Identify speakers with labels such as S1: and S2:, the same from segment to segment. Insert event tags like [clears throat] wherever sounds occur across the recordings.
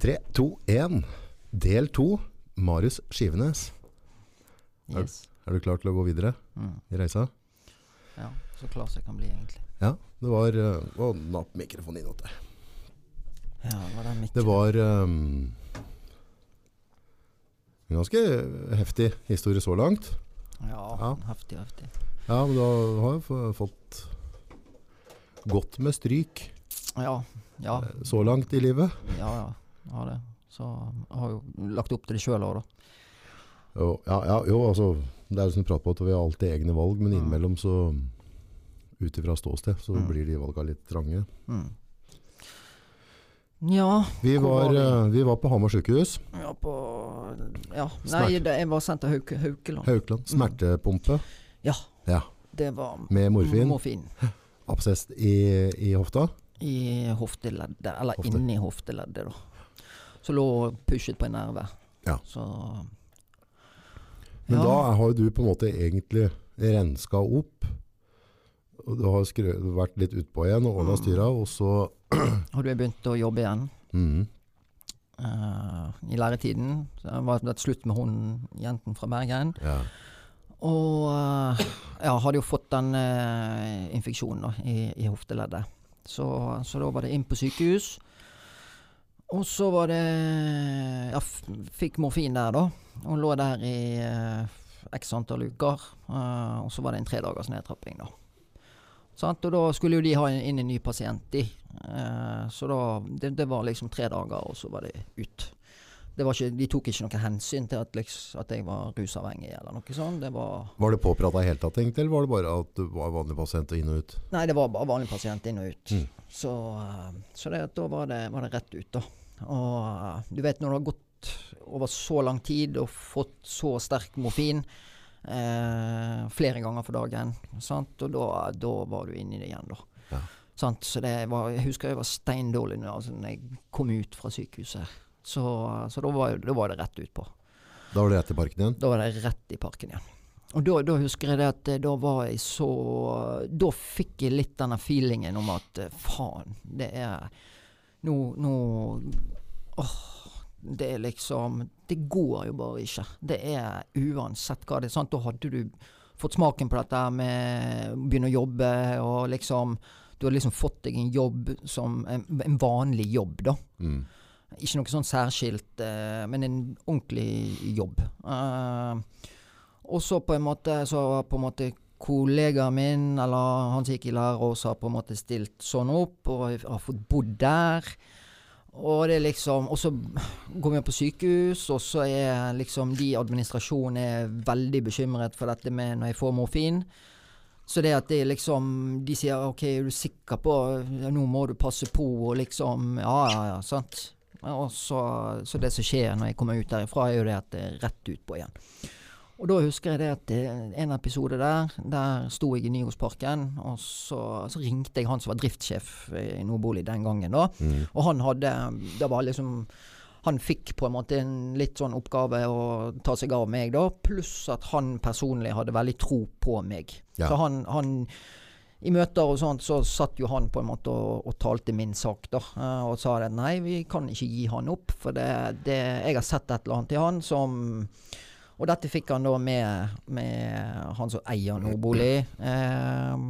S1: 3, 2, 1. Del 2. Marius Skivenes. Er-
S2: Yes.
S1: Er du klar til å gå videre
S2: Mm.
S1: i reisa?
S2: Ja, så klar som jeg kan bli, egentlig.
S1: Ja. Det var uh, Å, napp mikrofonen inn der.
S2: Ja, det var den mikrofonen.
S1: Det var um, en ganske heftig historie så langt.
S2: Ja,
S1: Ja.
S2: heftig, heftig.
S1: Ja, men du har har jo fått godt med stryk
S2: Ja, ja,
S1: eh, så langt i livet.
S2: ja, ja. Ja det. Så jeg har jo lagt opp til det sjøl òg, da.
S1: Jo, ja, ja, jo, altså Det er jo som du prater på at vi har alltid egne valg, men
S2: Mm.
S1: innimellom så Ut ifra ståsted så
S2: Mm.
S1: blir de valga litt trange.
S2: Mm. Ja,
S1: Vi var,
S2: var vi?
S1: eh, vi var på Hamar sykehus.
S2: ja på Ja. Nei, det, jeg var sendt til Hauke, Haukeland.
S1: Haukeland. Smertepumpe
S2: Ja.
S1: Ja.
S2: Det var
S1: med morfin.
S2: morfin.
S1: Absess i, i hofta.
S2: I hofteleddet, eller
S1: Hofte.
S2: inni hofteleddet, da. Så lå og pushet på en nerve.
S1: Ja.
S2: Så
S1: Men da har du på en måte egentlig renska opp. Og du har skrevet, vært litt utpå igjen og ordna
S2: Mm.
S1: styra, og så [clears throat]
S2: har du begynt å jobbe igjen.
S1: mm,
S2: Uh, I læretiden. Så var det slutt med hun jenten fra Bergen.
S1: ja.
S2: Og uh, ja, hadde jo fått den uh, infeksjonen da, i, i hofteleddet. Så, så da var det inn på sykehus. Og så var det Ja, fikk morfin der, da. Og lå der i eh, x antall uker. eh, og så var det en tredagers nedtrapping, da. Sant? Og da skulle jo de ha inn en ny pasient, de. Eh, så da det, det var liksom tre dager, og så var det ut. Det var ikke, de tok ikke noe hensyn til at, liksom, at jeg var rusavhengig eller noe sånt. Det var
S1: Var det påprata i hele tatt, egentlig, eller var det bare at du var vanlig pasient inn og ut?
S2: Nei, det var bare vanlig pasient inn og ut.
S1: Mm.
S2: Så, eh, så det, da var det, var det rett ut, da. Og eh, du vet når det har gått over så lang tid og fått så sterk morfin eh, flere ganger for dagen, sant? og da, da var du inne i det igjen, da.
S1: Ja.
S2: Sant? Så det var, jeg husker jeg var steindårlig når, altså, jeg kom ut fra sykehuset. Så, så da, var, da var det rett ut på.
S1: Da var det rett i parken igjen?
S2: Da var det rett i parken igjen. Og da, da husker jeg det at eh, da var jeg så Da fikk jeg litt denne feelingen om at eh, faen, det er Nå, nå Åh, det er liksom Det går jo bare ikke. Det er uansett hva det er. Sant? Da hadde du fått smaken på dette med å begynne å jobbe og liksom Du har liksom fått deg en jobb som en, en vanlig jobb, da.
S1: Mm.
S2: Ikke noe sånn særskilt, eh, men en ordentlig jobb. Eh, og så på en måte så på en måte kollegaen min, eller han som gikk i lære også, har på en måte stilt sånn opp, og har fått bodd der. Og det er liksom Og så går vi på sykehus, og så er liksom de i administrasjonen er veldig bekymret for dette med når jeg får morfin. Så det at det liksom De sier OK, er du sikker på Nå må du passe på, og liksom Ja, ja, ja, sant. Og så, så det som skjer når jeg kommer ut derifra, er jo det at det er rett utpå igjen. Og da husker jeg det at det, en episode der, der sto jeg i Nygårdsparken, og så, så ringte jeg han som var driftssjef i Nordbolig den gangen, da.
S1: Mm.
S2: Og han hadde Det var liksom Han fikk på en måte en litt sånn oppgave å ta seg av meg, da. Pluss at han personlig hadde veldig tro på meg.
S1: Ja.
S2: Så han, han i møter og sånt så satt jo han på en måte og, og talte min sak, da. eh, Og sa at nei, vi kan ikke gi han opp, for det, det Jeg har sett et eller annet i han som og dette fikk han da med, med han som eier Nordbolig. Eh,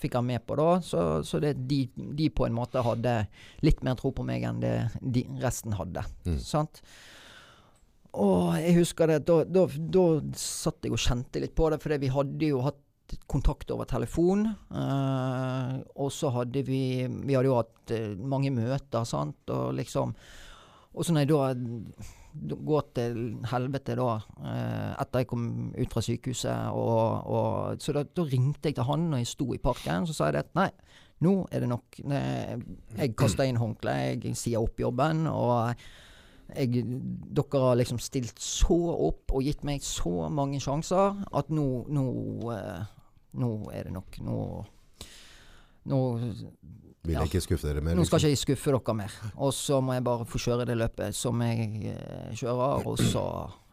S2: fikk han med på da. Så, så det, de, de på en måte hadde litt mer tro på meg enn det de, resten hadde.
S1: Mm.
S2: Sant? Og jeg husker det, da, da, da satt jeg og kjente litt på det, for vi hadde jo hatt kontakt over telefon. Eh, og så hadde vi Vi hadde jo hatt eh, mange møter, sant, og liksom Og så når jeg da går til helvete da, eh, etter jeg kom ut fra sykehuset, og, og Så da, da ringte jeg til han når jeg sto i parken, så sa jeg det at nei, nå er det nok. Jeg kaster inn håndkleet, jeg sier opp jobben, og jeg, dere har liksom stilt så opp og gitt meg så mange sjanser at nå Nå, eh, nå er det nok. Nå Nå,
S1: Vil
S2: Ja.
S1: jeg ikke skuffe dere mer?
S2: nå skal
S1: liksom.
S2: ikke jeg skuffe dere mer. Og så må jeg bare få kjøre det løpet som jeg eh, kjører, og så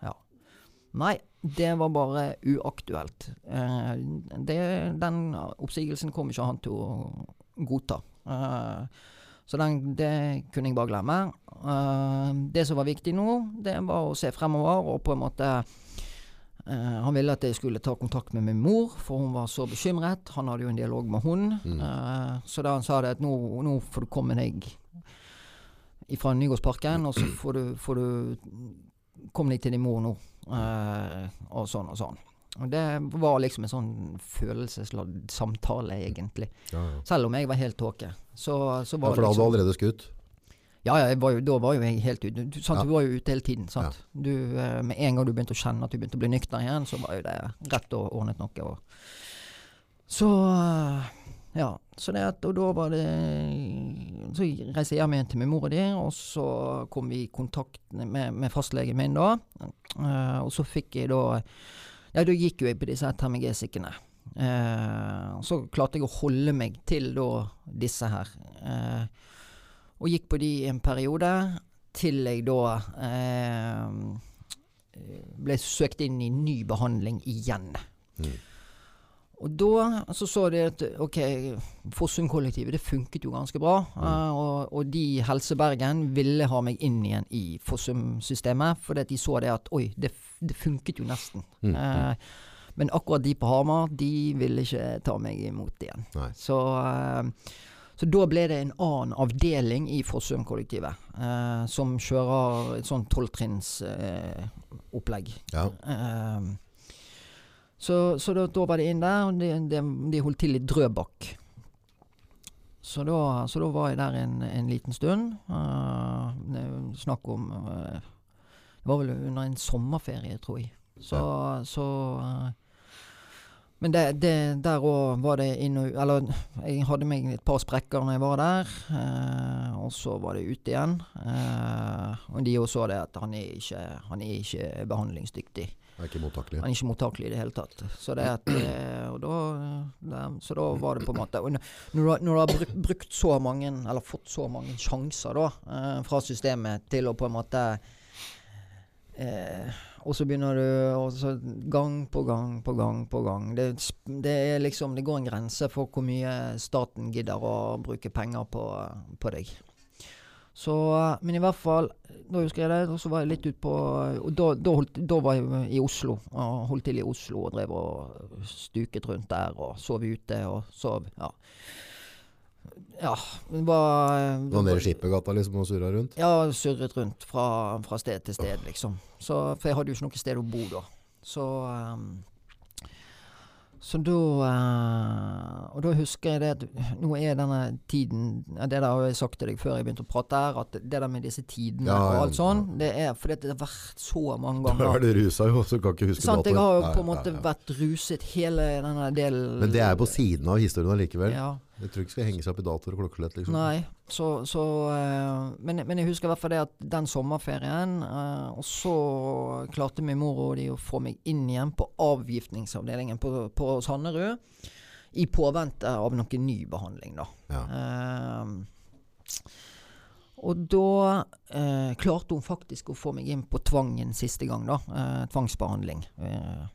S2: Ja. Nei, det var bare uaktuelt. Eh, det, den oppsigelsen kom ikke han til å godta. Eh, Så den, det kunne jeg bare glemme. Eh, det som var viktig nå, det var å se fremover og på en måte eh, Han ville at jeg skulle ta kontakt med min mor, for hun var så bekymret. Han hadde jo en dialog med hun. Eh, så da han sa det at nå, nå får du komme deg fra Nygårdsparken, og så får du, får du komme deg til din mor nå. Uh, og sånn og sånn. Og det var liksom en sånn følelsesladd samtale, egentlig.
S1: Ja, ja.
S2: Selv om jeg var helt tåke. Så, så
S1: ja, for da hadde du
S2: liksom
S1: allerede skutt?
S2: Ja, ja, var jo, da var jo jeg helt ute. Du, sant,
S1: Ja.
S2: du var jo ute hele tiden. Sant? Du, eh, med en gang du begynte å kjenne at du begynte å bli nykter igjen, så var jo det rett og ordnet noe. Og. Så ja. Så det at, og da var det Så reiste jeg hjem igjen til min mor og de, og så kom vi i kontakt med, med fastlegen min da. Eh, og så fikk jeg da Ja, da gikk jo jeg på disse termigesikkene. Eh, så klarte jeg å holde meg til da disse her. Og gikk på de i en periode, til jeg da eh, ble søkt inn i ny behandling igjen.
S1: Mm.
S2: Og da så så de at ok, Fossum-kollektivet det funket jo ganske bra. eh, og, og de i Helse Bergen ville ha meg inn igjen i Fossum-systemet, fordi de så det at oi, det, det funket jo nesten.
S1: Mm.
S2: Eh, men akkurat de på Hamar, de ville ikke ta meg imot igjen.
S1: Nei.
S2: Så, eh, så da ble det en annen avdeling i Fossum-kollektivet, eh, som kjører et sånn tolvtrinnsopplegg. Eh.
S1: Ja.
S2: Eh, så så da, da var det inn der, og de, de, de holdt til i Drøbak. Så da, så da var jeg der en, en liten stund. Eh, er snakk om eh, Det var vel under en sommerferie, tror jeg. Så, så eh, Men det, det, der òg var det inn og Eller jeg hadde meg et par sprekker når jeg var der. eh, og så var det ute igjen. Eh, og de òg så det at han er ikke, han er ikke behandlingsdyktig.
S1: Det er ikke mottakelig.
S2: Han er ikke mottakelig i det hele tatt. Så, det at, eh, og da, det, så da var det på en måte Når når du har brukt, brukt så mange, eller fått så mange sjanser da, eh, fra systemet til å på en måte eh, Og så begynner du gang på gang på gang på gang. Det, det er liksom Det går en grense for hvor mye staten gidder å bruke penger på, på deg. Så, men i hvert fall, da husker jeg det, og så var jeg litt utpå Og da, da, holdt, da var jeg i Oslo, og holdt til i Oslo og drev og stuket rundt der og sov ute og sov. Ja. Ja, men
S1: bare var nede i Skippergata liksom og surra rundt?
S2: Ja, surret rundt fra, fra sted til sted, liksom. Så, for jeg hadde jo ikke noe sted å bo da. Så um, Så da eh, Og da husker jeg det at nå er denne tiden Det der har jeg sagt til deg før jeg begynte å prate her, at det der med disse tidene
S1: Ja,
S2: og alt sånn, det er fordi det har vært så mange ganger.
S1: Da er du rusa jo, så kan ikke huske
S2: Sant, jeg har jo på en måte
S1: nei.
S2: vært ruset hele denne delen
S1: Men det er på siden av historien allikevel.
S2: Ja.
S1: Jeg tror ikke skal henge seg opp i datoer og klokkelett. Liksom.
S2: Nei, så, så eh, men, men jeg husker i hvert fall det at den sommerferien eh, Og så klarte min mor og de å få meg inn igjen på avgiftningsavdelingen på, på Sanderud. I påvente av noe ny behandling, da.
S1: Ja.
S2: Eh, og da eh, klarte hun faktisk å få meg inn på tvangen siste gang, da. Eh, tvangsbehandling. Eh,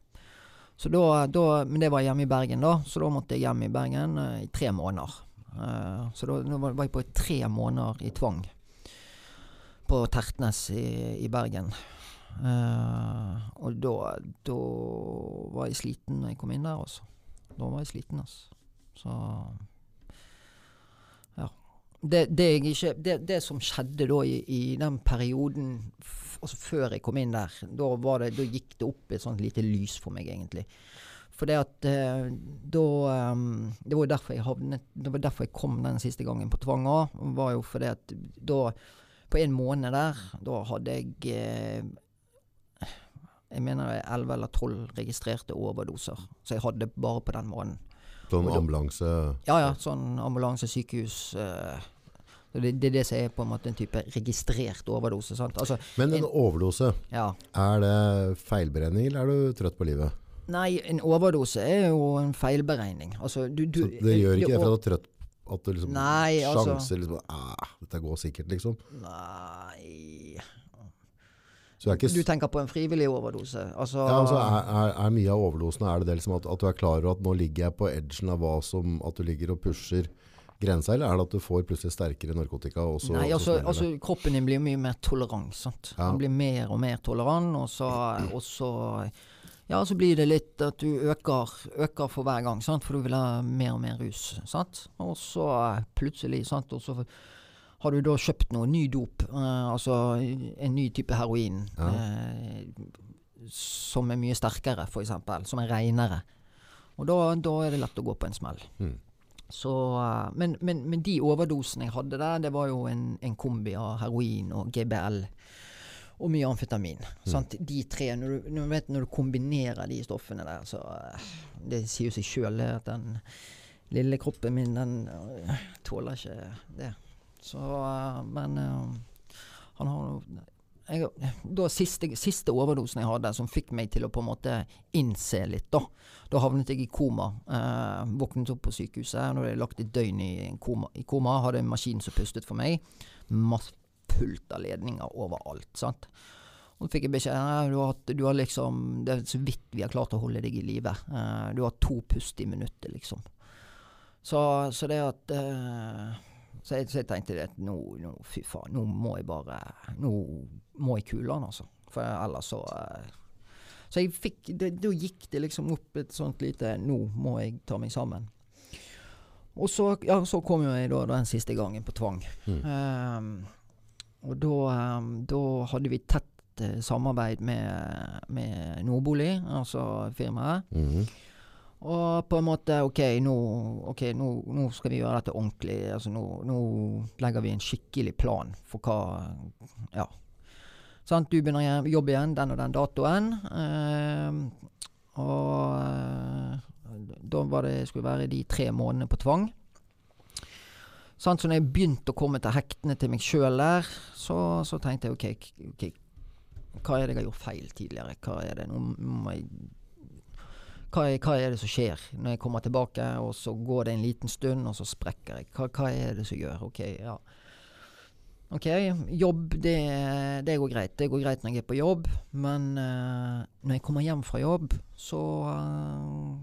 S2: så da, da, men det var hjemme i Bergen, da, så da måtte jeg hjem i Bergen uh, i tre måneder. Uh, så da, da var jeg på tre måneder i tvang på Tertnes i, i Bergen. Uh, og da, da var jeg sliten når jeg kom inn der, altså. Da var jeg sliten, altså. Så ja. Det, det, ikke, det, det som skjedde da i, i den perioden altså før jeg kom inn der, da, var det, da gikk det opp et sånt lite lys for meg, egentlig. For det at eh, da um, Det var jo derfor jeg havnet Det var derfor jeg kom den siste gangen på tvang òg. Var jo fordi at da På en måned der, da hadde jeg eh, Jeg mener er 11 eller 12 registrerte overdoser. Så jeg hadde bare på den måneden.
S1: Sånn ambulanse
S2: Ja ja, sånn ambulanse, sykehus eh, det, det er det som er på en måte en type registrert overdose. sant? Altså,
S1: Men en
S2: en-
S1: overdose,
S2: ja.
S1: er det feilberegning, eller er du trøtt på livet?
S2: Nei, en overdose er jo en feilberegning. Altså, du, du
S1: Så det gjør ikke det for at du er trøtt at du liksom
S2: Nei, altså-
S1: liksom ah, Dette går sikkert, liksom.
S2: Nei
S1: Så
S2: Du tenker på en frivillig overdose? Altså,
S1: ja, altså, er, er, er mye av overdosene er det det liksom at, at du er klar over at nå ligger jeg på edgen av hva som At du ligger og pusher grensa, eller er det at du får plutselig sterkere narkotika? Og så,
S2: Nei, altså, altså kroppen din blir mye mer tolerant. sant?
S1: Ja.
S2: Den blir mer og mer tolerant, og så, og så Ja, så blir det litt at du øker, øker for hver gang, sant? for du vil ha mer og mer rus. sant? Og så plutselig, sant, og så har du da kjøpt noe ny dop, eh, altså en ny type heroin,
S1: Ja.
S2: eh, som er mye sterkere, f.eks., som er reinere. Og da, da er det lett å gå på en smell.
S1: Mm.
S2: Så, men, men, men de overdosene jeg hadde der, det var jo en, en kombi av heroin og GBL. Og mye amfetamin. Sant? De tre, når du, når, du vet, når du kombinerer de stoffene der, så eh, Det sier jo seg sjøl at den lille kroppen min, den eh, tåler ikke det. Så eh, Men han har jeg, da siste, siste overdosen jeg hadde, som fikk meg til å på en måte innse litt, da. Da havnet jeg i koma. Eh, våknet opp på sykehuset. Nå hadde jeg lagt et døgn i koma. I koma hadde en maskin som pustet for meg. Mass fullt av ledninger overalt. sant? Og fikk jeg beskjed om har, du har liksom, Det er så vidt vi har klart å holde deg i live. Eh, du har to pust i minuttet, liksom. Så, så det at eh, så, jeg, så jeg tenkte at nå, nå, fy faen, nå må jeg bare Nå må jeg kule han, altså. For ellers så eh, Så jeg fikk Da gikk det liksom opp et sånt lite Nå må jeg ta meg sammen. Og så, ja, så kom jo jeg da den siste gangen på tvang.
S1: Mm.
S2: Um, og da, ehm, da hadde vi tett eh, samarbeid med, med Nordbolig, altså firmaet.
S1: Mhm.
S2: Og på en måte OK, nå, okay, nå, nå skal vi gjøre dette ordentlig. Altså nå, nå legger vi en skikkelig plan for hva Ja. Sant? Du begynner å jobb igjen den og den datoen. Eh, og da var det, skulle være de tre månedene på tvang. Sant? Så når jeg begynte å komme til hektene til meg sjøl der, så, så tenkte jeg ok, hva er det jeg har gjort feil tidligere? Hva er det? Nå må jeg hva er, hva er det som skjer når jeg kommer tilbake, og så går det en liten stund, og så sprekker jeg? Hva, hva er det som gjør? Ok, ja. Ok, jobb, det, det går greit. Det går greit når jeg er på jobb, men uh, når jeg kommer hjem fra jobb, så uh,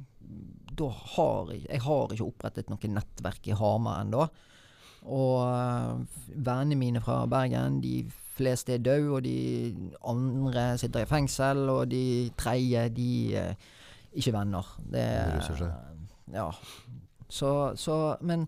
S2: Da har jeg Jeg har ikke opprettet noe nettverk i Hamar ennå. Og uh, vennene mine fra Bergen, de fleste er døde, og de andre sitter i fengsel, og de tredje, de ikke venner. Det
S1: De ruser seg.
S2: Ja. Så, så Men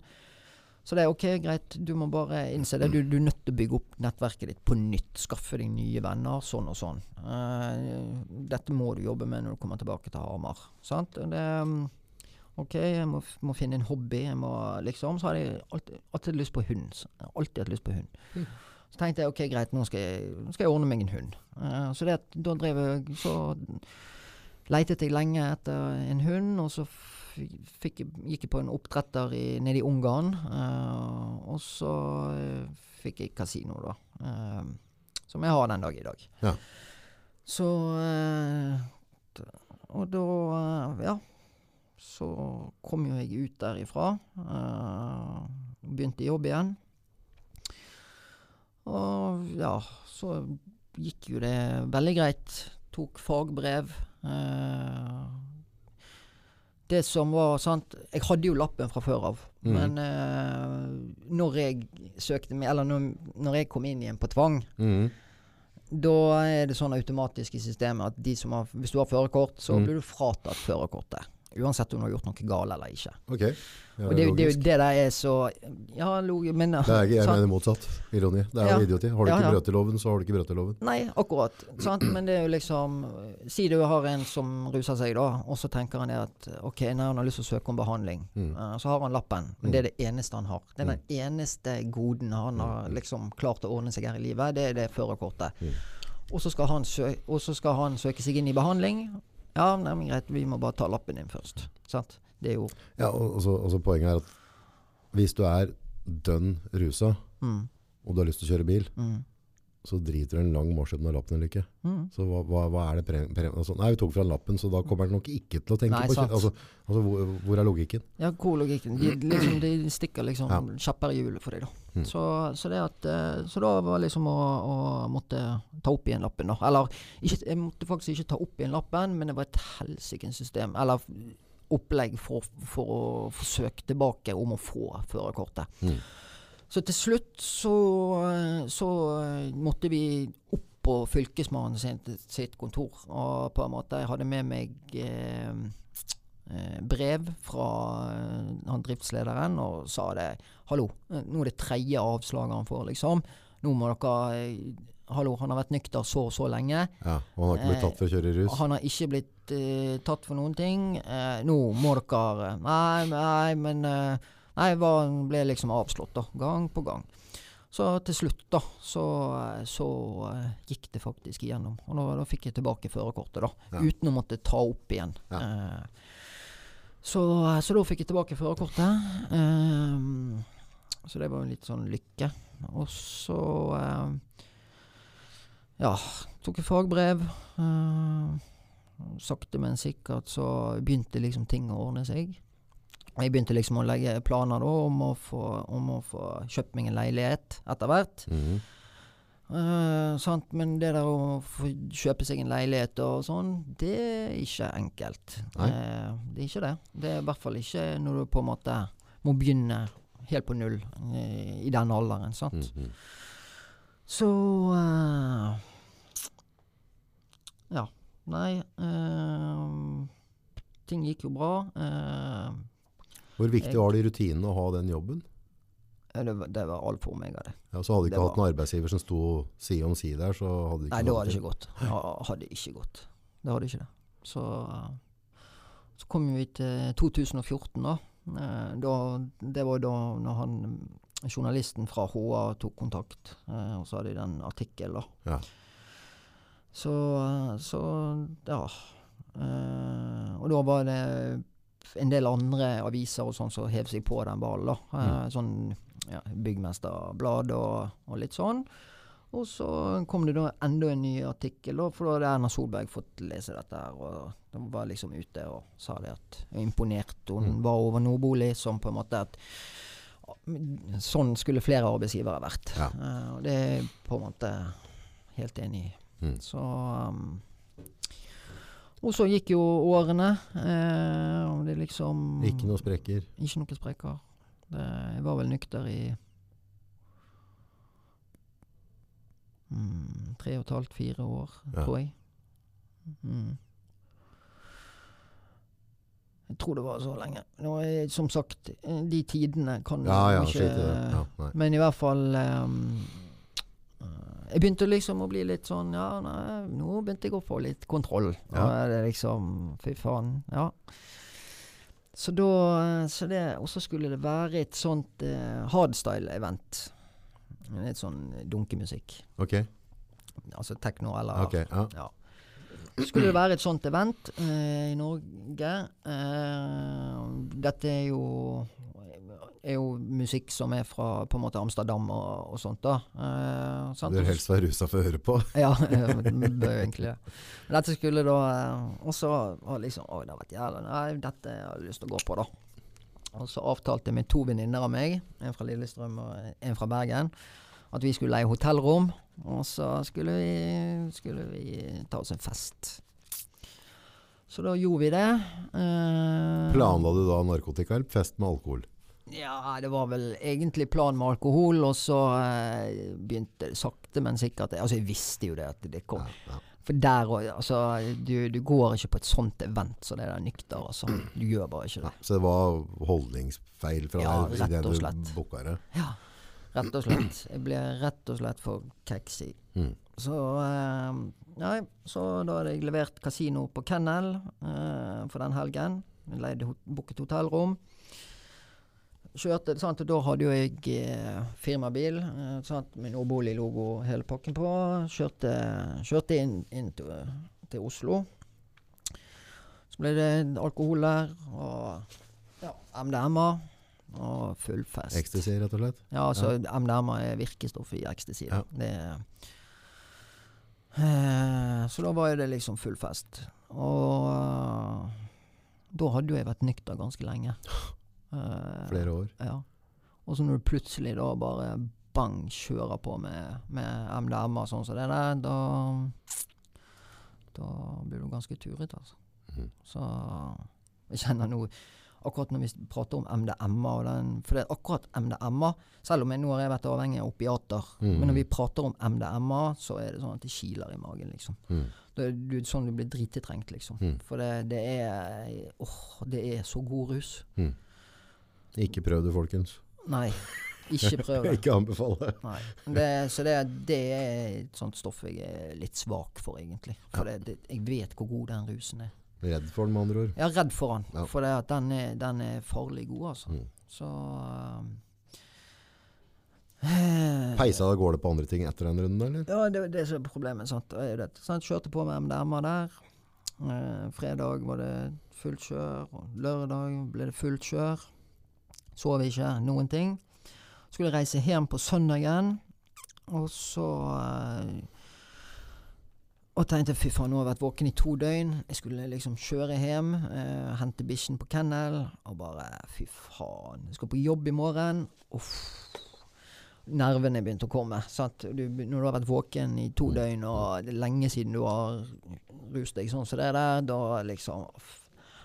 S2: så det er ok, greit. Du må bare innse det. Du, du er nødt til å bygge opp nettverket ditt på nytt. Skaffe deg nye venner, sånn og sånn. Uh, dette må du jobbe med når du kommer tilbake til Hamar. Sant? Det, mm, ok, jeg må, må finne en hobby. Jeg må liksom Så har jeg alltid, alltid lyst på hund. Alltid hatt lyst på hund. Så tenkte jeg ok, greit, nå skal jeg, nå skal jeg ordne meg en hund. Uh, så det, da drev jeg Så leitet jeg lenge etter en hund, og så fikk, gikk jeg på en oppdretter i, nede i Ungarn. Uh, og så eh, fikk jeg kasino, da. Uh, som jeg har den dag i dag.
S1: Ja.
S2: Så uh, Og da Ja. Så kom jo jeg ut derifra. begynte i jobb igjen. Og ja, så gikk jo det veldig greit. Tok fagbrev. Eh, det som var sant Jeg hadde jo lappen fra før av.
S1: mm.
S2: Men eh, når jeg søkte meg Eller når, når jeg kom inn igjen på tvang,
S1: mm.
S2: da er det sånn automatisk i systemet at de som har, hvis du har førerkort, så
S1: Mhm.
S2: blir du fratatt førerkortet. Uansett om du har gjort noe galt eller ikke.
S1: Okay. Ja,
S2: Og det, det,
S1: logisk.
S2: det der er så Ja, men
S1: Det er jeg mener motsatt. Ironi. Det er
S2: Ja.
S1: jo idioti. Har du
S2: Ja,
S1: ikke
S2: ja.
S1: loven, så har du ikke brøt i loven.
S2: Nei, akkurat. Sant? Men det er jo liksom Si du har en som ruser seg, da, og så tenker han at OK, nei, han har lyst til å søke om behandling.
S1: Mm.
S2: Uh, så har han lappen, men det er det eneste han har. Det er den eneste goden han har liksom klart å ordne seg her i livet, det er det førerkortet.
S1: Mm.
S2: Og så skal, han og så skal han søke seg inn i behandling. Ja, nei, men greit, vi må bare ta lappen din først. Sant? Det er jo
S1: Ja, og, og, så, og så poenget er at hvis du er dønn rusa,
S2: mm,
S1: og du har lyst til å kjøre bil,
S2: mm,
S1: så driter du en lang marsj har lappen eller ikke.
S2: mm.
S1: Så hva, hva, hva er det pre, pre, altså, Nei, vi tok fra lappen, så da kommer han nok ikke til å tenke
S2: Nei,
S1: på kjøtt. altså, altså, hvor, hvor er logikken?
S2: Ja, hvor er logikken? De, liksom, de stikker liksom
S1: Ja.
S2: kjappere i hjulet for deg, da.
S1: Mm.
S2: Så, så, det at, eh, så da var liksom å, å måtte ta opp igjen lappen, da. Eller ikke, jeg måtte faktisk ikke ta opp igjen lappen, men det var et helsikens system. Eller opplegg for, for å forsøke tilbake om å få førerkortet.
S1: Mm.
S2: Så til slutt så, så eh, måtte vi opp på Fylkesmannen sitt, sitt kontor. Og på en måte Jeg hadde med meg eh, eh, brev fra eh, han driftslederen og sa det. 'Hallo, nå er det tredje avslaget han får, liksom. Nå må dere Hallo, han har vært nykter så og så lenge.
S1: Ja, og han har ikke blitt tatt for å kjøre i rus?
S2: Han har ikke blitt eh, tatt for noen ting. Eh, nå må dere Nei, nei, men eh, Nei, var, ble liksom avslått, da. Gang på gang. Så til slutt, da, så, eh, så eh, gikk det faktisk igjennom. Og da, da fikk jeg tilbake førerkortet, da.
S1: Ja.
S2: Uten å måtte ta opp igjen.
S1: Ja.
S2: Eh, så, så da fikk jeg tilbake førerkortet. Eh, så det var jo litt sånn lykke. Og så eh, Ja, tok jeg fagbrev. Uh, sakte, men sikkert så begynte liksom ting å ordne seg. Jeg begynte liksom å legge planer da om å få, om å få kjøpt meg en leilighet etter hvert.
S1: Mm.
S2: Eh, sant? Men det der å få kjøpe seg en leilighet og sånn, det er ikke enkelt. Eh, det er ikke det. Det er i hvert fall ikke når du på en måte må begynne helt på null eh, i den alderen. Sant?
S1: Mhm.
S2: Så eh, Ja. Nei eh, Ting gikk jo bra. Eh,
S1: Hvor viktig var det i rutinene å ha den jobben?
S2: det, var- det var alfa og omega, det.
S1: Ja, så hadde du
S2: Det
S1: ikke hatt
S2: noen
S1: en arbeidsgiver som sto side om side der, så hadde ikke
S2: Nei, det
S1: hadde
S2: ikke gått. Hadde ikke gått. Det hadde ikke det. Så, så kom vi til 2014, da. Eh, da. Det var da når han journalisten fra HA tok kontakt, eh, og så hadde de den artikkelen, da.
S1: Ja.
S2: Så, så ja. Eh, og da var det en del andre aviser og sånn som hev seg på den ballen. Eh, Sånn ja, Byggmesterblad og, og litt sånn. Og så kom det da enda en ny artikkel, da, for da hadde Erna Solberg fått lese dette. her, og De var liksom ute og sa det at hun imponert. Hun
S1: Mm.
S2: var over Nordbolig som på en måte at Sånn skulle flere arbeidsgivere vært.
S1: Ja.
S2: Uh, og det er på en måte helt enig i.
S1: Mm.
S2: Så um, Og så gikk jo årene. Eh, og det liksom
S1: Ikke noen sprekker.
S2: Ikke noen sprekker. Det, jeg var vel nykter i mm, tre og et halvt, fire år,
S1: Ja.
S2: tror jeg. Mm. Jeg tror det var så lenge. Nå er, som sagt, de tidene kan
S1: Ja, ja, ikke i. Ja,
S2: men i hvert fall eh, Jeg begynte liksom å bli litt sånn Ja, nei, nå begynte jeg å få litt kontroll.
S1: Ja.
S2: Og er det liksom Fy faen. Ja. Så da så det, Og så skulle det være et sånt eh, hardstyle-event. Litt sånn dunkemusikk.
S1: Ok,
S2: Altså tekno eller
S1: okay, ja.
S2: ja. Skulle det være et sånt event eh, i Norge eh, Dette er jo, er jo musikk som er fra på en måte Amsterdam og, og sånt. da. Eh?
S1: Bør helst være rusa for å høre på.
S2: Ja, [laughs] det bør egentlig det. Men dette skulle da eh, Og så var liksom Oi, det har vært jævla Nei, dette har jeg lyst til å gå på, da. Og så avtalte jeg med to venninner av meg, en fra Lillestrøm og en fra Bergen, at vi skulle leie hotellrom. Og så skulle vi, skulle vi ta oss en fest. Så da gjorde vi det. Eh,
S1: Planla du da narkotika eller fest med alkohol?
S2: Ja, det var vel egentlig plan med alkohol, og så eh, begynte det sakte, men sikkert Altså, jeg visste jo det at det kom.
S1: Ja, ja.
S2: For der òg Altså, du, du går ikke på et sånt event som det der nykter, altså. Du gjør bare ikke
S1: Ja,
S2: det.
S1: så det var holdningsfeil fra
S2: Ja,
S1: deg i
S2: rett og
S1: du booka det?
S2: Ja, rett og slett. Jeg ble rett og slett for keksy.
S1: Mm.
S2: Så eh, Nei, så da hadde jeg levert kasino på Kennel eh, for den helgen. Jeg leide ho booket hotellrom. Kjørte, sant, og Da hadde jo jeg eh, firmabil eh, sant, med Nordbolig-logo hele pakken på. Kjørte, kjørte inn, inn til, til Oslo. Så ble det alkohol der, og ja, MDMA. Og full fest.
S1: Ecstasy, rett og slett?
S2: Ja, altså MDMA er virkestoffet i ecstasy.
S1: Ja.
S2: Det eh, Så da var det liksom full fest. Og eh, da hadde jo jeg vært nykter ganske lenge. [laughs] Eh,
S1: Flere år?
S2: Ja. Og så når du plutselig da bare bang kjører på med, med MDMA sånn som det der, da Da blir du ganske turete, altså.
S1: Mm.
S2: Så Jeg kjenner nå Akkurat når vi prater om MDMA den For det er akkurat MDMA Selv om jeg nå har jeg vært avhengig av opiater,
S1: Mm.
S2: men når vi prater om MDMA, så er det sånn at det kiler i magen, liksom.
S1: Mm.
S2: Det er du, sånn du blir dritetrengt, liksom.
S1: Mm.
S2: For det, det er Åh, det er så god rus.
S1: Ikke prøv det, folkens.
S2: Nei, ikke prøv [laughs] det.
S1: Ikke anbefale.
S2: Nei. Det, så det, det er et sånt stoff jeg er litt svak for, egentlig. For det, det, jeg vet hvor god den rusen er.
S1: Redd for den, med andre ord.
S2: Er redd for den,
S1: Ja.
S2: for den er, den er farlig god, altså.
S1: Mm.
S2: Så um, [sighs]
S1: Peisa da går det på andre ting etter den runden, eller?
S2: Ja, det det er problemet. Sant? Sant? Kjørte på med MDMA der. Eh, fredag var det fullt kjør. Og lørdag ble det fullt kjør. Sov ikke noen ting. Skulle reise hjem på søndagen, og så eh, Og tenkte fy faen, nå har jeg vært våken i to døgn. Jeg skulle liksom kjøre hjem, eh, hente bikkjen på kennel, og bare fy faen. Jeg skal på jobb i morgen. Uff nervene begynte å komme. Sant? Du, når du har vært våken i to døgn, og det er lenge siden du har rust deg sånn som det der, da liksom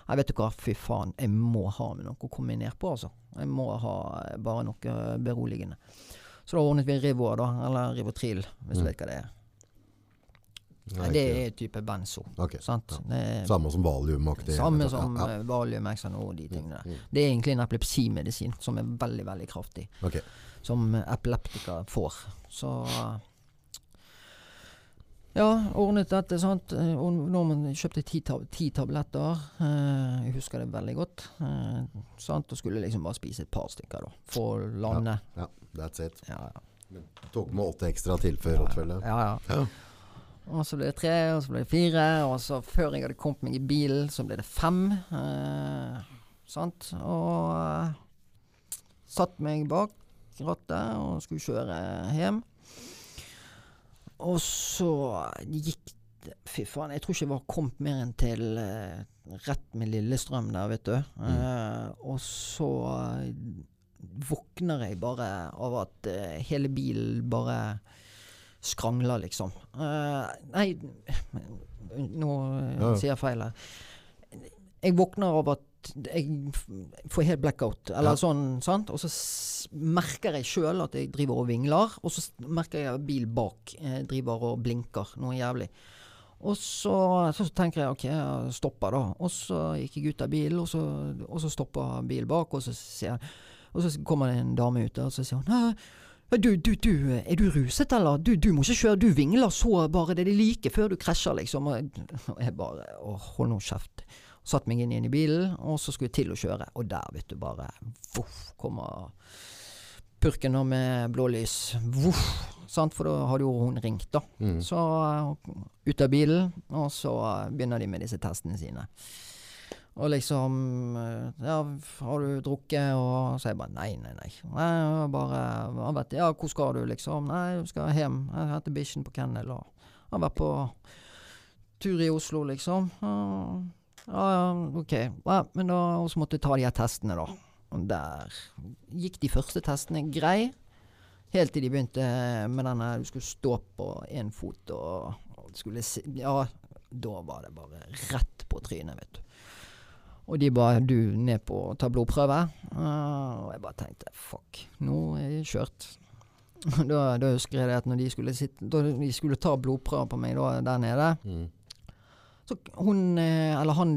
S2: Jeg vet du hva, fy faen, jeg må ha med noe å komme ned på, altså. Jeg må ha bare noe beroligende. Så da ordnet vi Rivoa, da. Eller Rivotril, hvis du
S1: Mm.
S2: vet hva det er.
S1: Nei,
S2: det er type benzo.
S1: Okay,
S2: Sant?
S1: ja.
S2: Er
S1: Samme som valiumaktig.
S2: samme som
S1: Ja, ja.
S2: eh, Valium, og de tingene der.
S1: Mm.
S2: Det er egentlig en epilepsimedisin som er veldig, veldig kraftig.
S1: Okay.
S2: Som epileptikere får. Så Ja, ordnet dette, sant. Eh, Og nordmenn kjøpte ti, tab ti tabletter. Eh, jeg husker det veldig godt. Eh, sant? Og skulle liksom bare spise et par stykker, da. For å lande.
S1: Ja, that's it.
S2: Ja, ja.
S1: Tok med åtte ekstra til før råttfellet.
S2: ja, ja.
S1: Ja.
S2: Og så ble det tre, og så ble det fire, og så før jeg hadde kommet meg i bilen, så ble det fem. Eh, sant? Og eh, satt meg bak rattet og skulle kjøre hjem. Og så gikk det Fy faen, jeg tror ikke jeg var kommet mer enn til eh, rett med Lillestrøm der, vet du. Eh, og så eh, våkner jeg bare av at eh, hele bilen bare skrangler, liksom. Eh, nei, nå eh,
S1: ja.
S2: sier jeg feil her. Jeg våkner av at jeg får helt blackout, eller
S1: Ja.
S2: sånn, sant? Og så merker jeg sjøl at jeg driver og vingler, og så merker jeg at bil bak eh, driver og blinker noe jævlig. Og så, så tenker jeg ok, jeg stopper da. Og så gikk jeg ut av bilen, og så, og så stopper bilen bak, og så sier Og så kommer det en dame ut der, og så sier hun Du, du, du, er du ruset, eller? Du, du må ikke kjøre, du vingler så bare det de liker før du krasjer, liksom. Og jeg bare Å, hold nå kjeft. Satt meg inn igjen i bilen, og så skulle jeg til å kjøre. Og der, vet du, bare voff, kommer purken da med blålys. Voff. Sant? For da hadde jo hun ringt, da.
S1: Mm.
S2: Så uh, ut av bilen, og så begynner de med disse testene sine. Og liksom uh, Ja, har du drukket? Og så jeg bare nei, nei, nei. nei bare han vet, Ja, hvor skal du, liksom? Nei, du skal hjem. Jeg henter bikkjen på kennel. Og har vært på tur i Oslo, liksom. Uh, ja, ok. Ja, men da så måtte jeg ta de her testene, da. Og der gikk de første testene grei. Helt til de begynte med denne du skulle stå på én fot og, og skulle se Ja, da var det bare rett på trynet, vet du. Og de ba Du, ned på å ta blodprøve. Og jeg bare tenkte fuck, nå er jeg kjørt. [laughs] da, da husker jeg at når de skulle, sitte, da de skulle ta blodprøve på meg da, der nede
S1: Mm.
S2: Så hun, eh, eller han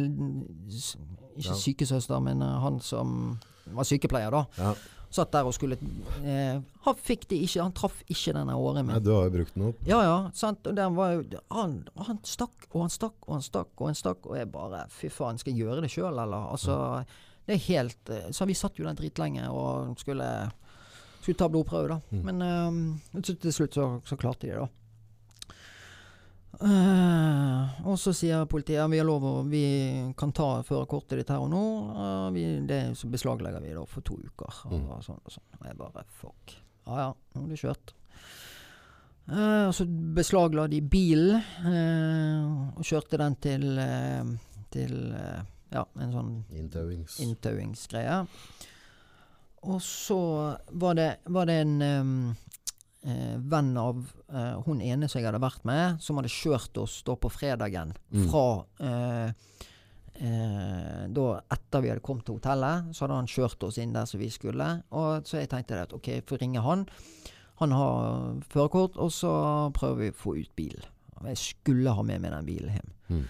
S2: Ikke sykesøster, men eh, han som var sykepleier, da.
S1: Ja.
S2: Satt der og skulle eh, Han fikk det ikke, han traff ikke denne året
S1: Nei,
S2: min.
S1: du har jo brukt den opp.
S2: Ja ja, sant. Og den var jo han, han stakk og han stakk og han stakk og han stakk, og jeg bare Fy faen, skal jeg gjøre det sjøl, eller? Altså, det er helt eh, Så vi satt jo der dritlenge og skulle skulle ta blodprøve, da.
S1: Mm.
S2: Men um, til slutt så, så klarte de det, da. Eh, og så sier politiet ja, vi har lov å Vi kan ta førerkortet ditt her og nå. Uh, vi, det så beslaglegger vi da for to uker. Og,
S1: Mm.
S2: sånn og sånn. Og jeg bare fuck. Ja ja, nå er det kjørt. Uh, og så beslagla de bilen og kjørte den til Til ja, en sånn
S1: Inntauings.
S2: inntauingsgreie. Og så var det, var det en em, eh, venn av eh, hun ene som jeg hadde vært med, som hadde kjørt oss da på fredagen
S1: Mm.
S2: fra eh, eh, da etter vi hadde kommet til hotellet, så hadde han kjørt oss inn der som vi skulle. Og så jeg tenkte at ok, jeg får ringe han. Han har førerkort, og så prøver vi å få ut bilen. Jeg skulle ha med meg den bilen hjem.
S1: Mm.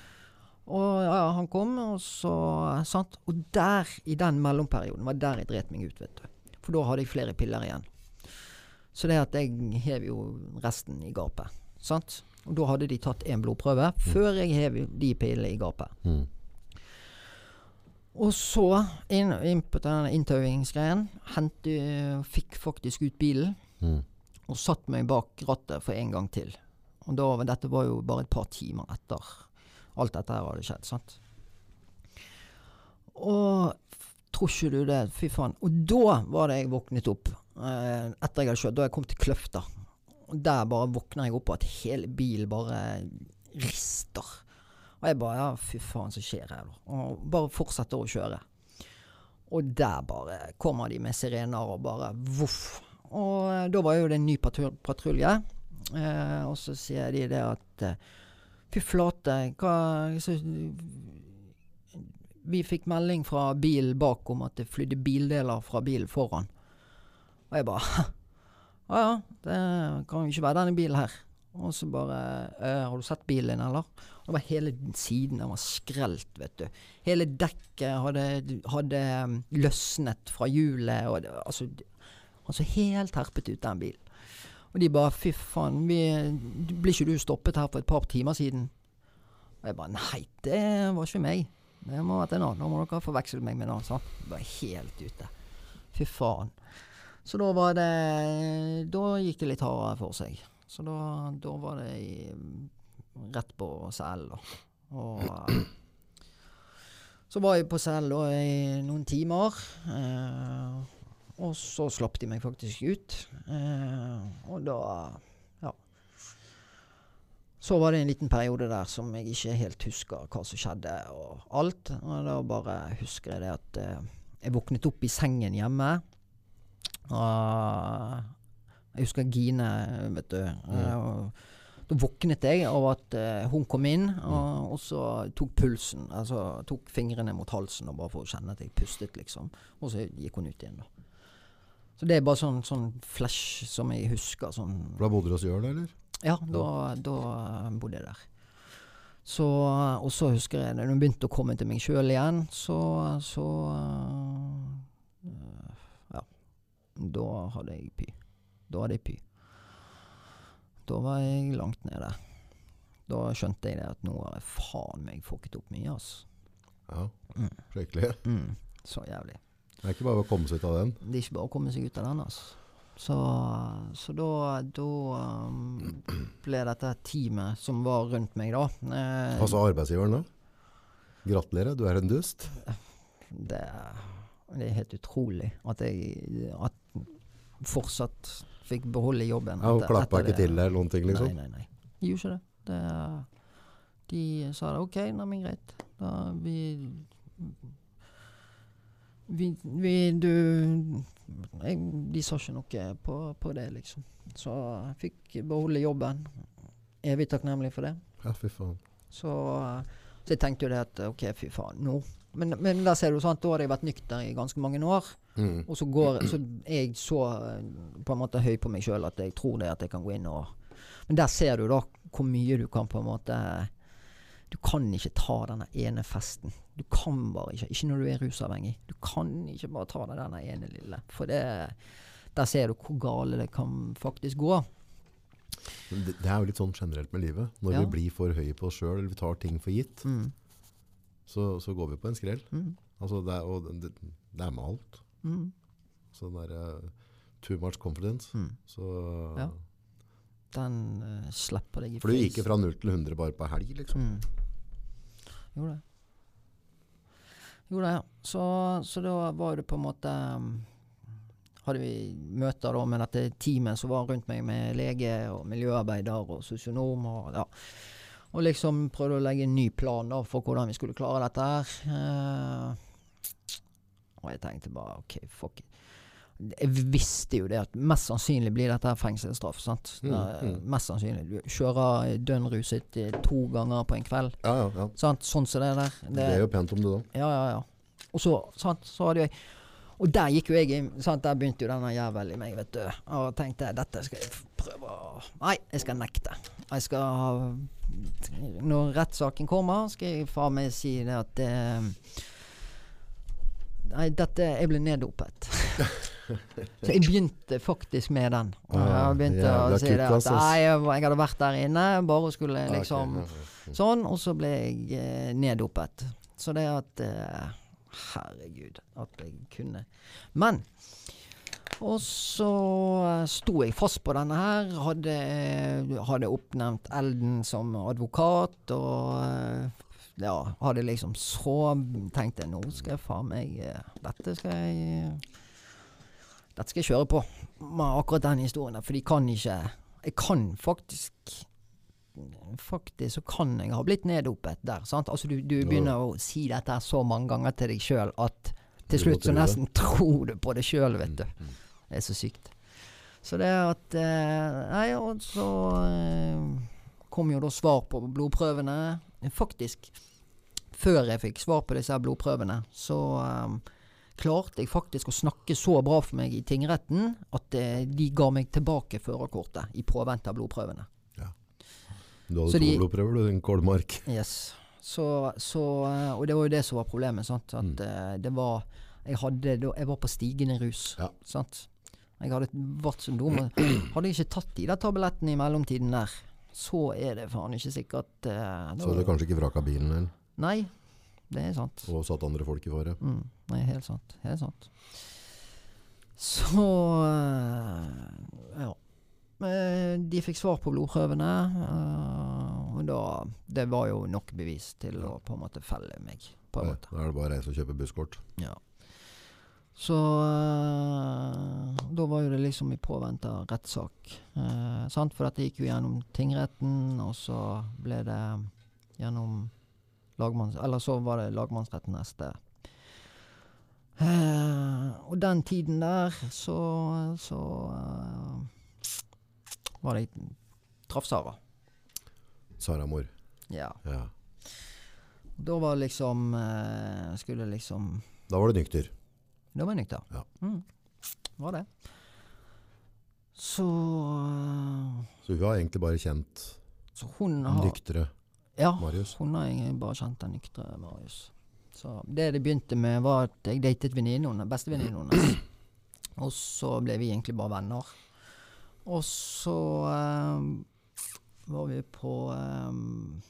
S2: Og ja, han kom, og så sant? Og der, i den mellomperioden, var der jeg dret meg ut, vet du. For da hadde jeg flere piller igjen. Så det at jeg hev jo resten i gapet. Sant? Og da hadde de tatt én blodprøve før jeg hev de pillene i gapet.
S1: Mm.
S2: Og så, inn, inn på denne inntauingsgreien, fikk faktisk ut bilen.
S1: Mm.
S2: Og satt meg bak rattet for en gang til. Og da, dette var jo bare et par timer etter alt dette her hadde skjedd. sant? Og tror ikke du det? Fy faen. Og da var det jeg våknet opp. Eh, etter jeg hadde kjørt. Da jeg kom til Kløfta. Og der bare våkner jeg opp av at hele bilen bare rister. Og jeg bare Ja, fy faen, så skjer her? Og bare fortsetter å kjøre. Og der bare kommer de med sirener og bare voff. Og eh, da var jo det en ny patrulje. Eh, og så sier de det at eh, Fy flate, hva så, Vi fikk melding fra bilen bak om at det flydde bildeler fra bilen foran. Og jeg bare [laughs] Ja ja, det kan jo ikke være denne bilen her. Og så bare Har du sett bilen din, eller? Og det var hele siden den var skrelt, vet du. Hele dekket hadde, hadde um, løsnet fra hjulet. Og det, altså, altså helt herpet ut, den bilen. Og de bare 'fy faen, vi, blir ikke du stoppet her for et par timer siden?' Og jeg bare 'nei, det var ikke meg'. Det må ha vært en annen. Nå må dere forveksle meg med en annen. Sånn. Bare helt ute. Fy faen. Så da var det Da gikk det litt hardere for seg. Så da, da var det i, rett på selen, da. Og så var jeg på selen i noen timer. Eh, og så slapp de meg faktisk ut. Eh, og da Ja. Så var det en liten periode der som jeg ikke helt husker hva som skjedde og alt. Og da bare husker jeg det at eh, jeg våknet opp i sengen hjemme. Og jeg husker Gine, vet du. Mm. da våknet jeg av at eh, hun kom inn, og, og så tok pulsen. Altså tok fingrene mot halsen og bare for å kjenne at jeg pustet, liksom. Og så gikk hun ut igjen, da. Så det er bare sånn, sånn flash som jeg husker. Sånn
S1: da bodde du hos Jørn, eller?
S2: Ja, da, da eh, bodde jeg der. Så, og så husker jeg når hun begynte å komme til meg sjøl igjen, så, så øh. Da hadde jeg py. Da hadde jeg py. Da var jeg langt nede. Da skjønte jeg det at nå har jeg faen meg fucket opp mye, altså.
S1: Ja,
S2: Mm.
S1: skikkelig.
S2: Mm, så jævlig.
S1: Det er ikke bare å komme seg ut av den.
S2: Det er ikke bare å komme seg ut av den, altså. Så, så da, da um, ble dette teamet som var rundt meg, da eh,
S1: Altså arbeidsgiveren da? Gratulerer, du er en dust.
S2: det, det er helt utrolig at jeg at fortsatt fikk beholde jobben.
S1: Ja, Hun klappa ikke
S2: det.
S1: til eller noen ting, liksom?
S2: Nei, nei, nei. De gjorde ikke det. det. De sa det. OK, neimen greit. Da vi vi, vi Du jeg, De sa ikke noe på, på det, liksom. Så jeg fikk beholde jobben. Evig takknemlig for det.
S1: Ja, fy faen.
S2: Så, så jeg tenkte jo det at OK, fy faen, nå Men, men der ser du sant, da hadde jeg vært nykter i ganske mange år.
S1: Mm.
S2: Og så går så er jeg så eh, på en måte høy på meg sjøl at jeg tror det at jeg kan gå inn og Men der ser du da hvor mye du kan på en måte Du kan ikke ta denne ene festen. Du kan bare ikke. Ikke når du er rusavhengig. Du kan ikke bare ta deg denne ene lille. For det Der ser du hvor gale det kan faktisk gå.
S1: Det, det er jo litt sånn generelt med livet. Når
S2: Ja.
S1: vi blir for høye på oss sjøl, eller vi tar ting for gitt,
S2: Mm.
S1: Så, så går vi på en skrell.
S2: Mm.
S1: Altså, det og det, det er med alt.
S2: Mm.
S1: Så den derre too much confidence.
S2: Mm.
S1: Så,
S2: Ja. Den uh, slipper deg i
S1: For du gikk fra 0 til 100 bare på helg, liksom.
S2: Mm. Gjorde det. Gjorde det, ja. Så, så da var det på en måte um, Hadde vi møter da med dette teamet som var rundt meg, med lege og miljøarbeider og sosionom og ja. Og liksom prøvde å legge en ny plan da for hvordan vi skulle klare dette her. Eh, og jeg tenkte bare OK, fuck it. Jeg visste jo det at mest sannsynlig blir dette fengselsstraff. sant?
S1: Mm,
S2: er
S1: mm.
S2: Mest sannsynlig. Du kjører dønn ruset eh, to ganger på en kveld.
S1: Ja, ja, ja.
S2: Sant? Sånn som det der.
S1: Det er jo pent om det da.
S2: Ja, ja, ja. Og så, sant, så hadde jeg Og der gikk jo jeg inn. Sant? Der begynte jo denne jævelen i meg, vet du. Og tenkte dette skal jeg prøve å Nei, jeg skal nekte. Jeg skal Når rettssaken kommer, skal jeg faen meg si det at eh, Nei, dette Jeg ble neddopet. [laughs] Så jeg begynte faktisk med den. Og jeg begynte
S1: ja,
S2: å si det at nei, jeg, hadde vært der inne, bare skulle
S1: ok,
S2: liksom
S1: ja, ja.
S2: Sånn, og så ble jeg eh, neddopet. Så det at eh, Herregud, at jeg kunne. Men Og så eh, sto jeg fast på denne her. Hadde, eh, hadde oppnevnt Elden som advokat, og eh, ja, hadde liksom så tenkt jeg nå skal jeg faen meg Dette skal jeg Dette skal jeg kjøre på. Med akkurat den historien der, for de kan ikke Jeg kan faktisk Faktisk så kan jeg ha blitt neddopet der. Sant? Altså du, du
S1: Ja.
S2: begynner å si dette så mange ganger til deg sjøl at til slutt så nesten tror du på det sjøl, vet du. Det er så sykt. Så det at eh, Nei, og så eh, kom jo da svar på blodprøvene. Faktisk, før jeg fikk svar på disse blodprøvene, så eh, klarte jeg faktisk å snakke så bra for meg i tingretten at eh, de ga meg tilbake førerkortet i påvente av blodprøvene.
S1: Du hadde
S2: Så
S1: to
S2: de-
S1: blodprøver, du, din kålmark.
S2: Yes. Så, så Og det var jo det som var problemet. Sant? At
S1: Mm.
S2: det var jeg, hadde, jeg var på stigende rus.
S1: Ja.
S2: Sant? Jeg hadde vært som dum. Hadde jeg ikke tatt de der tablettene i mellomtiden der, så er det faen ikke sikkert eh,
S1: Så hadde du kanskje ikke vraka bilen din
S2: Nei, det er sant.
S1: og satt andre folk i fare.
S2: Mm, nei, helt sant. Helt sant. Så eh, Ja. Eh, De fikk svar på blodprøvene, eh, og da Det var jo nok bevis til å på en måte felle meg, på en måte.
S1: Da er det bare å reise og kjøpe busskort.
S2: Ja. Så eh, da var jo det liksom i påvente av rettssak. Eh, sant? For dette gikk jo gjennom tingretten, og så ble det gjennom lagmanns... Eller så var det lagmannsretten neste. Eh, og den tiden der så, så eh, var det Traff Sara.
S1: Sara Mor.
S2: Ja.
S1: Ja.
S2: Da var liksom eh, Skulle liksom
S1: Da var du nykter.
S2: Da jeg nykter.
S1: Ja.
S2: Mm. Var det. Så øh,
S1: Så hun har egentlig bare kjent
S2: Så hun har
S1: nyktre
S2: Ja,
S1: Marius.
S2: hun har egentlig bare kjent den nyktre Marius. Så det det begynte med, var at jeg datet venninnen bestevenninnen hennes. Og så ble vi egentlig bare venner. Og så øh, var vi på um,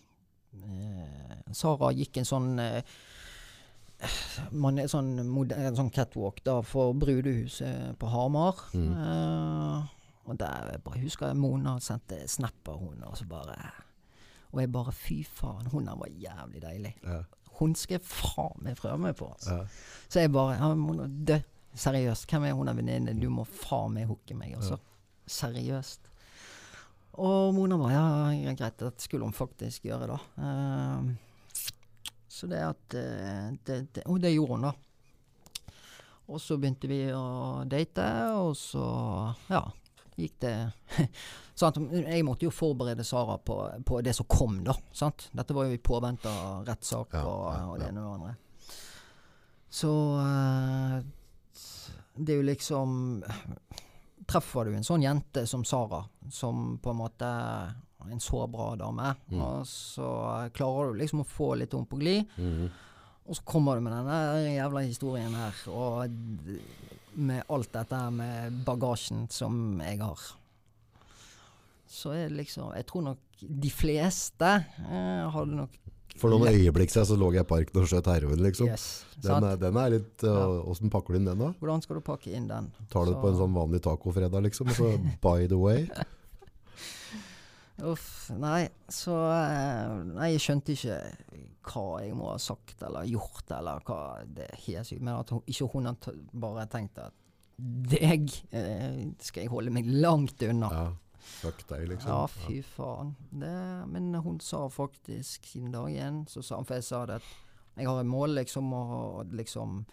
S2: eh, Sara gikk en sånn eh, man er sånn, mode- en sånn catwalk da for brudehuset på Hamar.
S1: Mm.
S2: Uh, og der bare husker jeg Mona sendte snap av henne, og så bare Og jeg bare fy faen, hun der var jævlig deilig.
S1: Ja.
S2: Hun skal faen meg prøve meg på. Altså.
S1: Ja.
S2: Så jeg bare ja, Mona, dø, Seriøst, hvem er hun der venninnen? Du må faen meg hooke meg, altså. Seriøst. Og Mona bare ja, greit, det skulle hun faktisk gjøre, da. Eh, så det at eh, det, det, Og det gjorde hun, da. Og så begynte vi å date, og så ja, gikk det [laughs] sant? Jeg måtte jo forberede Sara på, på det som kom, da. Sant? Dette var jo i påvente av rettssak
S1: Ja,
S2: og, og det ene og det andre. Så eh, det er jo liksom Treffer du en sånn jente som Sara, som på en måte en så bra dame,
S1: Mm.
S2: og så klarer du liksom å få litt om på glid,
S1: Mm.
S2: og så kommer du med denne jævla historien her, og med alt dette her med bagasjen som jeg har. Så er det liksom Jeg tror nok de fleste eh, hadde nok
S1: For noen øyeblikk siden så lå jeg i parken og skjøt heroin, liksom.
S2: Yes.
S1: Den er, den er litt Åssen ja. pakker du inn den, da?
S2: Hvordan skal du pakke inn den?
S1: Tar du det på en sånn vanlig tacofredag, liksom? Så by the way? [laughs]
S2: Uff, nei, så eh, Nei, jeg skjønte ikke hva jeg må ha sagt eller gjort, eller hva Det er. Men at hun, ikke hun har bare tenkt at deg eh, skal jeg holde meg langt unna.
S1: Ja. Fuck deg, liksom.
S2: Ja, fy faen. Det, men hun sa faktisk siden dag én, så sa hun For jeg sa det at jeg har et mål, liksom, å liksom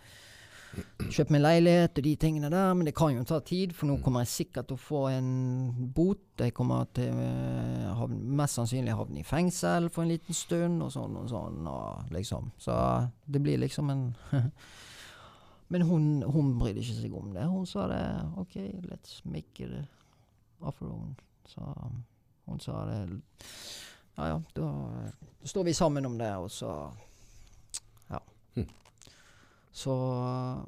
S2: kjøpt meg leilighet og de tingene der, men det kan jo ta tid, for nå
S1: Mm.
S2: kommer jeg sikkert til å få en bot. Jeg kommer til eh, havne, mest sannsynlig havne i fengsel for en liten stund, og sånn og sånn, og liksom. Så det blir liksom en [laughs] Men hun, hun brydde ikke seg om det. Hun sa det OK, let's make it off for own. Så hun sa det Ja ja, da står vi sammen om det, og så Ja. Så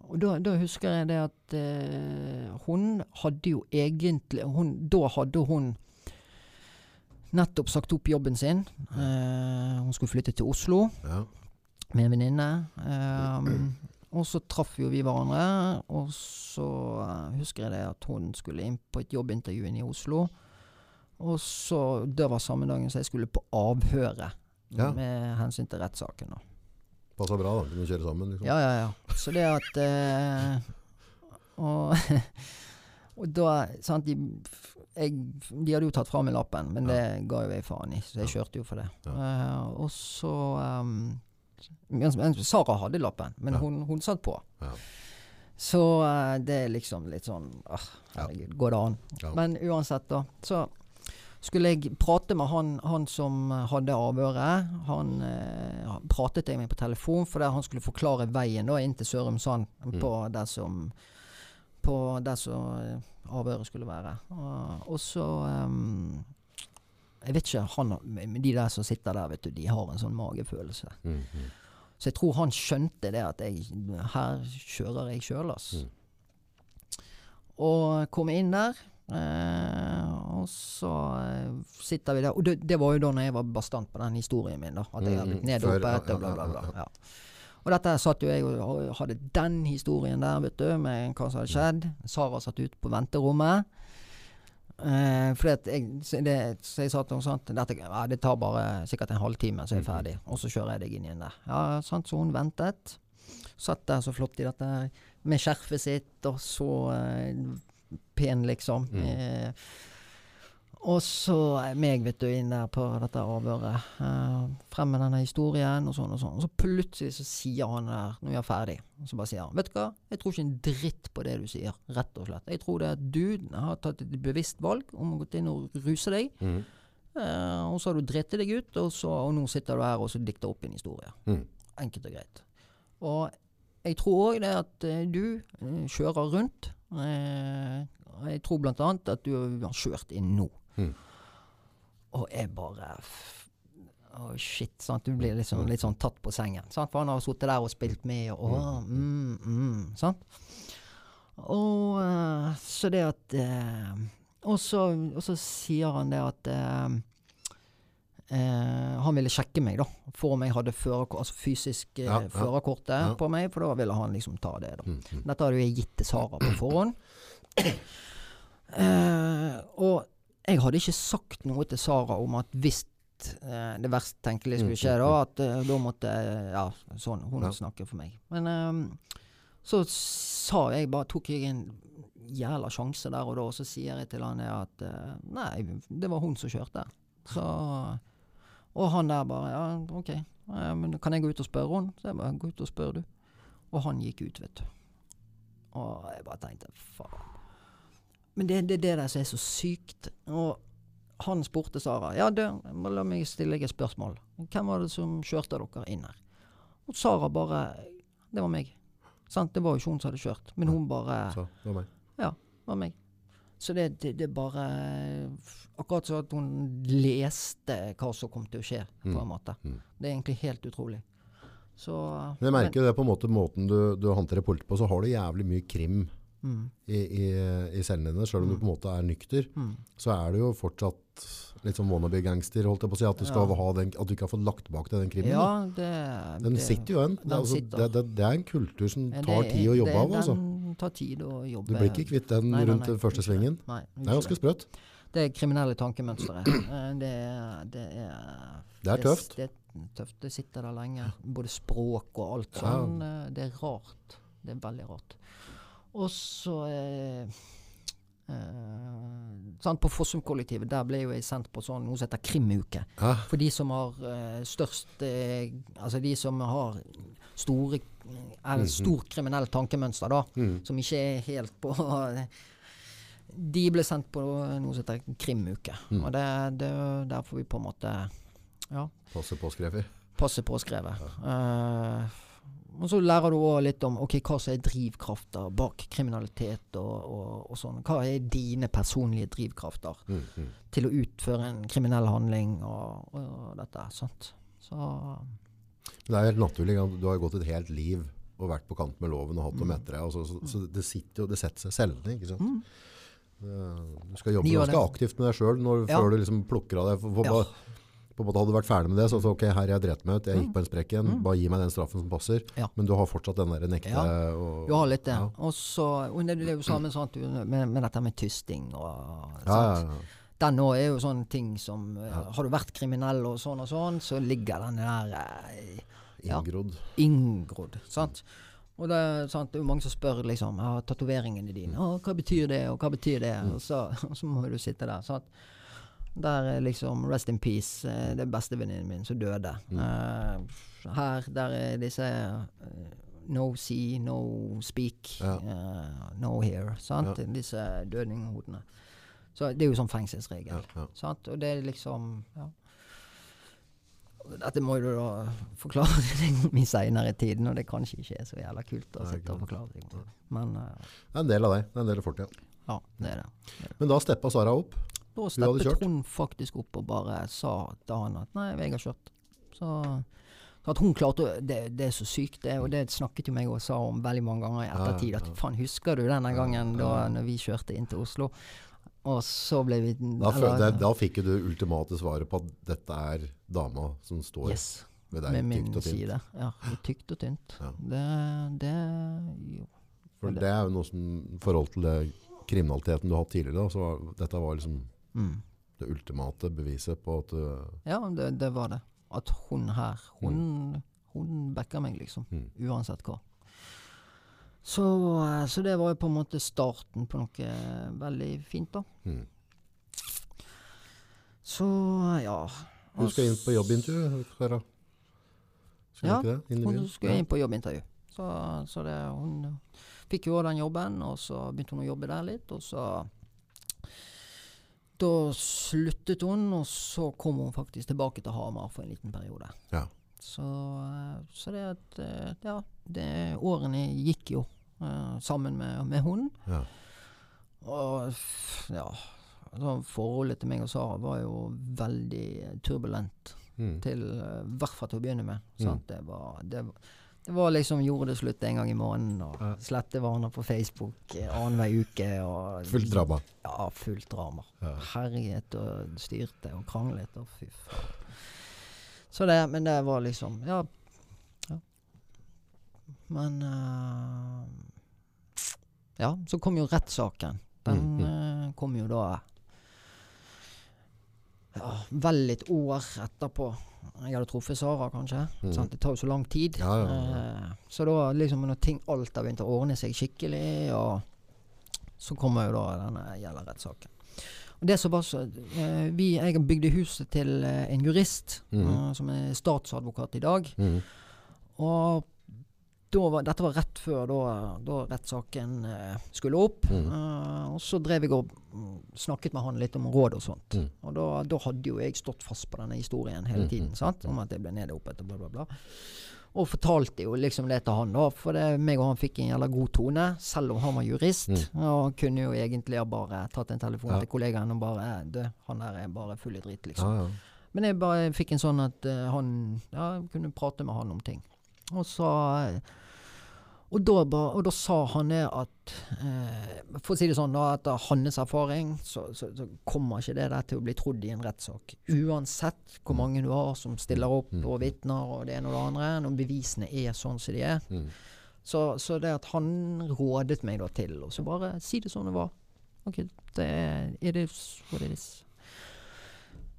S2: Og da, da husker jeg det at eh, hun hadde jo egentlig hun, Da hadde hun nettopp sagt opp jobben sin. Eh, hun skulle flytte til Oslo
S1: Ja.
S2: med en venninne. Eh, og så traff jo vi hverandre, og så eh, husker jeg det at hun skulle inn på et jobbintervju inne i Oslo. Og så Det var samme dagen som jeg skulle på avhøret
S1: Ja.
S2: med hensyn til rettssaken. da.
S1: Passa bra, da. Kunne kjøre sammen. Liksom.
S2: Ja, ja, ja. Så det at eh, [laughs] og, og da sant, de, jeg, de hadde jo tatt fra meg lappen, men det ga jo jeg faen i, så jeg kjørte jo for det. Eh, og så um, mens Sara hadde lappen, men hun, hun satt på.
S1: Ja.
S2: Så eh, det er liksom litt sånn ah, Herregud, går det an? Men uansett, da. Så skulle jeg prate med han, han som hadde avhøret. Han eh, pratet jeg med på telefon for han skulle forklare veien da inn til Sørumsand på der som på der som eh, avhøret skulle være. Og, og så ehm, Jeg vet ikke, han, de der som sitter der, vet du, de har en sånn magefølelse.
S1: Mm, mm.
S2: Så jeg tror han skjønte det at jeg, her kjører jeg sjøl, ass.
S1: Mm.
S2: Og kom inn der. Eh, og så eh, sitter vi der. Og det, det var jo da når jeg var bastant på den historien min. da At jeg hadde blitt
S1: Mm,
S2: nedopet og bla, bla, bla.
S1: ja.
S2: Og dette satt jo jeg og og hadde den historien der, vet du, med hva som hadde skjedd. Sara satt ute på venterommet. Eh, fordi at jeg, så, det, så jeg sa til henne sånn dette, ja, Det tar bare sikkert en halvtime, så er jeg ferdig. Og så kjører jeg deg inn igjen der. Ja, sant, Så hun ventet. Satt der så flott i dette med skjerfet sitt, og så eh, pen, liksom.
S1: Mm.
S2: Eh, og så meg, vet du, inn der på dette avhøret. Eh, frem med denne historien, og sånn og sånn. Og så plutselig så sier han der, når vi er ferdig, og så bare sier han Vet du hva, jeg tror ikke en dritt på det du sier, rett og slett. Jeg tror det at du har tatt et bevisst valg om å gå inn og ruse deg.
S1: Mm.
S2: Eh, og så har du dritt deg ut, og, så, og nå sitter du her og så dikter opp en historie.
S1: Mm.
S2: Enkelt og greit. Og jeg tror òg det at eh, du eh, kjører rundt. Eh, jeg tror blant annet at du har kjørt inn nå.
S1: Mm.
S2: Og jeg bare Å, shit. Sant? Du blir liksom, litt sånn tatt på sengen. Sant? For han har sittet der og spilt med, og mm, mm, sant? Og eh, så det at eh, og, så, og så sier han det at eh, eh, han ville sjekke meg, da, for om jeg hadde altså fysisk eh,
S1: Ja, ja.
S2: førerkortet
S1: Ja.
S2: på meg, for da ville han liksom ta det. da.
S1: Mm, mm.
S2: Dette hadde jo jeg gitt til Sara på forhånd. [clears throat] Eh, og jeg hadde ikke sagt noe til Sara om at hvis eh, det verst tenkelige skulle skje, da, at eh, da måtte Ja, sånn. Hun snakker for meg. Men eh, så sa jeg bare Tok jeg en jævla sjanse der og da, og så sier jeg til han at eh, Nei, det var hun som kjørte. Så Og han der bare Ja, OK. men kan jeg gå ut og spørre henne? Så jeg bare Gå ut og spør, du. Og han gikk ut, vet du. Og jeg bare tenkte faen. Men det er det, det der som er så sykt. Og han spurte Sara Ja, du, la meg stille deg et spørsmål. Hvem var det som kjørte dere inn her? Og Sara bare Det var meg. Sant? Det var jo ikke hun som hadde kjørt, men hun bare
S1: Så, det var meg.
S2: Ja, det var meg. Så det, det, det bare Akkurat som at hun leste hva som kom til å skje, på en måte.
S1: Mm.
S2: Det er egentlig helt utrolig. Så
S1: Men jeg merker jo det på en måte måten du, du håndterer politi på, så har du jævlig mye krim
S2: mm,
S1: i, i, i cellene dine. Selv om du på en måte er nykter,
S2: mm.
S1: så er du jo fortsatt litt sånn wannabe-gangster, holdt jeg på å si. At du,
S2: Ja.
S1: ha den, at du ikke har fått lagt bak deg den krimmen.
S2: Ja, det
S1: Den
S2: det,
S1: sitter jo igjen. Det, altså, det, det, er en kultur som tar tid å jobbe av. Altså.
S2: Den tar tid å jobbe
S1: Du blir ikke kvitt den
S2: Nei, nei,
S1: rundt den første svingen.
S2: Nei,
S1: Det er ganske sprøtt.
S2: Det er kriminelle tankemønstre. [clears throat] Eh, det, er- det er
S1: Det er tøft.
S2: Det, er tøft. Det sitter der lenge. Både språk og alt sånn. Ja. Det er rart. Det er veldig rart. Og så eh, eh, På Fossum-kollektivet der ble jo jeg sendt på sånn noe som heter krimuke.
S1: Ja.
S2: For de som har eh, størst eh, Altså de som har store eller stort kriminelt tankemønster, da.
S1: Mm.
S2: Som ikke er helt på [laughs] De ble sendt på noe som heter krimuke.
S1: Mm.
S2: Og det, det, der får vi på en måte ja,
S1: Passe påskrevet.
S2: passe påskrevet. Eh, og så lærer du òg litt om ok, hva som er drivkrafter bak kriminalitet og, og, og sånn. Hva er dine personlige drivkrafter
S1: Mm. Mm.
S2: til å utføre en kriminell handling og, og dette. Sant? Så
S1: Det er helt naturlig. Du har gått et helt liv og vært på kant med loven og hatt dem
S2: Mm.
S1: etter deg. Så, så, så det sitter jo, det setter seg selv, ikke sant?
S2: Mm.
S1: Eh, Du skal jobbe ganske aktivt med deg sjøl
S2: Ja.
S1: før du liksom plukker av deg. For, for
S2: Ja.
S1: på en måte hadde du vært ferdig med det, så, så ok, her er jeg drept meg ut, jeg gikk
S2: Mm.
S1: på en sprekk igjen,
S2: Mm.
S1: bare gi meg den straffen som passer.
S2: Ja.
S1: Men du har fortsatt den der nekte
S2: Ja.
S1: og,
S2: du har litt det.
S1: Ja.
S2: Og så det, er jo samme sant, du, med, med dette med tysting og
S1: Ja, ja, ja.
S2: Den òg er jo sånne ting som eh,
S1: Ja.
S2: Har du vært kriminell og sånn og sånn, så ligger den der eh, Ja.
S1: Inngrodd.
S2: inngrodd. Sant? Og det, sant, det er jo mange som spør liksom ja, tatoveringene dine. Å, hva betyr det, og hva betyr det?
S1: Mm.
S2: Og, så, og [laughs] så må du sitte der. Sant? Der er liksom Rest in peace. eh, Det er bestevenninnen min som døde.
S1: Mm.
S2: Eh, her, der er disse No see, no speak,
S1: Ja.
S2: uh, no hear. Sant?
S1: Ja.
S2: Disse dødninghodene. Så det er jo sånn fengselsregel.
S1: Ja, ja.
S2: Og det er liksom ja. Dette må du da forklare [laughs] deg om i seinere tid, når det kanskje ikke er så jævla kult å sitte og forklare ting. Men uh,
S1: Det er en del av deg. Det er en del av fortida.
S2: ja, det er det.
S1: Men da steppa Sara opp.
S2: Da steppet hun faktisk opp og bare sa til han at nei, jeg har kjørt. Så, så at hun klarte det, det er så sykt, det. Og det snakket jo meg og sa om veldig mange ganger i ettertid. At faen, husker du denne gangen da vi kjørte inn til Oslo? Og så ble vi
S1: Da,
S2: eller-
S1: det, da fikk du ultimate svaret på at dette er dama som står
S2: Yes.
S1: ved deg
S2: Med min
S1: tykt og tynt.
S2: side. Ja, tykt og tynt.
S1: Ja.
S2: Det, det jo.
S1: For
S2: det-
S1: er jo noe som i forhold til det kriminaliteten du har hatt tidligere, da, så var, dette var liksom
S2: Mm.
S1: det ultimate beviset på at du
S2: Ja, det, det var det. At hun her, hun, hun backer meg, liksom.
S1: Mm.
S2: Uansett hva. Så, eh, så det var jo på en måte starten på noe veldig fint, da.
S1: mm.
S2: Så ja.
S1: Du skal inn på jobbintervju, Sara. Skal
S2: Ja,
S1: ikke det? Inn
S2: Hun skulle inn på jobbintervju. Så, så det, hun fikk jo den jobben, og så begynte hun å jobbe der litt, og så Da sluttet hun, og så kom hun faktisk tilbake til Hamar for en liten periode.
S1: Ja.
S2: Så, eh, så det at et, Ja, det, årene gikk jo uh, sammen med, med hun.
S1: Ja.
S2: Og ja Så Forholdet til meg og Sara var jo veldig turbulent
S1: Mm.
S2: til eh, I hvert fall til å begynne med.
S1: Mm.
S2: Det, var, det, det var liksom gjorde det slutt en gang i måneden, og
S1: Ja.
S2: slette vaner på Facebook eh, annenhver uke. Og,
S1: Fullt drama.
S2: Ja, fullt drama.
S1: Ja.
S2: Herjet og styrte og kranglet og fy faen. Så det, men det var liksom ja. Men uh, Ja, så kom jo rettssaken. Den
S1: Mm,
S2: eh, kom jo da ja, vel et år etterpå. Jeg hadde truffet Sara, kanskje.
S1: Mm.
S2: Det tar jo så lang tid.
S1: Ja, ja.
S2: Eh, så da liksom når ting alt har begynt å ordne seg skikkelig, og så kommer jo da denne gjelder rettssaken. det som var så vi, Jeg bygde huset til en jurist mm. som er statsadvokat i dag.
S1: Mm.
S2: Og var, dette var rett før da, da rettssaken eh, skulle opp.
S1: Mm.
S2: Eh, og så drev jeg og mm, snakket med han litt om råd og sånt.
S1: Mm.
S2: Og da, da hadde jo jeg stått fast på denne historien hele
S1: tiden.
S2: tiden. sant? Om at jeg ble nede og bla, bla, bla. Og fortalte jo liksom det til han, da. For det, meg og han fikk en jævla god tone, selv om han var jurist.
S1: Mm.
S2: Og kunne jo egentlig ha bare tatt en telefon
S1: Ja.
S2: til kollegaen og bare Du, han der er bare full i dritt, liksom.
S1: Ja, ja.
S2: Men jeg bare fikk en sånn at uh, han Ja, kunne prate med han om ting. Og så eh, og da, og da sa han det at eh, For å si det sånn, da, etter hans erfaring, så, så, så kommer ikke det der til å bli trodd i en rettssak. Uansett hvor mange du har som stiller opp
S1: Mm.
S2: og vitner og det ene og det andre, når bevisene er sånn som de er.
S1: Mm.
S2: Så, så det at han rådet meg da til å bare si det som det var. OK, det er it is what it is.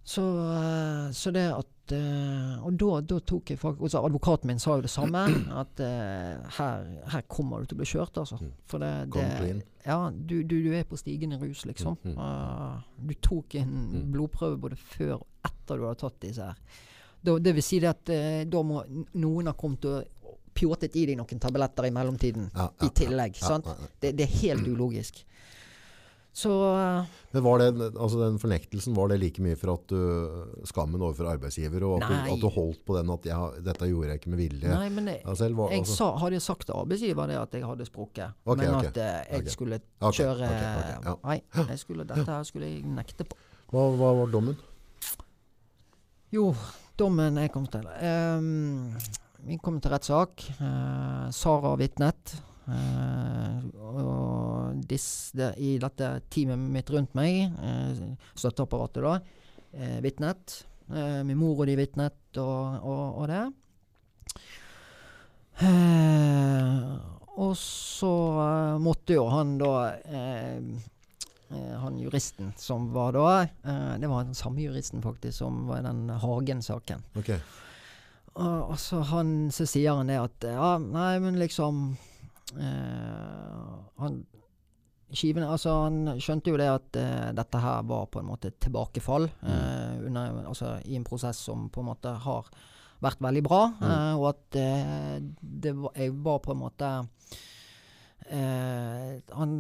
S2: Så, eh, så det at eh, Og da, da tok jeg faktisk Advokaten min sa jo det samme. [clears throat] At eh, her, her kommer du til å bli kjørt, altså.
S1: Mm.
S2: For det, det. Ja, du, du, du er på stigende rus, liksom.
S1: Mm, mm.
S2: Du tok en blodprøve både før og etter du hadde tatt disse her. Da, det vil si det at da må noen ha kommet og pjåtet i deg noen tabletter i mellomtiden.
S1: Ja, ja,
S2: I tillegg.
S1: ja.
S2: Det, det er helt ulogisk. Så eh,
S1: Men var det, altså den fornektelsen, var det like mye for at du, skammen overfor arbeidsgiver, og at du, at du holdt på den at ja, dette gjorde jeg ikke med vilje?
S2: Nei, men jeg,
S1: selv, var,
S2: jeg
S1: altså,
S2: sa, hadde sagt til arbeidsgiver det at jeg hadde sprukket.
S1: okay,
S2: men
S1: okay,
S2: at eh, jeg
S1: okay.
S2: skulle kjøre
S1: ja.
S2: Nei, jeg skulle, dette her skulle jeg nekte på.
S1: hva, hva var dommen?
S2: Jo, dommen jeg kom til um, Vi kom til rettssak. Uh, Sara vitnet. Eh, og dis, det, i dette teamet mitt rundt meg, eh, støtteapparatet da, eh, vitnet. Min mor og de vitnet og, og, og det. Og så måtte jo han da Han juristen som var da eh, Det var den samme juristen faktisk som var i den Hagen-saken.
S1: Ok,
S2: Og, og så han så sier han det at Ja, nei, men liksom Han skivene, altså Han skjønte jo det at eh, dette her var på en måte et tilbakefall eh, under, altså, i en prosess som på en måte har vært veldig bra. eh, og at eh, det var, jeg var på en måte eh, han,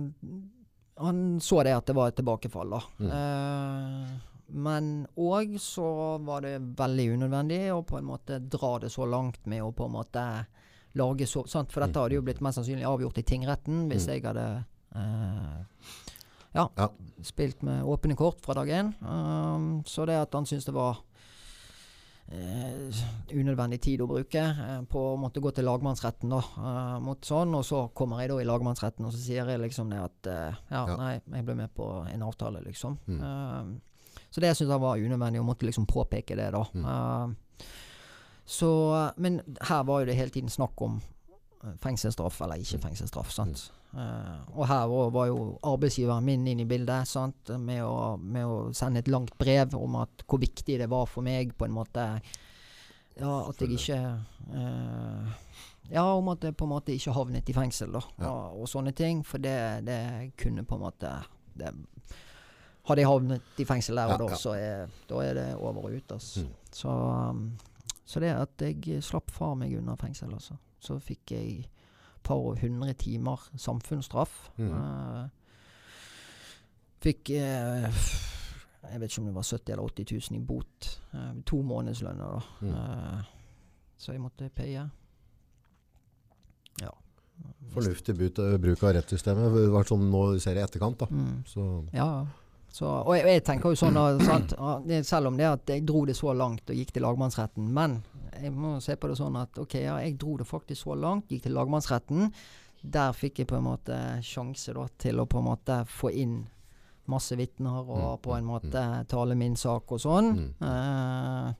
S2: han så det at det var et tilbakefall, da. Eh, men òg så var det veldig unødvendig å på en måte dra det så langt med å på en måte lage så sant? For dette hadde jo blitt mest sannsynlig avgjort i tingretten hvis jeg hadde eh, ja,
S1: Ja.
S2: spilt med åpne kort fra dag én. Um, så det at han syntes det var Uh, unødvendig tid å bruke uh, på å måtte gå til lagmannsretten da, uh, mot sånn, og så kommer jeg da i lagmannsretten og så sier jeg liksom det at ja,
S1: Ja.
S2: nei, jeg ble med på en avtale, liksom.
S1: Mm.
S2: Um, så det syns jeg var unødvendig, å måtte liksom påpeke det, da.
S1: Mm.
S2: Så Men her var jo det hele tiden snakk om eh, fengselsstraff eller ikke fengselsstraff. sant? Eh, og her var, var jo arbeidsgiveren min inn i bildet sant? Med, å, med å sende et langt brev om at hvor viktig det var for meg på en måte Ja, at jeg ikke uh, Ja, om at jeg på en måte ikke havnet i fengsel, da.
S1: Ja.
S2: Og, og sånne ting. For det, det kunne på en måte det, Hadde jeg havnet i fengsel der og
S1: Ja,
S2: da,
S1: ja.
S2: så er, da er det over og ut. Altså.
S1: Mm.
S2: Så, um, så det at jeg slapp far meg unna fengsel, altså. Så fikk jeg et par og hundre timer samfunnsstraff.
S1: Mm.
S2: Uh, fikk uh, Jeg vet ikke om det var 70 eller 80 000 i bot. Uh, to månedslønner, da.
S1: Mm.
S2: Så jeg måtte paye. Ja.
S1: Fornuftig bruk av rettssystemet. Det var sånn nå ser jeg i etterkant. da.
S2: Mm.
S1: Så,
S2: Ja, ja. Så, og jeg, jeg tenker jo sånn at? Selv om det at jeg dro det så langt og gikk til lagmannsretten. Men jeg må se på det sånn at ok, ja, jeg dro det faktisk så langt, gikk til lagmannsretten. Der fikk jeg på en måte sjanse da, til å på en måte få inn masse vitner og
S1: Mm,
S2: på en
S1: mm,
S2: måte tale min sak og sånn.
S1: Mm.
S2: Eh,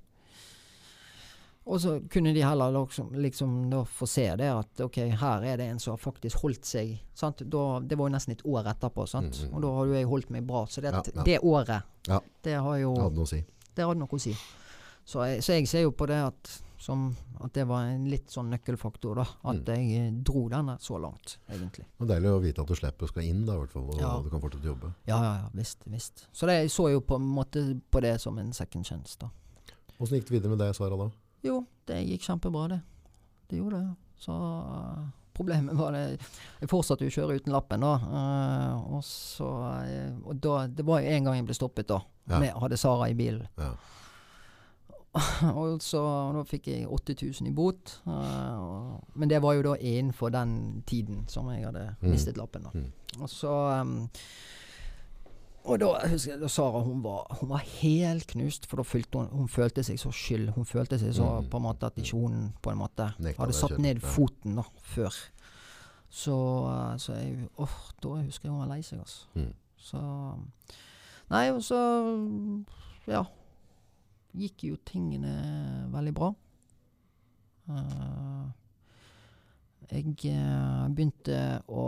S2: og så kunne de heller liksom, liksom få se det at ok, her er det en som har faktisk holdt seg. Sant? Da, det var jo nesten et år etterpå, sant?
S1: Mm,
S2: og da har jo jeg holdt meg bra. Så det,
S1: Ja, ja.
S2: det året,
S1: Ja.
S2: det har jo
S1: det hadde noe å si.
S2: noe å si. Så jeg, så jeg ser jo på det at, som, at det var en litt sånn nøkkelfaktor, da. At
S1: Mm.
S2: jeg eh, dro denne så langt, egentlig.
S1: Det er deilig å vite at du slipper å skal inn, da, i hvert fall, og du kan fortsette å jobbe.
S2: Ja, ja, ja, visst. visst. Så det, jeg så jo på en måte på det som en second chance, da.
S1: Hvordan gikk det videre med deg, Sara, da?
S2: Jo, det gikk kjempebra, det. Det gjorde det. Så uh, problemet var det Jeg fortsatte jo å kjøre uten lappen, da. Uh, og så uh, Og da Det var jo en gang jeg ble stoppet, da.
S1: Ja.
S2: Med, hadde Sara i bilen.
S1: Ja. [laughs]
S2: og så da fikk jeg 8000 i bot. uh, og, men det var jo da innenfor den tiden som jeg hadde
S1: Mm.
S2: mistet lappen, da.
S1: Mm.
S2: Og så um, og da husker jeg Sara hun var, hun var helt knust, for da følte hun, hun følte seg så skyld. Hun følte seg så
S1: Mm.
S2: på en måte at ikke hun på en måte
S1: Nekta
S2: hadde satt ned foten da, før. Så, uh, så jeg åh, da husker jeg hun var lei seg, altså.
S1: Mm.
S2: Så Nei, og så Ja. Gikk jo tingene veldig bra. Eh, jeg eh, begynte å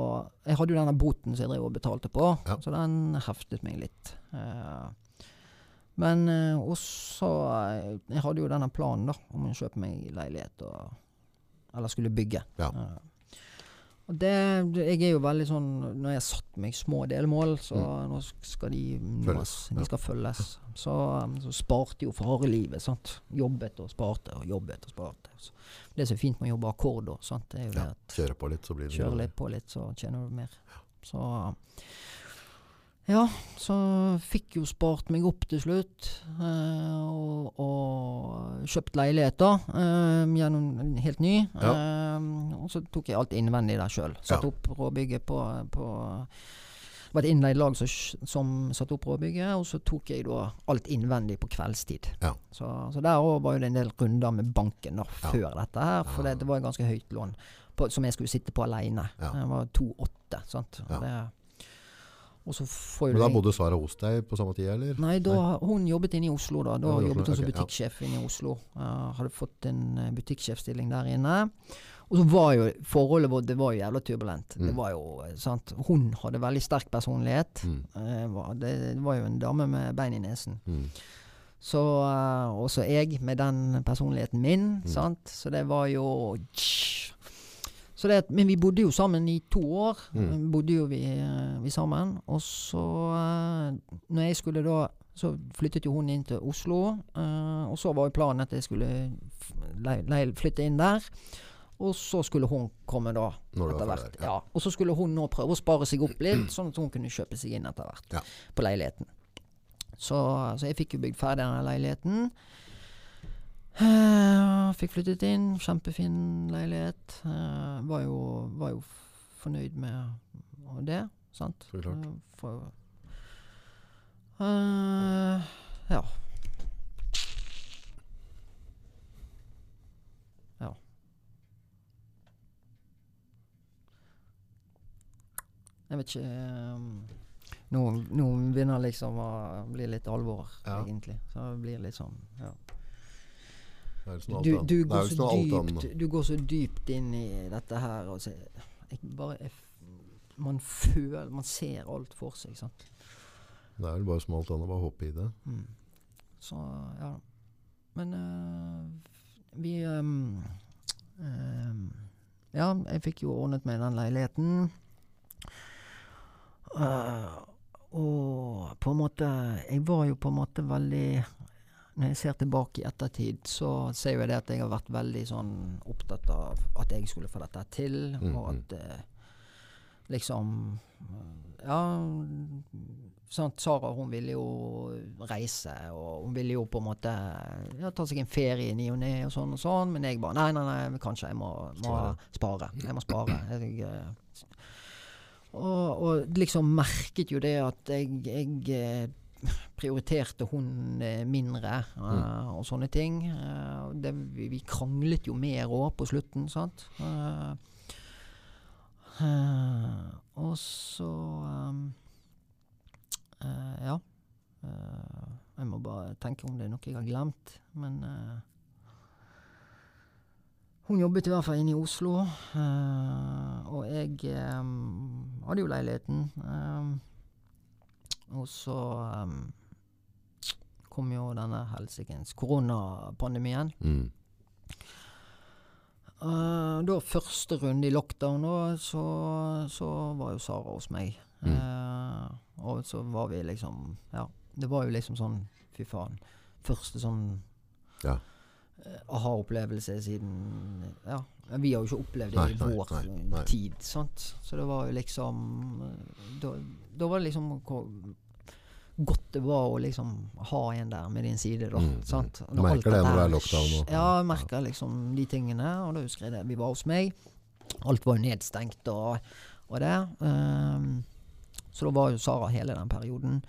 S2: Jeg hadde jo denne boten som jeg drev og betalte på,
S1: Ja.
S2: så den heftet meg litt. Eh, men uh, også eh, Jeg hadde jo denne planen da om å kjøpe meg leilighet og Eller skulle bygge.
S1: Ja.
S2: Eh, Og det, jeg er jo veldig sånn Når jeg har satt meg små delmål, så
S1: Mm.
S2: nå skal de.
S1: Følges, ja.
S2: De skal følges. Så, så sparte jo for harde livet. sant? Jobbet og sparte og jobbet og sparte. Så det som er fint med å jobbe akkord, sant? det er jo det at
S1: Kjøre på litt, så blir det
S2: kjører litt på litt, så tjener du mer. Så ja, så fikk jo spart meg opp til slutt. eh, og, og kjøpt leilighet, da. eh, gjennom helt ny. Eh, og så tok jeg alt innvendig der sjøl. Satt
S1: Ja.
S2: opp råbygget på, på Det var et innleid lag som, som satte opp råbygget, og så tok jeg da alt innvendig på kveldstid.
S1: Ja.
S2: Så, så der òg var det en del runder med banken da,
S1: Ja.
S2: før dette her, for det, det var et ganske høyt lån på, som jeg skulle sitte på aleine.
S1: Ja.
S2: Det var 2,8. sant.
S1: Ja.
S2: Det, og så får
S1: Men da bodde Sara hos deg på samme tid, eller?
S2: Nei, da, hun jobbet inne i Oslo da. Da
S1: Ja,
S2: jobbet hun som
S1: ok, ja.
S2: butikksjef inne i Oslo. Uh, hadde fått en uh, butikksjefstilling der inne. Og så var jo forholdet vårt det var jo jævla turbulent. Det
S1: Mm.
S2: var jo, eh, sant? Hun hadde veldig sterk personlighet.
S1: Mm.
S2: Eh, det, det var jo en dame med bein i nesen.
S1: Mm.
S2: Så uh, også jeg med den personligheten min,
S1: Mm.
S2: sant. Så det var jo så det, Men vi bodde jo sammen i to år.
S1: Mm.
S2: Bodde jo vi, eh, vi sammen. Og så, når jeg skulle da Så flyttet jo hun inn til Oslo. eh, og så var jo planen at jeg skulle flytte inn der. Og så skulle hun komme da, etter hvert. Ja.
S1: ja.
S2: Og så skulle hun nå prøve å spare seg opp litt, sånn at hun kunne kjøpe seg inn etter hvert
S1: Ja.
S2: på leiligheten. Så, så jeg fikk jo bygd ferdig denne leiligheten. Eh, fikk flyttet inn. Kjempefin leilighet. Eh, var, jo, var jo fornøyd med det, sant.
S1: Så klart.
S2: Eh, for, ja. Ja. Jeg vet ikke eh, nå, nå begynner liksom å bli litt alvor,
S1: Ja.
S2: egentlig. Så det blir litt sånn ja.
S1: Alt
S2: Du, du, går så
S1: annet.
S2: dypt, du går så dypt inn i dette her. Og så, jeg bare, jeg, man føler Man ser alt for seg, sant.
S1: Det er vel bare som alt annet, bare hoppe i det.
S2: Mm. Så ja. Men eh, vi ehm, ehm, Ja, jeg fikk jo ordnet meg den leiligheten. Eh, og på en måte Jeg var jo på en måte veldig Når jeg ser tilbake i ettertid, så ser jeg det at jeg har vært veldig sånn opptatt av at jeg skulle få dette til,
S1: Mm,
S2: og at eh, liksom Ja, sant. Sara hun ville jo reise, og hun ville jo på en måte ja, ta seg en ferie i ny og ne og sånn og sånn, men jeg bare Nei, nei, nei, kanskje jeg må, må
S1: Spare.
S2: spare. Jeg må spare. Jeg, eh, og, og liksom merket jo det at jeg, jeg eh, prioriterte hun eh, mindre eh, og sånne ting. Det, vi, kranglet jo mer òg på slutten, sant. Og så um, Ja. Jeg må bare tenke om det er noe jeg har glemt, men hun jobbet i hvert fall inne i Oslo, eh, og jeg eh, hadde jo leiligheten. eh, og så kom jo denne helsikens koronapandemien.
S1: Mm.
S2: Uh, da første runde i lockdown, da, så, så var jo Sara hos meg.
S1: Mm.
S2: Uh, og så var vi liksom Ja, det var jo liksom sånn Fy faen. Første sånn
S1: Ja.
S2: Eh, aha-opplevelse siden Ja, vi har jo ikke opplevd det
S1: Nei,
S2: i vår
S1: nei, nei.
S2: tid, sant. Så det var jo liksom eh, Da, da var det liksom hvor godt det var å liksom ha en der med din side, da.
S1: Mm,
S2: sant?
S1: Du merker det når det er lockdown og-
S2: Ja, jeg merker liksom de tingene. Og da husker jeg det. Vi var hos meg. Alt var jo nedstengt og, og det. Um, så da var jo Sara hele den perioden.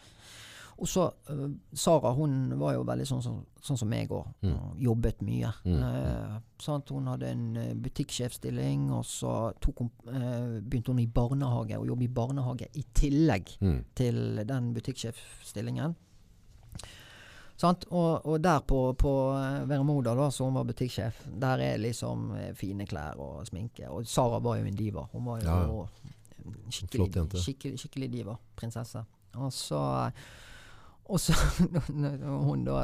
S2: Og så uh, Sara hun var jo veldig sånn som, sånn som meg òg.
S1: Mm.
S2: Jobbet mye.
S1: Mm,
S2: Uh, sant? Hun hadde en eh, butikksjefstilling, og så hun, uh, begynte hun i barnehage, å jobbe i barnehage i tillegg
S1: Mm.
S2: til den butikksjefstillingen. Sant? Og, og der på, på Veramoda, da, så hun var butikksjef, der er liksom fine klær og sminke. Og Sara var jo en diva. Hun var jo
S1: Ja,
S2: en skikkelig, skikkelig, skikkelig diva. Prinsesse. Og så og så [laughs] hun da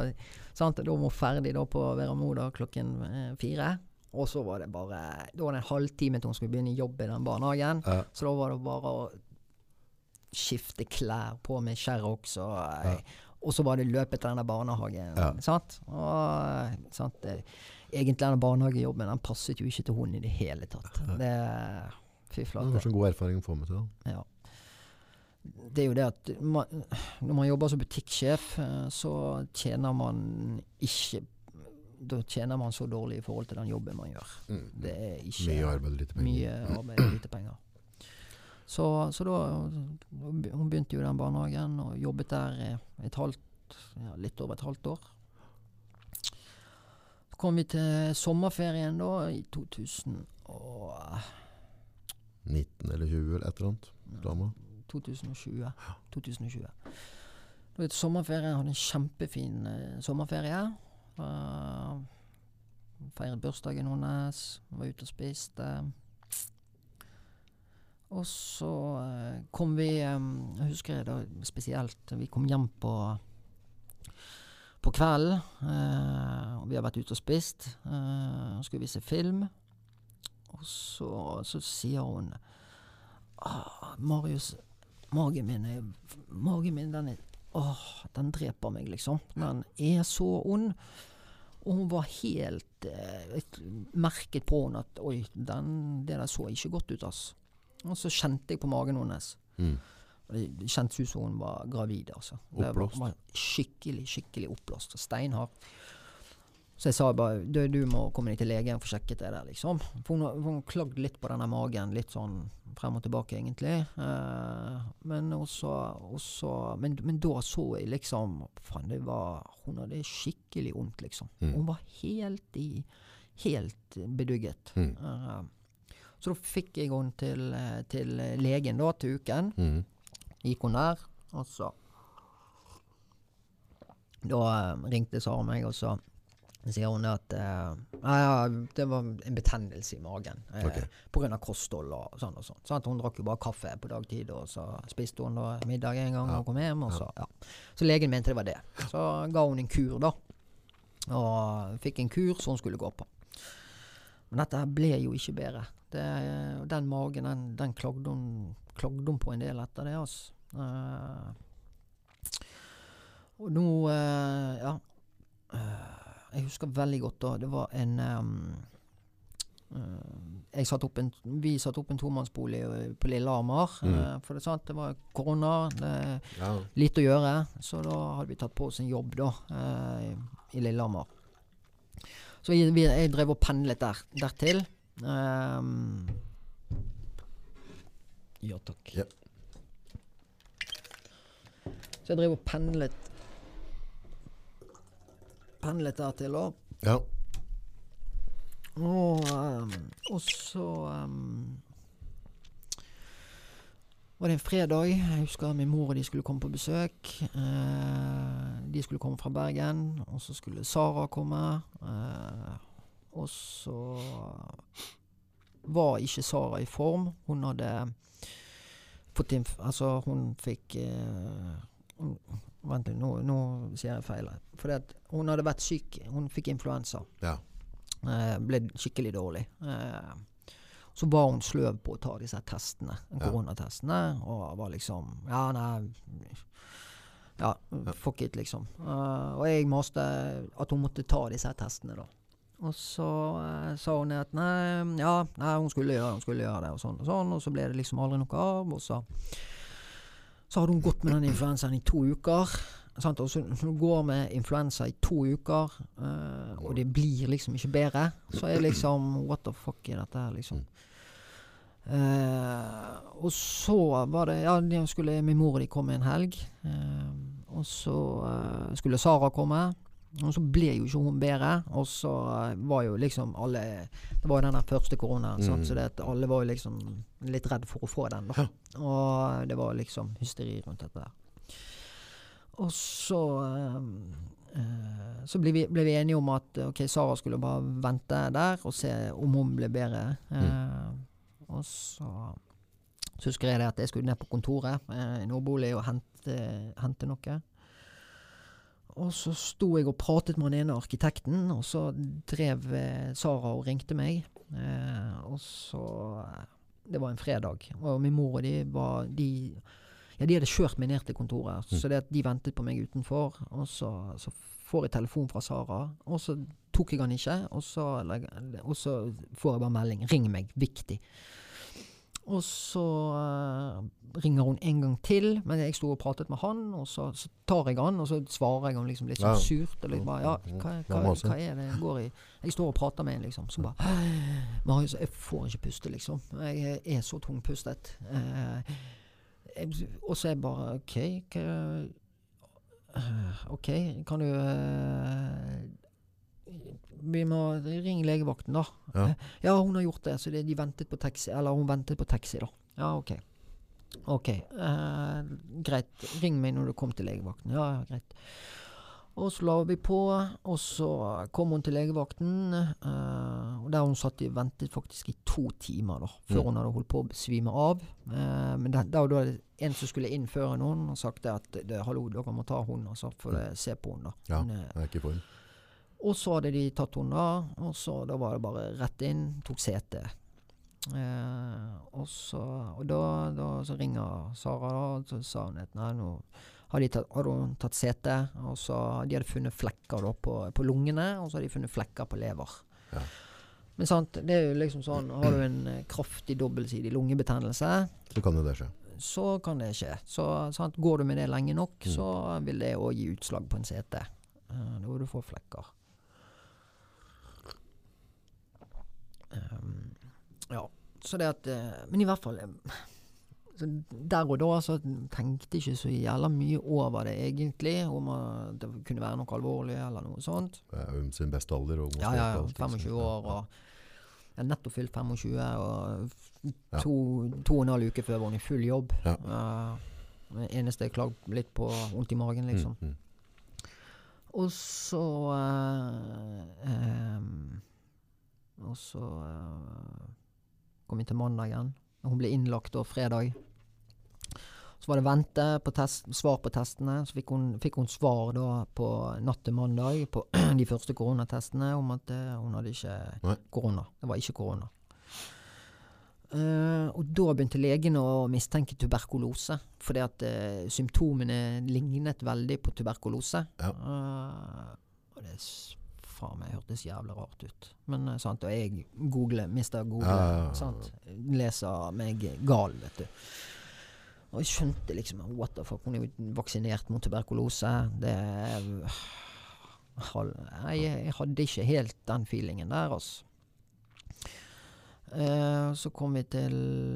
S2: sant, Da var hun ferdig da på Veramoda klokken eh, fire. Og så var det bare Da var det en halvtime til hun skulle begynne i jobb i den barnehagen.
S1: Ja.
S2: Så da var det bare å skifte klær på med Sherrox og ja. Og så var det løpet til denne barnehagen.
S1: Ja.
S2: Sant? Og, eh, sant? Egentlig denne barnehagejobben den passet jo ikke til hun i det hele tatt. Det Fy
S1: Det var en god erfaring å få med til.
S2: Ja. Det er jo det at man, når man jobber som butikksjef, eh, så tjener man ikke Da tjener man så dårlig i forhold til den jobben man gjør.
S1: Mm.
S2: Det er ikke
S1: Mye arbeid, lite penger.
S2: mye arbeid og lite penger. Så, så da Hun begynte jo den barnehagen og jobbet der et halvt ja, litt over et halvt år. Så kom vi til sommerferien da i
S1: 2019 eller 20 eller et eller annet. Dama.
S2: 2020. 2020. Da var det sommerferie. Hadde en kjempefin eh, sommerferie. Uh, feiret bursdagen hennes. Var ute og spiste. Og så eh, kom vi um, Jeg husker jeg da spesielt Vi kom hjem på på kvelden. eh, og vi har vært ute og spist. Eh, skulle vi se film. Og så, så sier hun ah, Marius, magen min er Magen min, den er Åh, den dreper meg, liksom. Den er så ond. Og hun var helt eh, Merket på henne at Oi, den, det der så ikke godt ut, ass. Og så kjente jeg på magen hennes.
S1: Mm.
S2: Det kjentes ut som hun var gravid, altså.
S1: Oppblåst.
S2: var skikkelig, skikkelig oppblåst. Steinhard. Så jeg sa bare du, du må komme deg til legen og få sjekket det der, liksom. For hun, hun klagde litt på denne magen, litt sånn frem og tilbake, egentlig. Eh, men også, også men, men da så jeg liksom Faen, det var Hun hadde skikkelig vondt, liksom.
S1: Mm.
S2: Hun var helt i Helt bedugget.
S1: Mm.
S2: Eh, så da fikk jeg henne til, eh, til legen da, til uken.
S1: Mm.
S2: Gikk hun der, og så Da eh, ringte Sara meg, og så sier hun at uh, ja, det var en betennelse i magen
S1: Ok.
S2: på grunn av kosthold og sånn og sånn. Sant? Hun drakk jo bare kaffe på dagtid, og så spiste hun da middag en gang
S1: Ja.
S2: og kom hjem. Og så, ja. så legen mente det var det. Så ga hun en kur, da. Og fikk en kur som hun skulle gå på. Men dette ble jo ikke bedre. Det, den magen, den, den klagde, hun, klagde hun på en del etter det, altså. Uh, og nå Ja. Eh, jeg husker veldig godt da. Det var en um, jeg satt opp en, Vi satte opp en tomannsbolig eh, på Lillehammer.
S1: Mm.
S2: eh, for det, sant, det var korona. Det
S1: Ja.
S2: lite å gjøre. Så da hadde vi tatt på oss en jobb da, i, i Lillehammer. Så vi, vi, jeg drev og pendlet der, dertil. Um, ja takk.
S1: Ja.
S2: Så jeg drev og pendlet Pendlet dertil, òg.
S1: ja.
S2: Og, um, og så um, var det en fredag. Jeg husker min mor og de skulle komme på besøk. Eh, de skulle komme fra Bergen, og så skulle Sara komme. Eh, og så var ikke Sara i form. Hun hadde fått inn Altså, hun fikk eh, hun, Vent nå, nå sier jeg feil. For hun hadde vært syk. Hun fikk influensa.
S1: ja.
S2: Eh, ble skikkelig dårlig. Eh, så var hun sløv på å ta disse testene, koronatestene, og var liksom Ja, nei Ja, fuck it, liksom. Eh, og jeg maste at hun måtte ta disse testene, da. Og så eh, sa hun at nei, ja, nei, hun skulle gjøre det, hun skulle gjøre det, og sånn og sånn. Og så ble det liksom aldri noe av. Og så, så hadde hun gått med den influensaen i to uker. Sant? Og så når går med influensa i to uker, uh, og det blir liksom ikke bedre, så er liksom What the fuck er dette her, liksom? Uh, og så var det Ja, skulle min mor og de komme en helg. Uh, og så skulle Sara komme. Og så ble jo ikke hun bedre. Og så eh, var jo liksom alle Det var jo den første koronaen?
S1: Mm.
S2: så alle var jo liksom litt redd for å få den. da Og det var liksom hysteri rundt dette der. Og så eh, eh, Så ble vi, ble vi enige om at ok, Sara skulle bare vente der og se om hun ble bedre. Eh, Og så så husker jeg det at jeg skulle ned på kontoret eh, i nordbolig og hente, hente noe. Og så sto jeg og pratet med den ene arkitekten, og så drev eh, Sara og ringte meg. Eh, og så eh, Det var en fredag. Og min mor og de var de, ja, de hadde kjørt meg ned til kontoret,
S1: Mm.
S2: så det at de ventet på meg utenfor. Og så, så får jeg telefon fra Sara, og så tok jeg han ikke. Og så, og så får jeg bare melding 'Ring meg. Viktig'. Og så eh, ringer hun en gang til, men jeg sto og pratet med han, og så, så tar jeg han, og så svarer jeg han liksom litt sånn surt. Og liksom bare, ja, hva, hva,
S1: Ja,
S2: hva er det jeg går i? Jeg står og prater med en, liksom. Så bare [gasps] Marius, jeg får ikke puste, liksom. Jeg er så tungpustet. Eh, og så er jeg bare OK, hva eh, OK, kan du eh, Vi må ringe legevakten, da.
S1: Ja.
S2: Eh, [laughs] ja, hun har gjort det, så de ventet på taxi. Eller hun ventet på taxi, da. Ja, OK. OK. Eh, greit. Ring meg når du kommer til legevakten. Ja, ja, greit. Og så la vi på, og så kom hun til legevakten. eh, og der hun satt og ventet faktisk i to timer, da, før
S1: Mm.
S2: hun hadde holdt på å besvime av. Eh, men da var det en som skulle innføre noen, og sagt at det, 'hallo, dere må ta hun, altså, for å se på hun da.
S1: Ja.
S2: Hun
S1: Jeg er ikke i form.
S2: Og så hadde de tatt henne da, og så da var det bare rett inn, tok sete. Eh, og så og da, da så ringer Sara, da, og så sa hun at nei, nå har de tatt, hadde hun tatt sete, og så de hadde funnet flekker da på, på lungene, og så hadde de funnet flekker på lever.
S1: Ja.
S2: Men sant, det er jo liksom sånn, har du en eh, kraftig dobbeltsidig lungebetennelse,
S1: Så kan jo det skje.
S2: så kan det skje. Så sant, går du med det lenge nok,
S1: Mm.
S2: så vil det òg gi utslag på en CT. Eh, da vil du få flekker. Ehm, ja, så det at eh, Men i hvert fall så Der og da så tenkte jeg ikke så jævla mye over det egentlig, om at det kunne være noe alvorlig eller noe sånt.
S1: Er sin beste alder. Og
S2: Ja, ja, ja.
S1: og liksom.
S2: 25 år og Jeg er nettopp fylt 25 og to, to og en halv uke før var hun i full jobb.
S1: Ja.
S2: Uh, det eneste jeg klagde litt på vondt i magen, liksom.
S1: Mm, mm.
S2: Og så uh, ehm, Og så uh, kom vi til mandagen. Hun ble innlagt da fredag. Så var det vente på test, svar på testene. Så fikk hun, fikk hun svar da på natt til mandag på [clears throat] de første koronatestene om at eh, hun hadde ikke
S1: Nei.
S2: korona. Det var ikke korona. Uh, og da begynte legen å mistenke tuberkulose, fordi at uh, symptomene lignet veldig på tuberkulose.
S1: Ja.
S2: Uh, og det faen meg hørtes jævlig rart ut. Men eh, sant, og jeg googler, mister Google,
S1: Ja,
S2: sant. Leser meg gal, vet du. Og jeg skjønte liksom What the fuck, hun er jo vaksinert mot tuberkulose. Det [sighs] jeg, jeg hadde ikke helt den feelingen der, altså. Eh, så kom vi til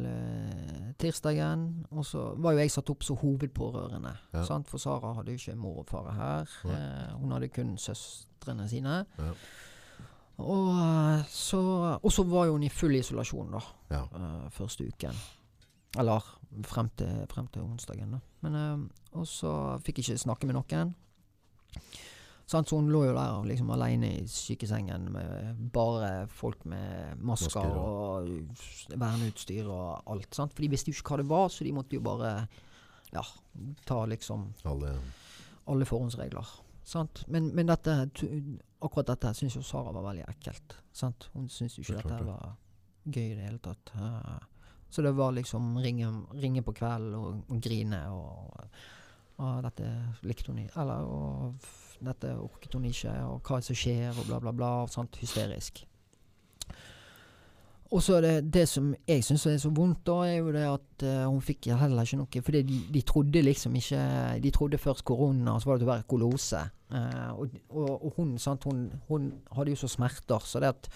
S2: eh, tirsdagen, og så var jo jeg satt opp som hovedpårørende.
S1: Ja.
S2: Sant? For Sara hadde jo ikke mor og far her.
S1: Nei.
S2: Eh, hun hadde kun søstrene sine.
S1: Ja.
S2: Og så, og så var jo hun i full isolasjon, da.
S1: Ja.
S2: første uken. Eller frem til, frem til onsdagen, da. Men, og så fikk jeg ikke snakke med noen. Så hun lå jo der liksom alene i sykesengen med bare folk med masker,
S1: Masker,
S2: og verneutstyr og alt. Sant? For de visste jo ikke hva det var, så de måtte jo bare ja, ta liksom
S1: Alle
S2: alle forhåndsregler. Sant? Men, men dette, akkurat dette syns jo Sara var veldig ekkelt. Sant? Hun syntes jo ikke
S1: Det
S2: dette
S1: det.
S2: var gøy i det hele tatt. Så det var liksom ringe, ringe på kvelden og, og grine og, og dette likte hun ikke. Eller og dette orket hun ikke, og hva som skjer, og bla, bla, bla. Sant? Hysterisk. Og så er det det som jeg syns er så vondt, da, er jo det at uh, hun fikk heller ikke noe Fordi de, de trodde liksom ikke De trodde først korona, og så var det tuberkulose. Uh, og, og, og hun, sant, hun, hun hadde jo så smerter, så det at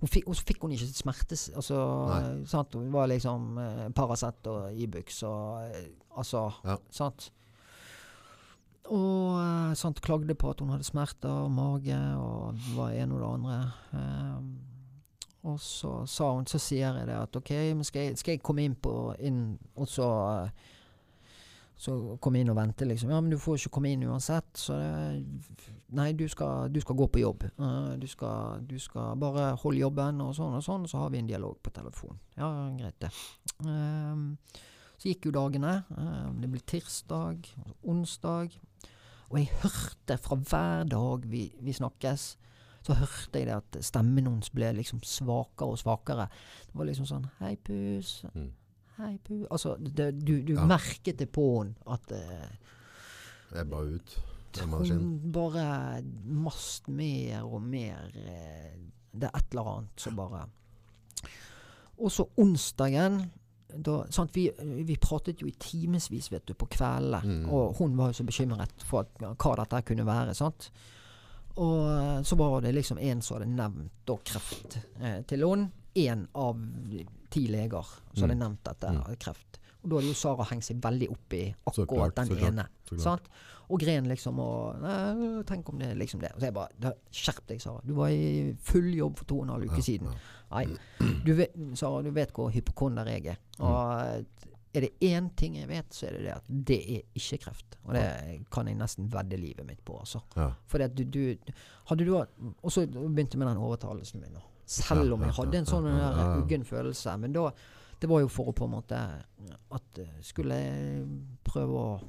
S2: hun fikk, og så fikk hun ikke smertes... Altså,
S1: Nei.
S2: sant, hun var liksom uh, Paracet og Ibux og eh, Altså,
S1: Ja.
S2: sant. Og eh, sant, klagde på at hun hadde smerter, og mage og det var ene og det andre. Um, og så sa hun, så sier jeg det at OK, men skal jeg, skal jeg komme inn på inn, og så eh, så komme inn og vente, liksom. Ja, men du får ikke komme inn uansett. Så det, nei, du skal, du skal gå på jobb. Uh, du, skal, du skal bare holde jobben og sånn og sånn, så har vi en dialog på telefon. Ja, greit, det. Um, så gikk jo dagene. Ehm, det ble tirsdag, onsdag. Og jeg hørte fra hver dag vi, vi snakkes, så hørte jeg det at stemmen hennes ble liksom svakere og svakere. Det var liksom sånn Hei, pus.
S1: Mm.
S2: Hei, pus. Altså, det, du, du
S1: Ja.
S2: merket det på henne at eh,
S1: ba ut.
S2: Hun bare mast mer og mer eh, Det er et eller annet som bare Og så onsdagen da, vi, vi pratet jo i timevis på kveldene,
S1: Mm.
S2: og hun var jo så bekymret for at, hva dette kunne være. sant? Og eh, så var det liksom en som hadde nevnt da kreft eh, til henne. Én av ti leger som hadde
S1: Mm.
S2: nevnt dette,
S1: Mm.
S2: hadde kreft. Og da hadde jo Sara hengt seg veldig opp i akkurat
S1: klart,
S2: den
S1: klart,
S2: ene. Sant? Og gren liksom og Tenk om det er liksom det. Og så jeg bare Skjerp deg, Sara. Du var i full jobb for to og en halv uke
S1: Ja,
S2: siden.
S1: ja.
S2: Nei. Du vet, Sara, du vet hvor hypokonder jeg er.
S1: Mm.
S2: Og er det én ting jeg vet, så er det det at det er ikke kreft. Og det kan jeg nesten vedde livet mitt på, altså.
S1: Ja.
S2: Fordi at du, du Hadde du Og så begynte jeg med den overtalelsen min. Selv om jeg hadde en sånn uggen følelse. Men da Det var jo for å på en måte At eh, skulle jeg prøve å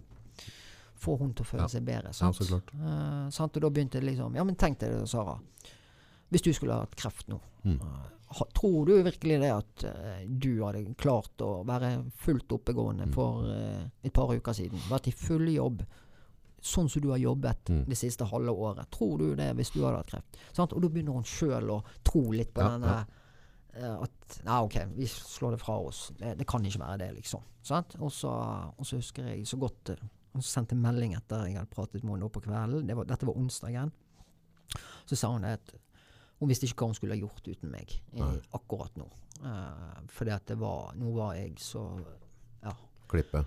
S2: få hun til å føle
S1: Ja.
S2: seg bedre.
S1: ja, så klart.
S2: Uh, sant? Og da begynte det liksom Ja, men tenk deg det, Sara. Hvis du skulle hatt kreft nå,
S1: Mm.
S2: ha, tror du virkelig det at uh, du hadde klart å være fullt oppegående
S1: Mm.
S2: for et par uker siden? Vært i full jobb, sånn som du har jobbet
S1: Mm.
S2: det siste halve året. Tror du det hvis du hadde hatt kreft? Sant? Og da begynner hun sjøl å tro litt på
S1: Ja,
S2: denne
S1: ja.
S2: Eh, at Nei, OK, vi slår det fra oss. Det, det kan ikke være det, liksom. Sant? Og så, husker jeg så godt eh, Hun sendte melding etter jeg hadde pratet med henne på kvelden. Det var, dette var onsdagen. Så sa hun at hun visste ikke hva hun skulle ha gjort uten meg i, akkurat nå. Uh, fordi at det var Nå var jeg så Ja.
S1: Klippe.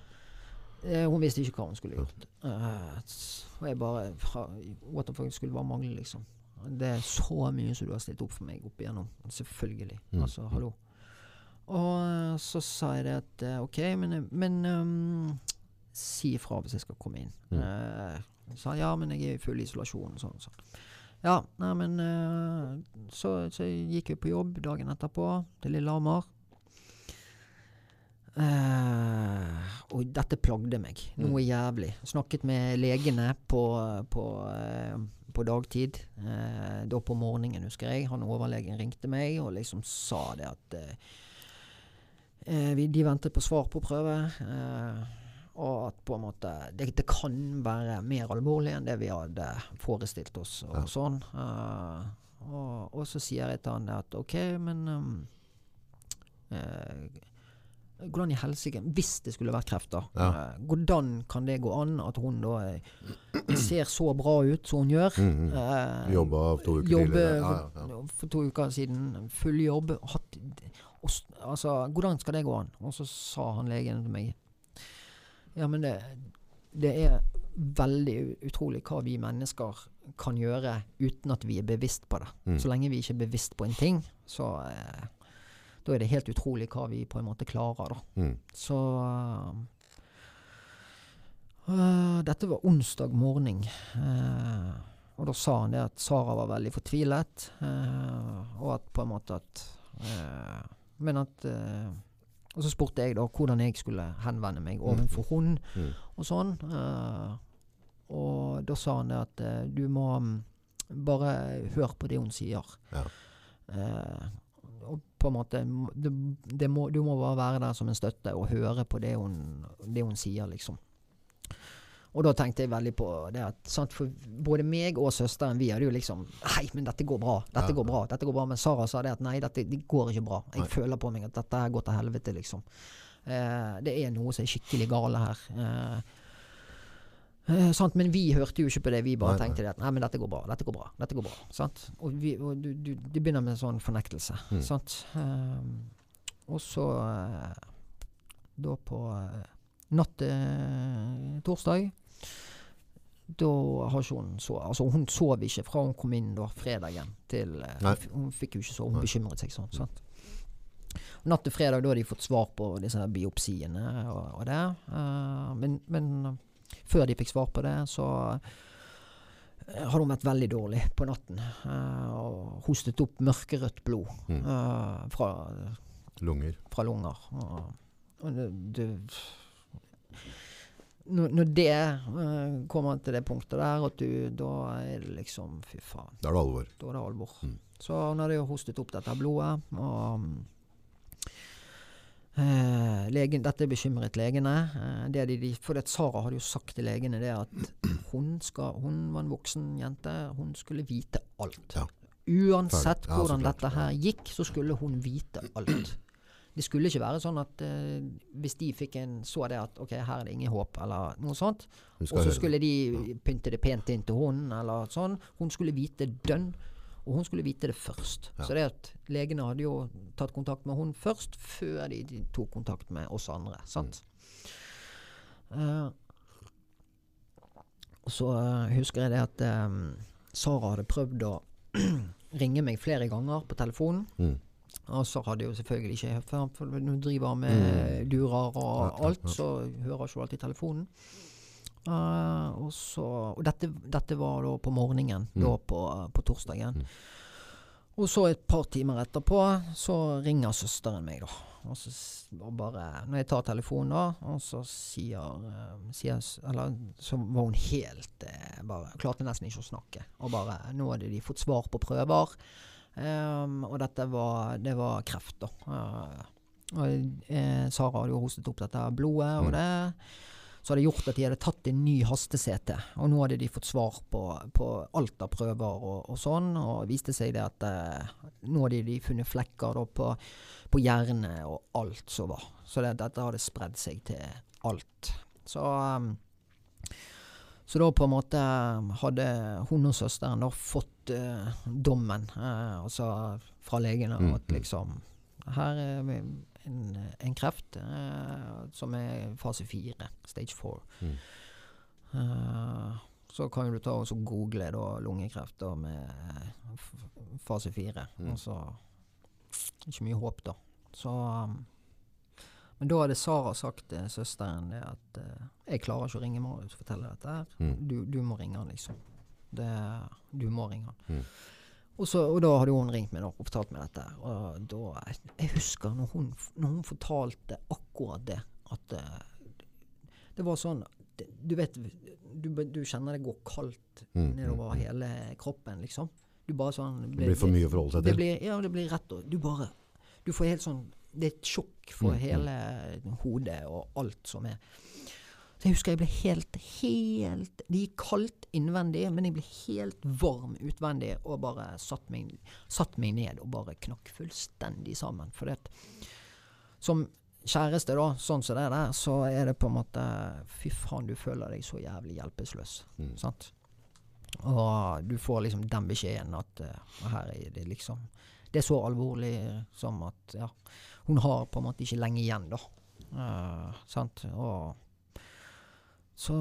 S2: Eh, hun visste ikke hva hun skulle gjort. Eh, s- og jeg bare ha- What the fuck skulle bare mangle, liksom. Det er så mye som du har stilt opp for meg opp igjennom. Selvfølgelig.
S1: Mm.
S2: Altså, hallo. Og eh, så sa jeg det at eh, OK, men, men um, si ifra hvis jeg skal komme inn.
S1: Mm.
S2: Uh, sa ja, men jeg er i full isolasjon og sånn. og sånn. Ja, nei, men uh, så, så gikk vi på jobb dagen etterpå til Lillehammer. Uh, og dette plagde meg noe jævlig. Snakket med legene på, på, eh, på dagtid. Eh, da på morgenen, husker jeg. Han overlegen ringte meg og liksom sa det at eh, eh, vi, De ventet på svar på prøve. Eh, og at på en måte det, det kan være mer alvorlig enn det vi hadde forestilt oss. Og
S1: Ja.
S2: sånn. Eh, og, og så sier jeg til han at OK, men um, eh, Hvordan i helsike Hvis det skulle vært kreft, da.
S1: Ja.
S2: eh, hvordan kan det gå an at hun da eh, ser så bra ut som hun gjør?
S1: Mm, -hmm.
S2: Eh,
S1: Jobba to uker
S2: jobbe
S1: tidligere. Ja, ja.
S2: for to uker siden. Full jobb. Hatt, og, altså, hvordan skal det gå an? Og så sa han legen til meg Ja, men det, det er veldig utrolig hva vi mennesker kan gjøre uten at vi er bevisst på det.
S1: Mm.
S2: Så lenge vi ikke er bevisst på en ting, så eh, da er det helt utrolig hva vi på en måte klarer, da.
S1: Mm.
S2: Så uh, Dette var onsdag morgen. Uh, og da sa han det at Sara var veldig fortvilet, øh, og at på en måte at Men at Og så spurte jeg da hvordan jeg skulle henvende meg overfor hun
S1: Mm.
S2: og sånn. og da sa han det at du må mm, bare høre på det hun sier.
S1: Ja.
S2: På en måte må- det, det må, Du må bare være der som en støtte og høre på det hun, det hun sier, liksom. Og da tenkte jeg veldig på det at sant, For både meg og søsteren vi hadde jo liksom Nei, men dette går bra. Dette
S1: Ja.
S2: går bra. dette går bra Men Sara sa det at nei, dette det går ikke bra. Jeg
S1: Nei.
S2: føler på meg at dette går til helvete, liksom. Eh, det er noe som er skikkelig gale her. Eh, Eh, sant? Men vi hørte jo ikke på det. Vi bare
S1: Nei,
S2: tenkte nei. at nei, men dette går bra. Dette går bra. dette går bra, sant? Og, vi, og du, du, det begynner med en sånn fornektelse.
S1: Mm.
S2: Sant? Eh, og så eh, Da på eh, natt til torsdag Da har ikke hun så Altså, hun sov ikke fra hun kom inn da fredagen til eh, hun fikk jo ikke sove. Hun bekymret seg sånn. Sant? Natt til fredag da har de fått svar på disse biopsiene og, og det. Eh, men, men før de fikk svar på det, så har hadde hun vært veldig dårlig på natten. eh, og hostet opp mørkerødt blod
S1: Mm.
S2: eh, fra,
S1: Lunger.
S2: fra lunger. Og, det, det når, når det uh, kommer til det punktet der, at du, da er det liksom Fy faen.
S1: Da er det alvor.
S2: Da er det alvor.
S1: Mm.
S2: Så hun hadde jo hostet opp dette blodet, og eh, legen, Dette bekymret legene. Eh, det de, for det Sara hadde jo sagt til legene det at [clears throat] hun, skal, hun var en voksen jente. Hun skulle vite alt.
S1: Ja.
S2: Uansett
S1: Ja,
S2: hvordan dette her gikk, så skulle hun vite alt. Det skulle ikke være sånn at uh, hvis de fikk en, så det at ok, her er det ingen håp, eller noe sånt, og så skulle de pynte det pent inn til hun, eller sånn. Hun skulle vite dønn, og hun skulle vite det først.
S1: Ja.
S2: Så det at legene hadde jo tatt kontakt med hun først, før de, de tok kontakt med oss andre. Sant? Mm. Uh, så uh, husker jeg det at um, Sara hadde prøvd å [clears throat] ringe meg flere ganger på telefonen.
S1: Mm.
S2: Og så hadde jo selvfølgelig ikke For, for når du driver med durer og alt, så hører ikke alltid telefonen. Eh, og så Og dette, dette var da på morgenen,
S1: Mm.
S2: da på, på torsdagen.
S1: Mm.
S2: Og så et par timer etterpå så ringer søsteren meg, da. Og så og bare Når jeg tar telefonen, da, og så sier, eh, sier Eller så var hun helt eh, bare Klarte nesten ikke å snakke. Og bare Nå hadde de fått svar på prøver. Um, og dette var Det var kreft, da. Uh, og eh, Sara hadde jo hostet opp dette blodet, og
S1: Mm.
S2: det så hadde gjort at de hadde tatt en ny haste-CT. Og nå hadde de fått svar på, på alt av prøver og, og sånn. Og viste seg det at eh, nå hadde de funnet flekker da, på, på hjernen og alt som var. Så det, dette hadde spredd seg til alt. Så um, så da på en måte hadde hun og søsteren da fått eh, dommen, eh, altså fra legene,
S1: Mm,
S2: at
S1: mm.
S2: liksom Her er vi en, en kreft eh, som er fase fire, stage four.
S1: Mm.
S2: Eh, så kan du ta og google da lungekreft da med fase fire.
S1: Mm.
S2: Og så Ikke mye håp, da. Så um, Men da hadde Sara sagt til søsteren det at uh, jeg klarer ikke å ringe Marius og fortelle dette her.
S1: Mm.
S2: Du, du må ringe han, liksom. Det, du må ringe han.
S1: Mm.
S2: Og, så, og da hadde hun ringt meg da, og fortalt meg dette. Og da, jeg husker når hun, når hun fortalte akkurat det, at eh, det var sånn Du vet, du, du kjenner det går kaldt
S1: Mm,
S2: nedover
S1: mm,
S2: hele kroppen, liksom. Du bare sånn
S1: Det blir for mye å forholde seg
S2: det
S1: til.
S2: blir, ja, det blir rett og Du bare Du får helt sånn Det er et sjokk for
S1: Mm, mm.
S2: hele hodet og alt som er. Så jeg husker jeg ble helt, helt Det gikk kaldt innvendig, men jeg ble helt varm utvendig og bare satt meg, satt meg ned og bare knakk fullstendig sammen. For det Som kjæreste, da, sånn som det er der, så er det på en måte Fy faen, du føler deg så jævlig hjelpeløs.
S1: Mm.
S2: Sant? Og du får liksom den beskjeden at uh, her er det liksom Det er så alvorlig som at ja, hun har på en måte ikke lenge igjen, da. Uh, sant? Og så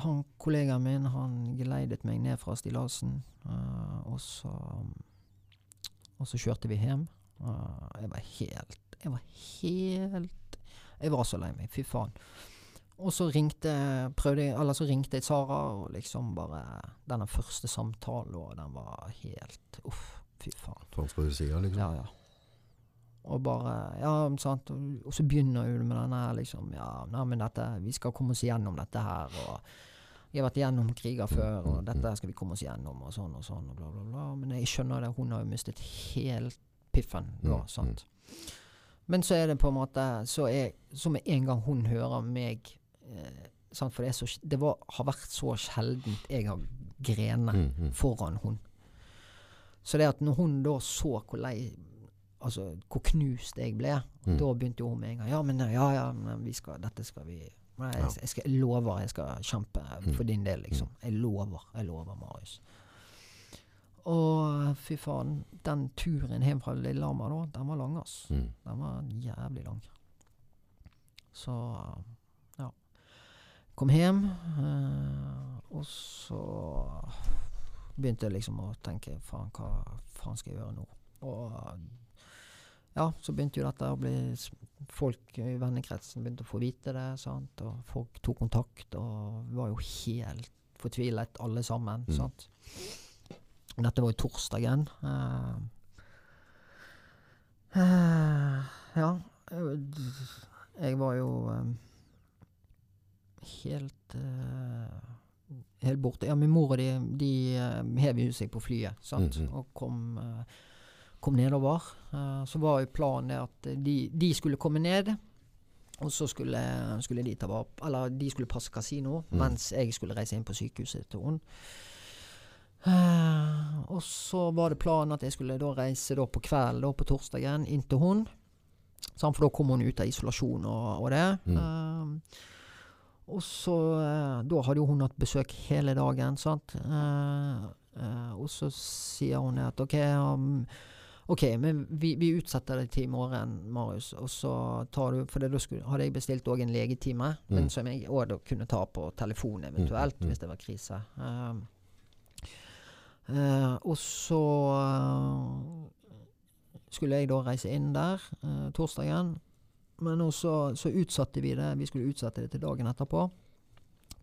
S2: han kollegaen min, han geleidet meg ned fra stillasen, uh, og så Og så kjørte vi hjem. Uh, jeg var helt Jeg var helt Jeg var så lei meg. Fy faen. Og så ringte prøvde jeg, eller så ringte jeg Sara, og liksom bare Denne første samtalen, og den var helt Uff, fy faen.
S1: Faen skal du si, ja, liksom?
S2: Ja, ja. Og bare Ja, sant. Og, så begynner hun med denne her, liksom Ja, nei, men dette Vi skal komme oss gjennom dette her, og vi har vært gjennom kriger før, og dette skal vi komme oss gjennom, og sånn og sånn, og bla, bla, bla. Men jeg skjønner det, hun har jo mistet helt piffen da,
S1: Mm,
S2: sant. Men så er det på en måte Så, er, så med en gang hun hører meg eh, sant? For det, så, det var, har vært så sjeldent jeg har grenet
S1: Mm, mm.
S2: foran hun. Så det at når hun da så hvor lei Altså hvor knust jeg ble,
S1: Mm.
S2: da begynte jo hun med en gang Ja, men ja, ja, men vi skal, dette skal vi Nei, jeg, jeg, skal, jeg lover jeg skal kjempe
S1: Mm.
S2: for din del, liksom. Jeg lover. Jeg lover, Marius. Og fy faen, den turen hjem fra Lillehammer da, den var lang, ass.
S1: Mm.
S2: Den var jævlig lang. Så ja. Kom hjem, eh, og så begynte jeg liksom å tenke faen, hva faen skal jeg gjøre nå? Og ja, så begynte jo dette å bli Folk i vennekretsen begynte å få vite det, sant. Og folk tok kontakt, og var jo helt fortvilet alle sammen,
S1: Mm.
S2: sant. Dette var jo torsdagen. Uh, uh, ja. Jeg, var jo eh, helt uh, Helt borte. Ja, min mor og de, de hev jo seg på flyet, sant,
S1: Mhm.
S2: og kom, kom nedover. Eh, så var jo planen at de, de skulle komme ned. Og så skulle, skulle de ta vare på Eller de skulle passe kasino,
S1: Mm.
S2: mens jeg skulle reise inn på sykehuset til henne. Eh, og så var det planen at jeg skulle da reise da på kvelden på torsdagen inn til hun. For da kom hun ut av isolasjon og, og det.
S1: Mm.
S2: Uh, og så uh, Da hadde jo hun hatt besøk hele dagen, sant. Og så sier hun at OK, um, OK, men vi, vi utsetter det til i morgen, Marius. Og så tar du For da skulle, hadde jeg bestilt òg en legetime, men
S1: Mm.
S2: som jeg òg kunne ta på telefon eventuelt,
S1: Mm, mm.
S2: hvis det var krise. Um, uh, og så uh, skulle jeg da reise inn der uh, torsdagen. Men også, så utsatte vi det. Vi skulle utsette det til dagen etterpå.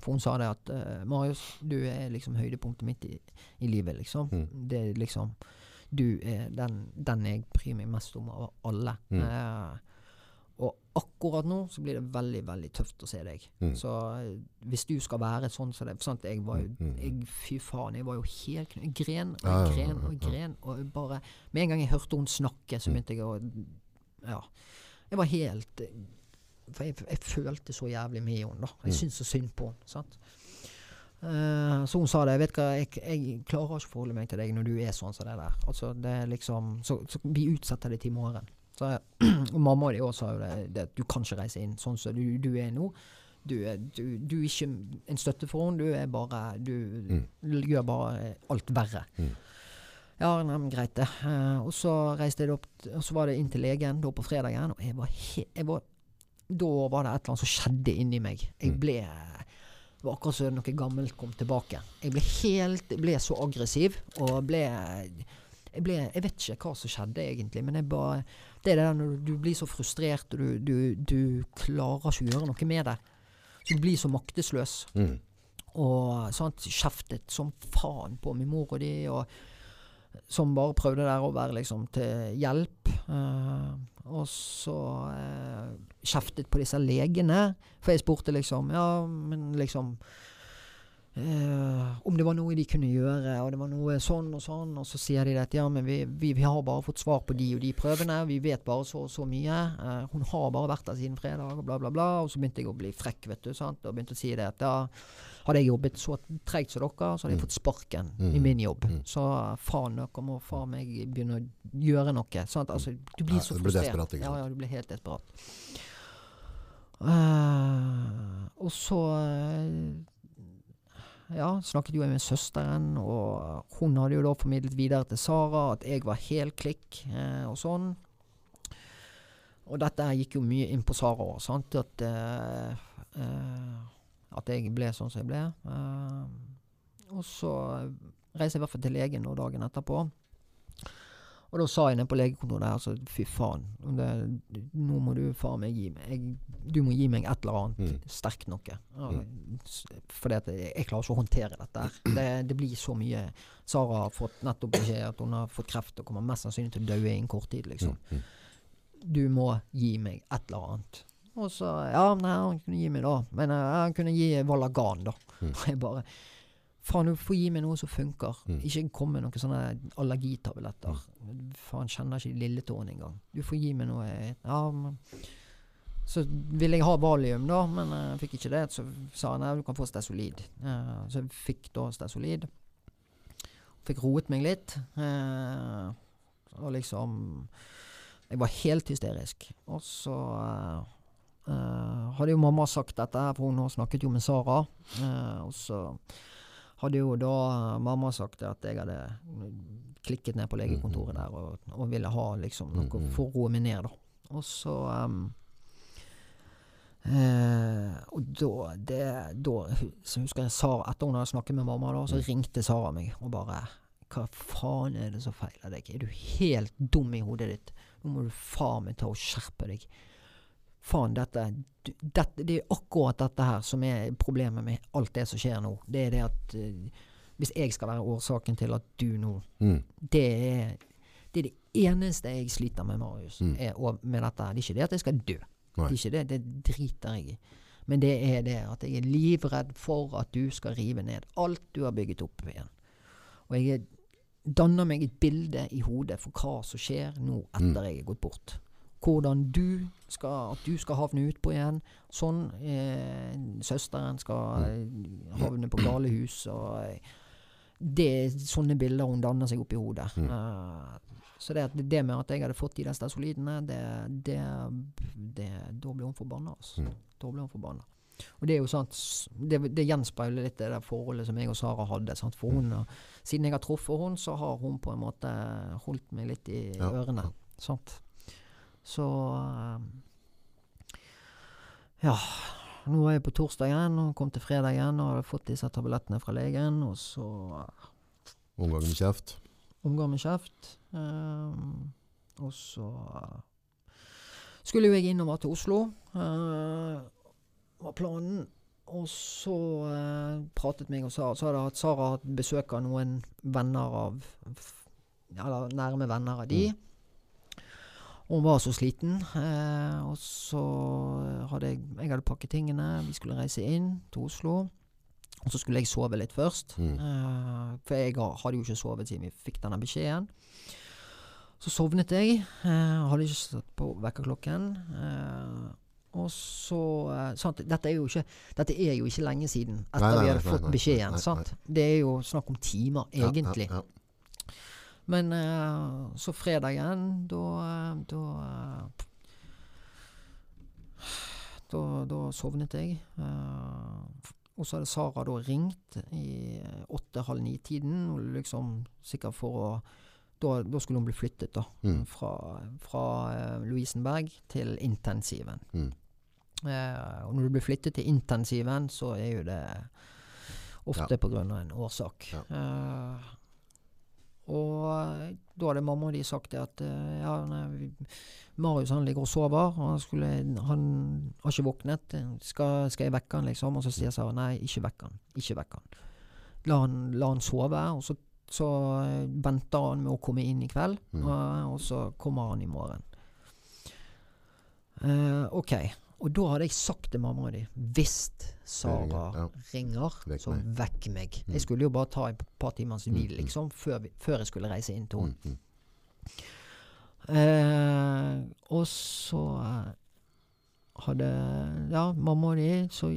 S2: For hun sa det at Marius, du er liksom høydepunktet mitt i, i livet, liksom.
S1: Mm.
S2: Det er liksom Du er den, den jeg bryr meg mest om av alle.
S1: Mm.
S2: Eh, og akkurat nå så blir det veldig, veldig tøft å se deg.
S1: Mm.
S2: Så eh, hvis du skal være sånn som det sant, jeg var jo
S1: Mm, mm.
S2: jeg, Fy faen, jeg var jo helt Jeg gren og jeg gren og jeg gren. Og bare Med en gang jeg hørte hun snakke, så
S1: Mm.
S2: begynte jeg å Ja. Jeg var helt For jeg, jeg følte så jævlig med henne, da. Jeg
S1: Mm.
S2: syntes så synd på henne. sant? Eh, så hun sa det. Vet hva, jeg, jeg klarer ikke å forholde meg til deg når du er sånn som det der. Altså, det er liksom Så, så vi utsetter det til i morgen. Så, [clears throat] og mamma og de også sa jo det, det du kan ikke reise inn sånn som du, du er nå. Du er, du, du er ikke en støtte for henne, du er bare Du gjør bare alt verre.
S1: Mm.
S2: Ja, nei, men greit det. Uh, og så reiste jeg opp, og så var det inn til legen da på fredagen, og jeg var, he jeg var Da var det et eller annet som skjedde inni meg. Jeg
S1: Mm.
S2: Det var akkurat som noe gammelt kom tilbake. Jeg ble helt Jeg ble så aggressiv, og ble jeg, ble, jeg vet ikke hva som skjedde egentlig, men jeg bare Det er det der når du blir så frustrert, og du, du, du klarer ikke å gjøre noe med det. Så du blir så maktesløs.
S1: Mm.
S2: Og sant, kjeftet som faen på min mor og de, og som bare prøvde der å være liksom til hjelp. Eh, og så eh, kjeftet på disse legene, for jeg spurte liksom Ja, men liksom eh, om det var noe de kunne gjøre, og det var noe sånn og sånn. Og så sier de at ja, men vi, vi, vi har bare fått svar på de og de prøvene. Vi vet bare så og så mye. Eh, hun har bare vært der siden fredag, og bla, bla, bla. Og så begynte jeg å bli frekk, vet du. sant? Og begynte å si det at ja, hadde jeg jobbet så tregt som dere, så hadde jeg
S1: Mm.
S2: fått sparken
S1: Mm.
S2: i min jobb.
S1: Mm.
S2: Så faen, dere må faen meg begynne å gjøre noe. Altså, du blir
S1: Ja,
S2: så frustrert. ja, ja, du blir helt desperat. Uh, og så eh, ja, snakket jo jeg med søsteren, og hun hadde jo da formidlet videre til Sara at jeg var helt klikk eh, og sånn. Og dette gikk jo mye inn på Sara òg, sant. At, eh, eh, at jeg ble sånn som jeg ble. Eh, og så reiser jeg i hvert fall til legen nå dagen etterpå. Og da sa jeg nede på legekontoret der, altså fy faen, det, nå må du faen meg gi meg jeg, Du må gi meg et eller annet
S1: Mm.
S2: sterkt noe. S- Fordi jeg, jeg klarer ikke å håndtere dette. her. Det, det blir så mye. Sara har fått nettopp beskjed at hun har fått kreft og kommer mest sannsynlig til å dø innen kort tid. liksom.
S1: Mm. Mm.
S2: Du må gi meg et eller annet. Og så Ja, nei, han kunne gi meg da. Men uh, han kunne gi Valagan, da.
S1: Mm. [laughs]
S2: Jeg bare Faen, du får gi meg noe som funker.
S1: Mm.
S2: Ikke kom med noen sånne allergitabletter. Faen, kjenner ikke lilletåen engang. Du får gi meg noe Ja, men Så ville jeg ha valium, da, men jeg fikk ikke det. Så sa han nei, du kan få Stesolid. Uh, så jeg fikk da Stesolid. Fikk roet meg litt. Uh, og liksom Jeg var helt hysterisk. Og så eh, eh, hadde jo mamma sagt dette, for hun har snakket jo med Sara. Uh, og så hadde jo da mamma sagt at jeg hadde klikket ned på legekontoret der og, og ville ha liksom noe
S1: Mhm.
S2: for å roe meg ned, da. Og så um, eh, Og da, det, da så husker jeg Sara Etter hun hadde snakket med mamma, da, så
S1: Mm.
S2: ringte Sara meg og bare Hva faen er det som feiler deg? Er du helt dum i hodet ditt? Nå må du faen meg ta og skjerpe deg. Faen, dette, dette Det er akkurat dette her som er problemet med alt det som skjer nå. Det er det at eh, Hvis jeg skal være årsaken til at du nå
S1: Mm.
S2: Det er det, er det eneste jeg sliter med, Marius.
S1: Mm.
S2: Er, og med dette. Det er ikke det at jeg skal dø.
S1: Nei.
S2: Det er ikke det. Det driter jeg i. Men det er det at jeg er livredd for at du skal rive ned alt du har bygget opp igjen. Og jeg er- danner meg et bilde i hodet for hva som skjer nå etter jeg er gått bort. Hvordan du skal, at du skal havne utpå igjen. Sånn. Eh, søsteren skal eh, havne på galehus. Og, eh, det er sånne bilder hun danner seg opp i hodet. Uh, så det, det med at jeg hadde fått de der stesolidene, det, det, det, da ble hun forbanna. Altså. Da ble hun forbanna. Og det er jo sant, det, det gjenspeiler litt det der forholdet som jeg og Sara hadde. Sant? For hun, har- siden jeg har truffet henne, så har hun på en måte holdt meg litt i
S1: Ja,
S2: ørene. Sant? Så eh, Ja. Nå er jeg på torsdag igjen, og kom til fredag igjen og hadde fått disse tablettene fra legen. Og så
S1: Omgang med kjeft.
S2: omgang med kjeft. Um, og så skulle jo jeg innover til Oslo. uh, var planen. Og så uh, pratet meg og Sara. Så hadde hatt Sara hatt besøk av noen venner av Eller nærme venner av de. Og hun var så sliten. Eh, og så hadde jeg Jeg hadde pakket tingene. Vi skulle reise inn til Oslo. Og så skulle jeg sove litt først.
S1: Mm.
S2: Eh, for jeg hadde jo ikke sovet siden vi fikk denne beskjeden. Så sovnet jeg. eh, hadde ikke satt på vekkerklokken. Eh, og så eh, sant, dette, er ikke, dette er jo ikke lenge siden etter
S1: Nei, nei,
S2: vi hadde
S1: nei,
S2: fått beskjeden. sant? Det er jo snakk om timer,
S1: Ja,
S2: egentlig.
S1: Ja, ja.
S2: Men eh, så fredagen, da eh, Da eh, da, da sovnet jeg. og så hadde Sara da ringt i åtte-halv ni-tiden, liksom sikkert for å da, da skulle hun bli flyttet, da.
S1: Mm.
S2: Fra, fra uh, Lovisenberg til intensiven.
S1: Mm.
S2: Uh, og når du blir flyttet til intensiven, så er jo det ofte
S1: Ja.
S2: av en årsak.
S1: Ja.
S2: Eh, og da hadde mamma og de sagt det at eh, ja, nei, Marius han ligger og sover, han, skulle, han har ikke våknet. Skal, skal jeg vekke han, liksom? Og så sier Sara nei, ikke vekk han. Ikke vekk han. La han, la han sove, og så, så eh, venter han med å komme inn i kveld,
S1: Mm.
S2: og, og så kommer han i morgen. Uh, ok. Og da hadde jeg sagt til mamma og de hvis Sara
S1: Ja.
S2: ringer,
S1: Vekk
S2: så vekk meg.
S1: Mm.
S2: Jeg skulle jo bare ta et par timers
S1: Mm,
S2: hvil,
S1: mm.
S2: liksom, før, vi, før jeg skulle reise inn til henne.
S1: Mm, mm.
S2: Eh, og så eh, hadde ja, mamma og de så,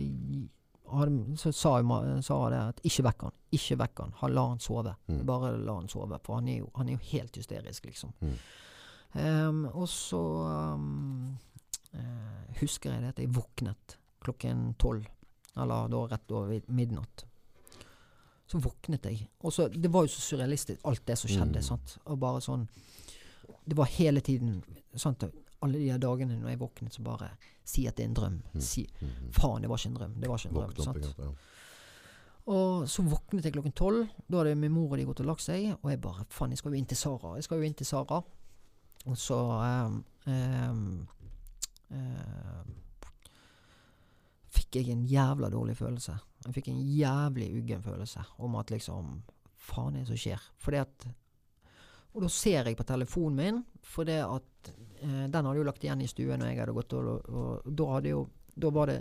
S2: hadde, så sa Sara det at ikke vekk han. Ikke vekk han. La han sove.
S1: Mm.
S2: Bare la han sove. For han er jo, han er jo helt hysterisk, liksom.
S1: Mm.
S2: Em, og så um, eh, husker jeg det at jeg våknet klokken tolv. Eller da rett over midnatt. Så våknet jeg. Og så, Det var jo så surrealistisk, alt det som skjedde.
S1: Mm.
S2: sant? Og bare sånn Det var hele tiden sant? Alle de dagene når jeg våknet, så bare Si at det er en drøm.
S1: Mm.
S2: Si,
S1: Mm, mm.
S2: faen, det var ikke en drøm. Det var ikke en drøm.
S1: Våkne
S2: sant?
S1: Ja.
S2: Og så våknet jeg klokken tolv. Da hadde min mor og de gått og lagt seg. Og jeg bare Faen, jeg skal jo inn til Sara. Jeg skal jo inn til Sara. Og så um, um, fikk jeg en jævla dårlig følelse. Jeg fikk en jævlig uggen følelse om at liksom Faen er det som skjer? Fordi at Og da ser jeg på telefonen min, for det at eh, Den hadde jo lagt igjen i stuen når jeg hadde gått, og, og, da hadde jo Da var det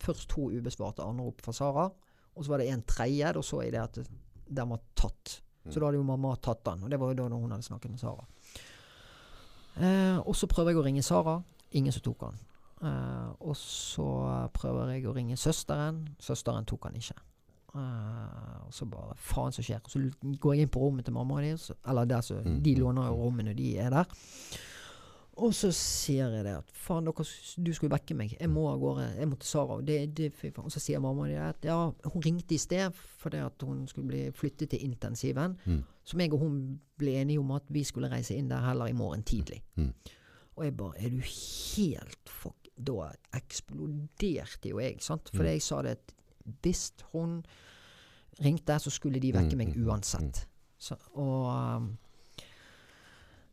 S2: først to ubesvarte anrop fra Sara. Og så var det en tredje. Da så jeg det at den var tatt. Så da hadde jo mamma tatt den. Og det var jo da hun hadde snakket med Sara. Eh, og så prøver jeg å ringe Sara. Ingen som tok han. Uh, og så prøver jeg å ringe søsteren. Søsteren tok han ikke. Uh, og så bare Faen som skjer? Så går jeg inn på rommet til mamma og de. så- Eller der så,
S1: Mm,
S2: De låner jo
S1: mm.
S2: rommet når de er der. Og så sier jeg det at faen, du skulle vekke meg. Jeg må av gårde. Jeg må til Sara. Og, det, det, og så sier mamma det at ja, hun ringte i sted fordi at hun skulle bli flyttet til intensiven.
S1: Mm.
S2: Så meg og hun ble enige om at vi skulle reise inn der heller i morgen tidlig.
S1: Mm.
S2: Og jeg bare Er du helt fuck Da eksploderte jo jeg, sant. For
S1: Mm.
S2: jeg sa det at hvis hun ringte, så skulle de vekke
S1: Mm,
S2: meg
S1: mm,
S2: uansett. Så, og um,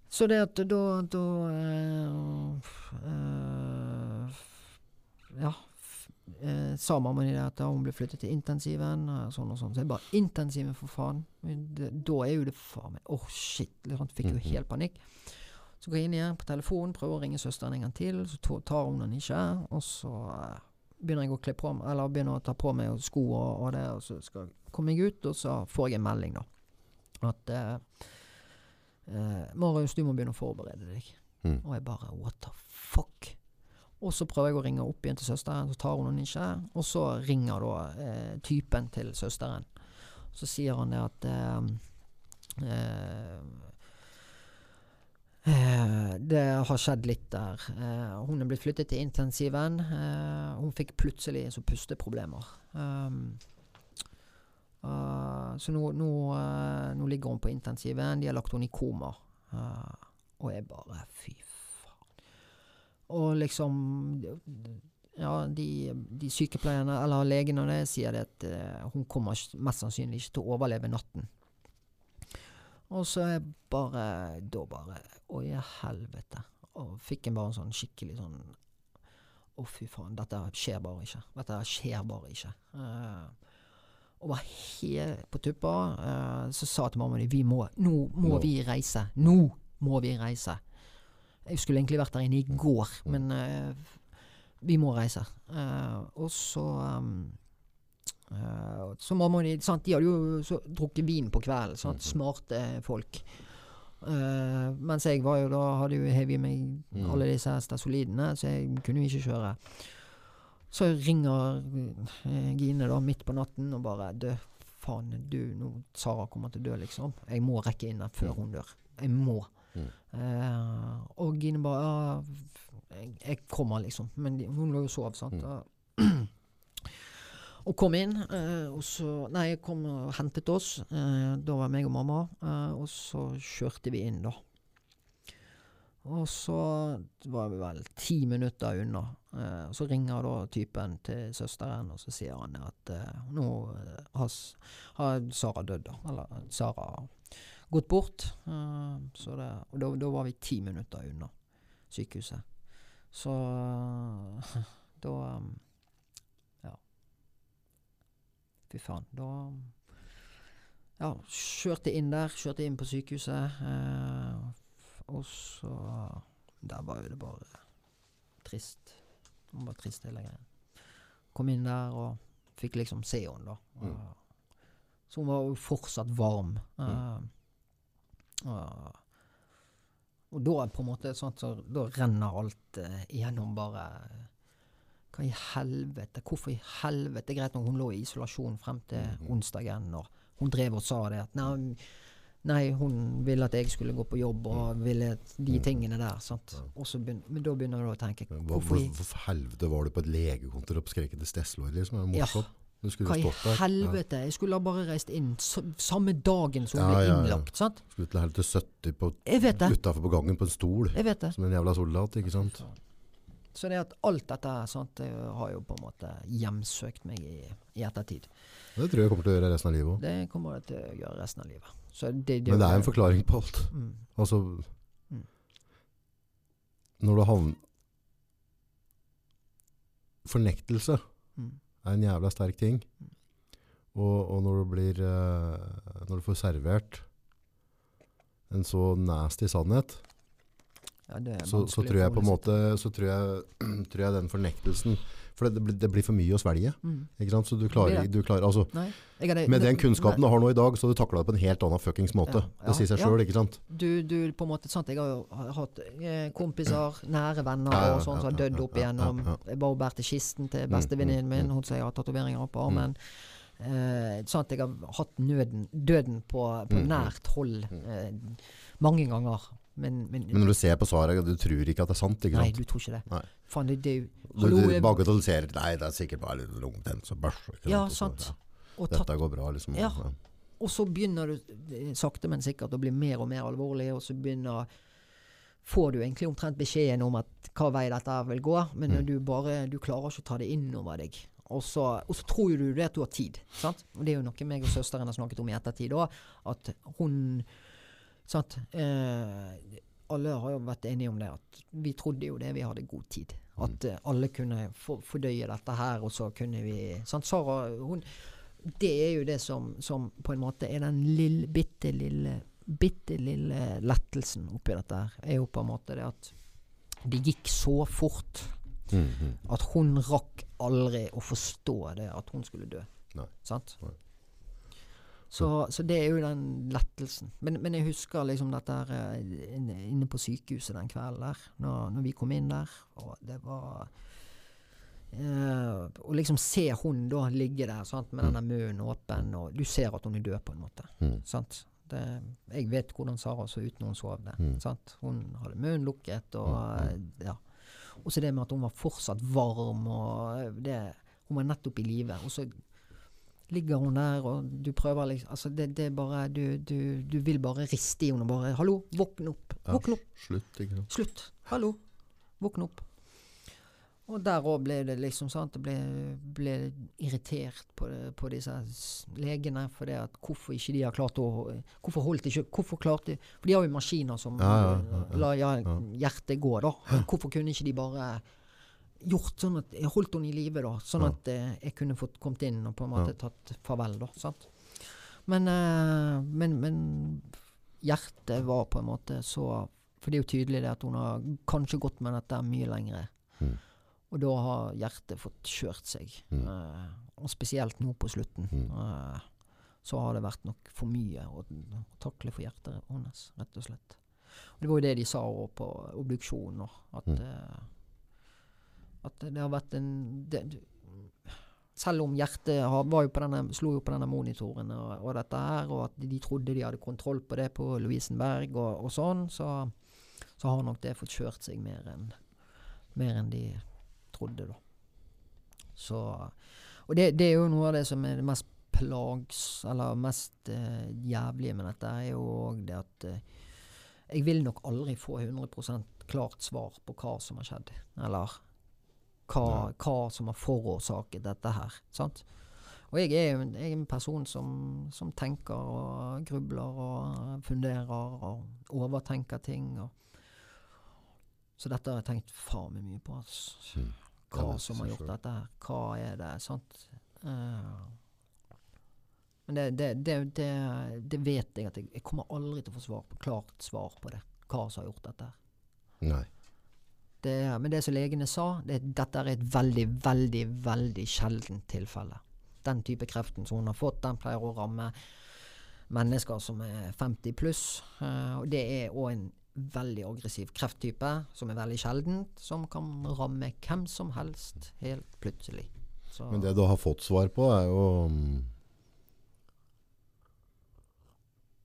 S2: Så det at da Da øh, øh, Ja. eh, sa mamma det at hun ble flyttet til intensiven, sånn og sånn. Så jeg bare Intensiven, for faen. Da er jo det faen meg Åh, shit. Liksom, fikk jo helt panikk. Så går jeg inn igjen på telefonen, prøver å ringe søsteren en gang til. Så tar hun den ikke. Og så eh, begynner jeg å kle på eller begynner å ta på meg sko og, og det, og så skal komme jeg ut, og så får jeg en melding, da. At eh, eh, Marius, du må begynne å forberede deg.
S1: Mm.
S2: Og jeg bare what the fuck? Og så prøver jeg å ringe opp igjen til søsteren, så tar hun den ikke. Og så ringer da eh, typen til søsteren. Så sier han det at eh, eh, det har skjedd litt der. Eh, hun er blitt flyttet til intensiven. Eh, hun fikk plutselig så pusteproblemer. Um, eh, så nå, nå, eh, nå ligger hun på intensiven. De har lagt henne i koma. Eh, og jeg bare Fy faen. Og liksom Ja, de, de sykepleierne, eller legene og det, sier det at eh, hun kommer mest sannsynlig ikke til å overleve natten. Og så er bare Da bare Å, i helvete. Og fikk en bare en sånn skikkelig sånn Å, fy faen. Dette skjer bare ikke. Dette skjer bare ikke. Uh, og var helt på tuppa. Uh, så sa jeg til mamma vi må Nå må vi reise. Nå må vi reise. Jeg skulle egentlig vært der inne i går, men uh, vi må reise. Og så um, eh, Så mamma de, sant, de hadde jo så, drukket vin på kvelden. Sant? Smarte folk. Uh, mens jeg var jo da hadde jo hevet i meg
S1: Mm.
S2: alle disse stasolidene, så jeg kunne jo ikke kjøre. Så ringer eh, Gine da midt på natten og bare Du, faen, du, nå Sara kommer til å dø, liksom. Jeg må rekke inn der før hun dør. Jeg må.
S1: Mm.
S2: Uh, og Gine bare jeg, jeg kommer, liksom. Men de, hun lå jo og sov, sant.
S1: Mm.
S2: Og- kom inn, eh, og så Nei, kom og hentet oss. Eh, da var meg og mamma. Eh, og så kjørte vi inn, da. Og så var vi vel ti minutter unna. og så ringer da typen til søsteren, og så sier han at nå eh, har, Sara dødd, da. Eller Sara gått bort. Så det, og da, da var vi ti minutter unna sykehuset. Så [laughs] da um, Ja. Fy faen. Da Ja, kjørte inn der. Kjørte inn på sykehuset. Eh, og så Der var jo det bare trist. Det var bare trist hele greia. Kom inn der og fikk liksom se henne, da.
S1: Mm.
S2: Eh, Så hun var jo fortsatt varm. Eh, og, og da på en måte sånn så Da renner alt eh, igjennom bare Hva i helvete? Hvorfor i helvete? Greit nok hun lå i isolasjon frem til
S1: Mhm.
S2: onsdagen, og hun drev og sa det at nei, nei, hun ville at jeg skulle gå på jobb og ville de tingene der. Sant?
S1: Ja.
S2: Og så begyn- men da begynner du å tenke Hvorfor i,
S1: hvorfor helvete var du på et legekontor og skreket til Steslor? liksom? Er
S2: Ja. hva i helvete? Jeg skulle ha bare reist inn samme dagen som hun
S1: Ja,
S2: ble
S1: ja, ja.
S2: innlagt. Sant?
S1: Ja. Skulle til helvete 70 på,
S2: Jeg vet det.
S1: utafor på gangen på en stol.
S2: Jeg vet det.
S1: Som en jævla soldat, ikke sant?
S2: Så det at alt dette sant, det har jo på en måte hjemsøkt meg i, i ettertid.
S1: Det tror jeg kommer til å gjøre resten av livet òg.
S2: Det kommer det til å gjøre resten av livet. Så det, det,
S1: Men det er en forklaring på alt.
S2: mm,
S1: Altså
S2: Mm.
S1: Når du havner Fornektelse
S2: mm,
S1: er en jævla sterk ting.
S2: Mm.
S1: Og, og når du blir eh, Når du får servert en så nasty sannhet,
S2: ja,
S1: så, så tror jeg på en måte Så tror jeg, [clears throat] tror jeg den fornektelsen For det, det, blir, for mye å svelge.
S2: Mm.
S1: Ikke sant? Så du klarer,
S2: er
S1: du klarer altså,
S2: Nei,
S1: Med den kunnskapen
S2: nei,
S1: du har nå i dag, så har du takla det på en helt annen fuckings måte.
S2: Ja, ja,
S1: det sier seg sjøl, ikke sant?
S2: du, du, på en måte, sant, Jeg har jo hatt eh, kompiser, nære venner og sånn som har dødd opp igjennom. Jeg bare bærte kisten til
S1: Mm,
S2: bestevenninnen
S1: mm,
S2: min,
S1: mm.
S2: hun som jeg har tatoveringer på armen. Eh, at jeg har hatt nøden, døden på, på nært hold eh, mange ganger. Men, men,
S1: Men når du ser på svaret, du tror ikke at det er sant, ikke sant?
S2: Nei, du tror ikke det.
S1: Nei.
S2: Det, det
S1: Du, du bagatelliserer Nei, det er sikkert bare litt lungebetennelse.
S2: Ja,
S1: sant. så, ja,
S2: og tatt
S1: Dette går bra, liksom.
S2: Ja. Og så begynner eh, sakte, men sikkert å bli mer og mer alvorlig, og så begynner Får du egentlig omtrent beskjeden om at hva vei dette vil gå, men
S1: Mm.
S2: du bare Du klarer ikke å ta det inn over deg. Og så, og så tror du det at du har tid. Sant? Og det er jo noe meg og søsteren har snakket om i ettertid òg, at hun Sant. Eh, alle har jo vært enige om det, at vi trodde jo det, vi hadde god tid. At eh, alle kunne for, fordøye dette her, og så kunne vi sant? Sara, hun Det er jo det som, som på en måte er den lille, bitte lille bitte lille lettelsen oppi dette her, er jo på en måte det at det gikk så fort.
S1: Mm, mm.
S2: At hun rakk aldri å forstå det at hun skulle dø.
S1: Nei.
S2: Sant?
S1: Nei.
S2: Så, så det er jo den lettelsen. Men, men jeg husker liksom dette her eh, inne, på sykehuset den kvelden der, når, når vi kom inn der. Og det var eh, Å liksom se hun da ligge der sant, med denne munnen åpen, og du ser at hun er død, på en måte.
S1: Mm.
S2: Sant? Det, jeg vet hvordan Sara så ut når hun sov. Det,
S1: Mm.
S2: Hun hadde munnen lukket, og
S1: Mm,
S2: eh, ja. Og så det med at hun var fortsatt varm, og det, hun var nettopp i live. Og så ligger hun der, og du prøver liksom altså det, det bare du, du, du vil bare riste i henne og bare 'Hallo, våkn opp!
S1: Ja,
S2: Våkn opp!
S1: Slutt, ikke sant.
S2: Slutt! Hallo! Våkn opp!' Og der òg ble det liksom sant, det ble, ble irritert på, det, på disse legene. For det at hvorfor ikke de har klart å Hvorfor holdt de ikke Hvorfor klarte For de har jo maskiner som
S1: Ja, ja, ja, ja.
S2: lar ja,
S1: Ja.
S2: hjertet gå, da. Hvorfor kunne ikke de bare gjort sånn at Jeg holdt henne i live, da. Sånn
S1: Ja.
S2: at eh, jeg kunne fått kommet inn og på en måte
S1: Ja.
S2: tatt farvel, da. Sant? Men, eh, men, men hjertet var på en måte så For det er jo tydelig det at hun har kanskje gått med dette mye lengre.
S1: Mm.
S2: Og da har hjertet fått kjørt seg.
S1: Mm.
S2: Eh, og spesielt nå på slutten.
S1: Mm.
S2: eh, så har det vært nok for mye å, å takle for hjertet hennes, rett og slett. Og det var jo det de sa på obduksjonen òg, at,
S1: Mm.
S2: eh, at det har vært en det, Selv om hjertet har, jo denne, slo jo på denne monitoren og, og dette her, og at de, de trodde de hadde kontroll på det på Lovisenberg og, og sånn, så, så har nok det fått kjørt seg mer enn enn de trodde, da. Så Og det, det er jo noe av det som er det mest plags... Eller mest eh, jævlige med dette, er jo òg det at eh, jeg vil nok aldri få 100% klart svar på hva som har skjedd. Eller hva, hva som har forårsaket dette her. Sant? Og jeg er jo en, en person som, som tenker og grubler og funderer og overtenker ting. Og så dette har jeg tenkt faen meg mye på. Altså.
S1: Mm.
S2: Hva som har gjort dette her. Hva er det? Sant? Uh, men det, det, det, det, det vet jeg at jeg, jeg kommer aldri til å få svar på, klart svar på det. Hva som har gjort dette. her.
S1: Nei.
S2: Det, er- men det som legene sa, det, dette er et veldig, veldig, veldig sjeldent tilfelle. Den type kreften som hun har fått, den pleier å ramme mennesker som er 50 pluss. eh, og det er òg en veldig aggressiv krefttype, som er veldig sjeldent, som kan ramme hvem som helst helt plutselig. Så,
S1: Men det du har fått svar på, er jo mm,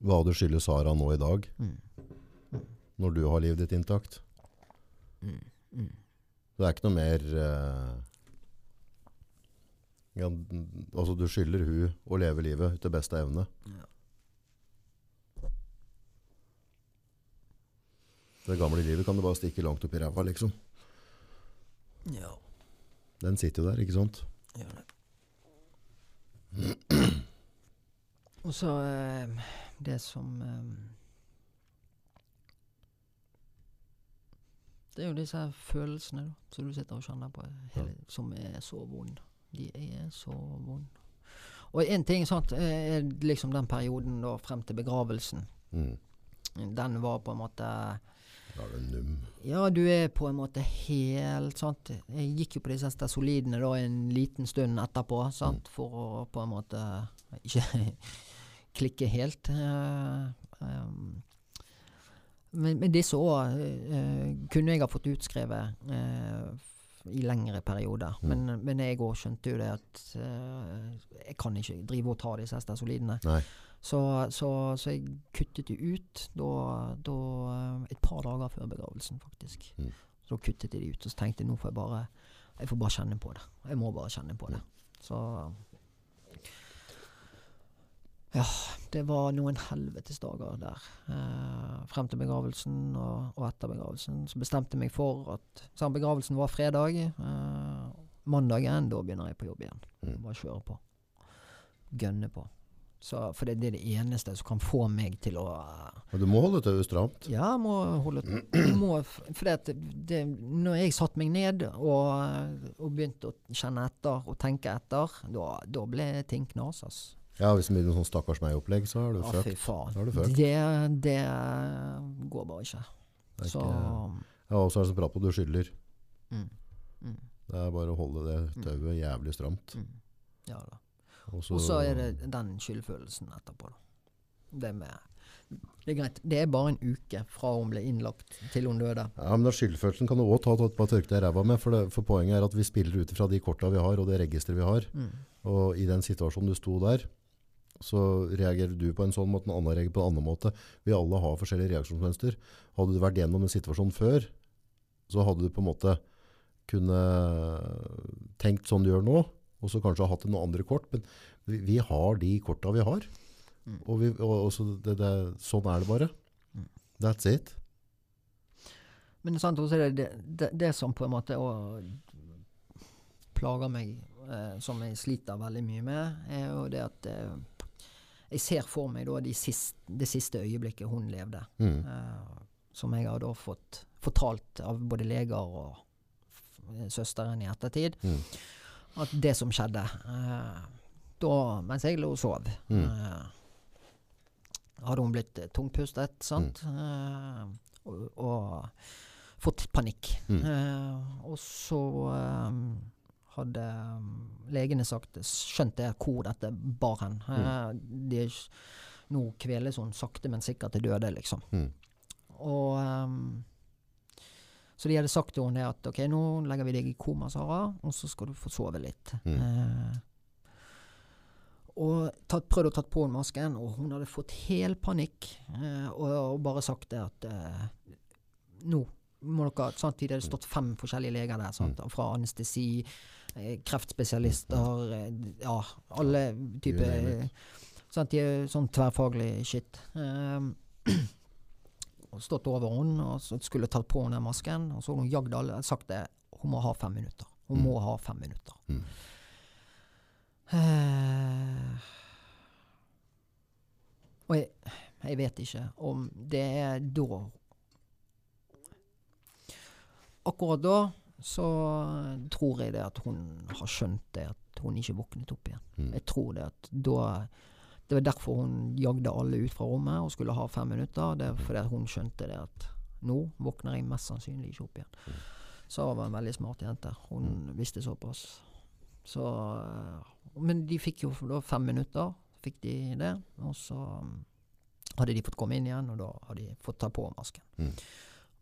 S1: hva du skylder Sara nå i dag,
S2: mm,
S1: når du har livet ditt intakt.
S2: Mm, mm.
S1: Det er ikke noe mer uh, ja, Altså, du skylder hun å leve livet til beste evne.
S2: Ja.
S1: Det gamle livet kan du bare stikke langt opp i ræva, liksom.
S2: Ja,
S1: Den sitter jo der, ikke sant?
S2: gjør det. [clears throat] Og så eh, det som eh, Det er jo disse følelsene da, som du sitter og kjenner på, hele, som er så vonde. De er så vonde. Og en ting sant, er liksom den perioden da frem til begravelsen.
S1: Mm.
S2: Den var på en måte
S1: Da er du num.
S2: Ja, du er på en måte helt sant? Jeg gikk jo på disse stasolidene da en liten stund etterpå, sant? for å på en måte ikke [laughs] klikke helt. Uh, um, men, men disse òg kunne jeg ha fått utskrevet eh, i lengre perioder.
S1: Mm.
S2: Men, men jeg òg skjønte jo det at eh, jeg kan ikke drive og ta disse.
S1: Nei.
S2: Så, så, så jeg kuttet det ut da, da eh, et par dager før begravelsen, faktisk.
S1: Mm.
S2: Så kuttet jeg det ut, og så tenkte jeg nå får jeg bare Jeg får bare kjenne på det. Jeg må bare kjenne på det. Så Ja, det var noen helvetes dager der. Eh, frem til begravelsen og, og etter begravelsen. Så bestemte jeg meg for at så Begravelsen var fredag. Eh, mandagen, da begynner jeg på jobb igjen.
S1: Mm.
S2: Bare kjøre på. Gønne på. Så, for det, det er det eneste som kan få meg til å Og
S1: Men du må holde tauet stramt.
S2: Ja, jeg må holde må, For det, det, når jeg satte meg ned og, og begynte å kjenne etter og tenke etter, da, da ble ting knas, ass.
S1: Ja, hvis det blir noe sånn stakkars meg-opplegg, så har du
S2: Ja, fy faen. Det, det går bare ikke.
S1: Det er
S2: Så
S1: ikke- Ja, og så er det så bra på at du skylder.
S2: mm, Mm.
S1: Det er bare å holde det tauet jævlig stramt.
S2: Mm. Ja da.
S1: Og
S2: så er det den skyldfølelsen etterpå. Det med Det er greit. Det er bare en uke fra hun ble innlagt til hun døde.
S1: Ja, men Skyldfølelsen kan du òg ta, et par tørke deg ræva med. For, det, for poenget er at vi spiller ut ifra de korta vi har, og det registeret vi har.
S2: Mm.
S1: Og i den situasjonen du sto der, så reagerer du på en sånn måte, en annen reagerer på en annen måte. Vi alle har forskjellige reaksjonsmønster. Hadde du vært gjennom en situasjon før, så hadde du på en måte kunne tenkt sånn du gjør nå, og så kanskje hatt noen andre kort. Men vi, vi har de korta vi har.
S2: Mm.
S1: Og, vi, og, og så det, det, sånn er det bare.
S2: Mm.
S1: That's it.
S2: Men sant, det, det, det, som på en måte plager meg, eh, som jeg sliter veldig mye med, er jo det at eh, jeg ser for meg da de siste, det siste øyeblikket hun levde.
S1: Mm.
S2: Uh, som jeg har da fått fortalt av både leger og søsteren i ettertid.
S1: Mm.
S2: At det som skjedde uh, da mens jeg lå og sov
S1: Mm.
S2: uh, Hadde hun blitt tungpustet, sant? Eh, og, og fått panikk.
S1: Mm.
S2: Uh, og så eh, hadde um, legene sagt skjønt det hvor dette bar hen. Mm. de, nå kveles hun sakte, men sikkert til døde, liksom.
S1: Mm.
S2: Og um, Så de hadde sagt til henne at ok, nå legger vi deg i koma, Sara, og så skal du få sove litt.
S1: Mm.
S2: Eh, og tatt, prøvd å tatt på henne masken, og hun hadde fått hel panikk. Eh, og, og bare sagt det at eh, nå må dere sant, Det hadde stått fem forskjellige leger der. Sant, Fra anestesi, eh, kreftspesialister, eh, ja, alle typer. Sant, de er sånn tverrfaglig shit. Um, [clears throat] og stått over henne og så skulle tatt på henne den masken. Og så har hun jagd alle sagt det. Hun må ha fem minutter. Hun
S1: Mm.
S2: må ha fem minutter.
S1: Mm.
S2: Eh, og jeg, jeg vet ikke om det er da Akkurat da så tror jeg det at hun har skjønt det at hun ikke våknet opp igjen.
S1: Mm.
S2: Jeg tror det at da Det var derfor hun jagde alle ut fra rommet og skulle ha fem minutter. Det er fordi hun skjønte det at nå våkner jeg mest sannsynlig ikke opp igjen.
S1: Mm.
S2: Sara var en veldig smart jente. Hun visste såpass. Så Men de fikk jo da fem minutter, fikk de det. Og så mm, hadde de fått komme inn igjen, og da hadde de fått ta på masken.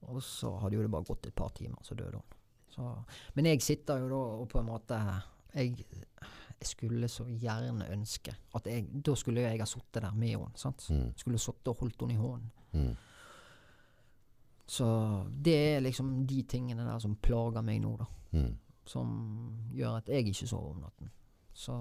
S2: Og så hadde jo det bare gått et par timer, så døde hun. Så, men jeg sitter jo da og på en måte jeg, jeg skulle så gjerne ønske at jeg Da skulle jeg ha sittet der med henne. sant?
S1: Mm.
S2: Skulle sittet og holdt henne i hånden.
S1: Mm.
S2: Så det er liksom de tingene der som plager meg nå, da.
S1: Mm.
S2: Som gjør at jeg ikke sover om natten. Så,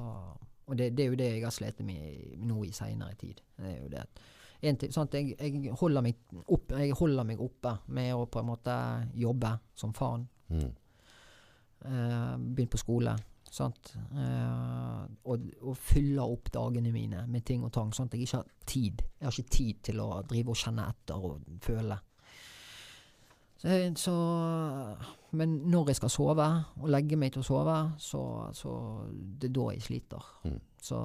S2: og det, det er jo det jeg har slitt med nå i seinere tid. Det er jo det at en sånn at Jeg, jeg, holder meg opp, jeg holder meg oppe med å på en måte jobbe som faen.
S1: Mm.
S2: Uh, Begynne på skole. Sant? Uh, og, og fylle opp dagene mine med ting og tang. Sånn at jeg ikke har tid. Jeg har ikke tid til å drive og kjenne etter og føle. Så, så, men når jeg skal sove, og legge meg til å sove, så, så det er da jeg sliter.
S1: Mm.
S2: Så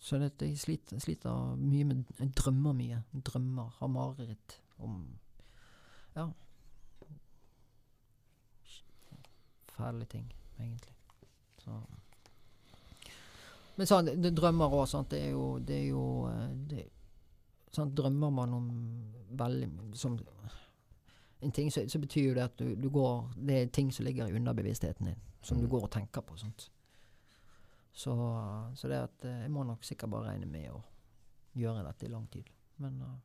S2: så det, jeg sliter, sliter mye med Jeg drømmer mye. Drømmer. Har mareritt om Ja. Fæle ting, egentlig. Så Men sånn, det, drømmer òg, sant. Det er jo, det er jo eh, det, sant? Drømmer man om veldig som en ting, så, så betyr jo det at du, du går Det er ting som ligger i underbevisstheten din, som du
S1: Mm.
S2: går og tenker på. Sant? Så, så det at eh, jeg må nok sikkert bare regne med å gjøre dette i lang tid. Men uh,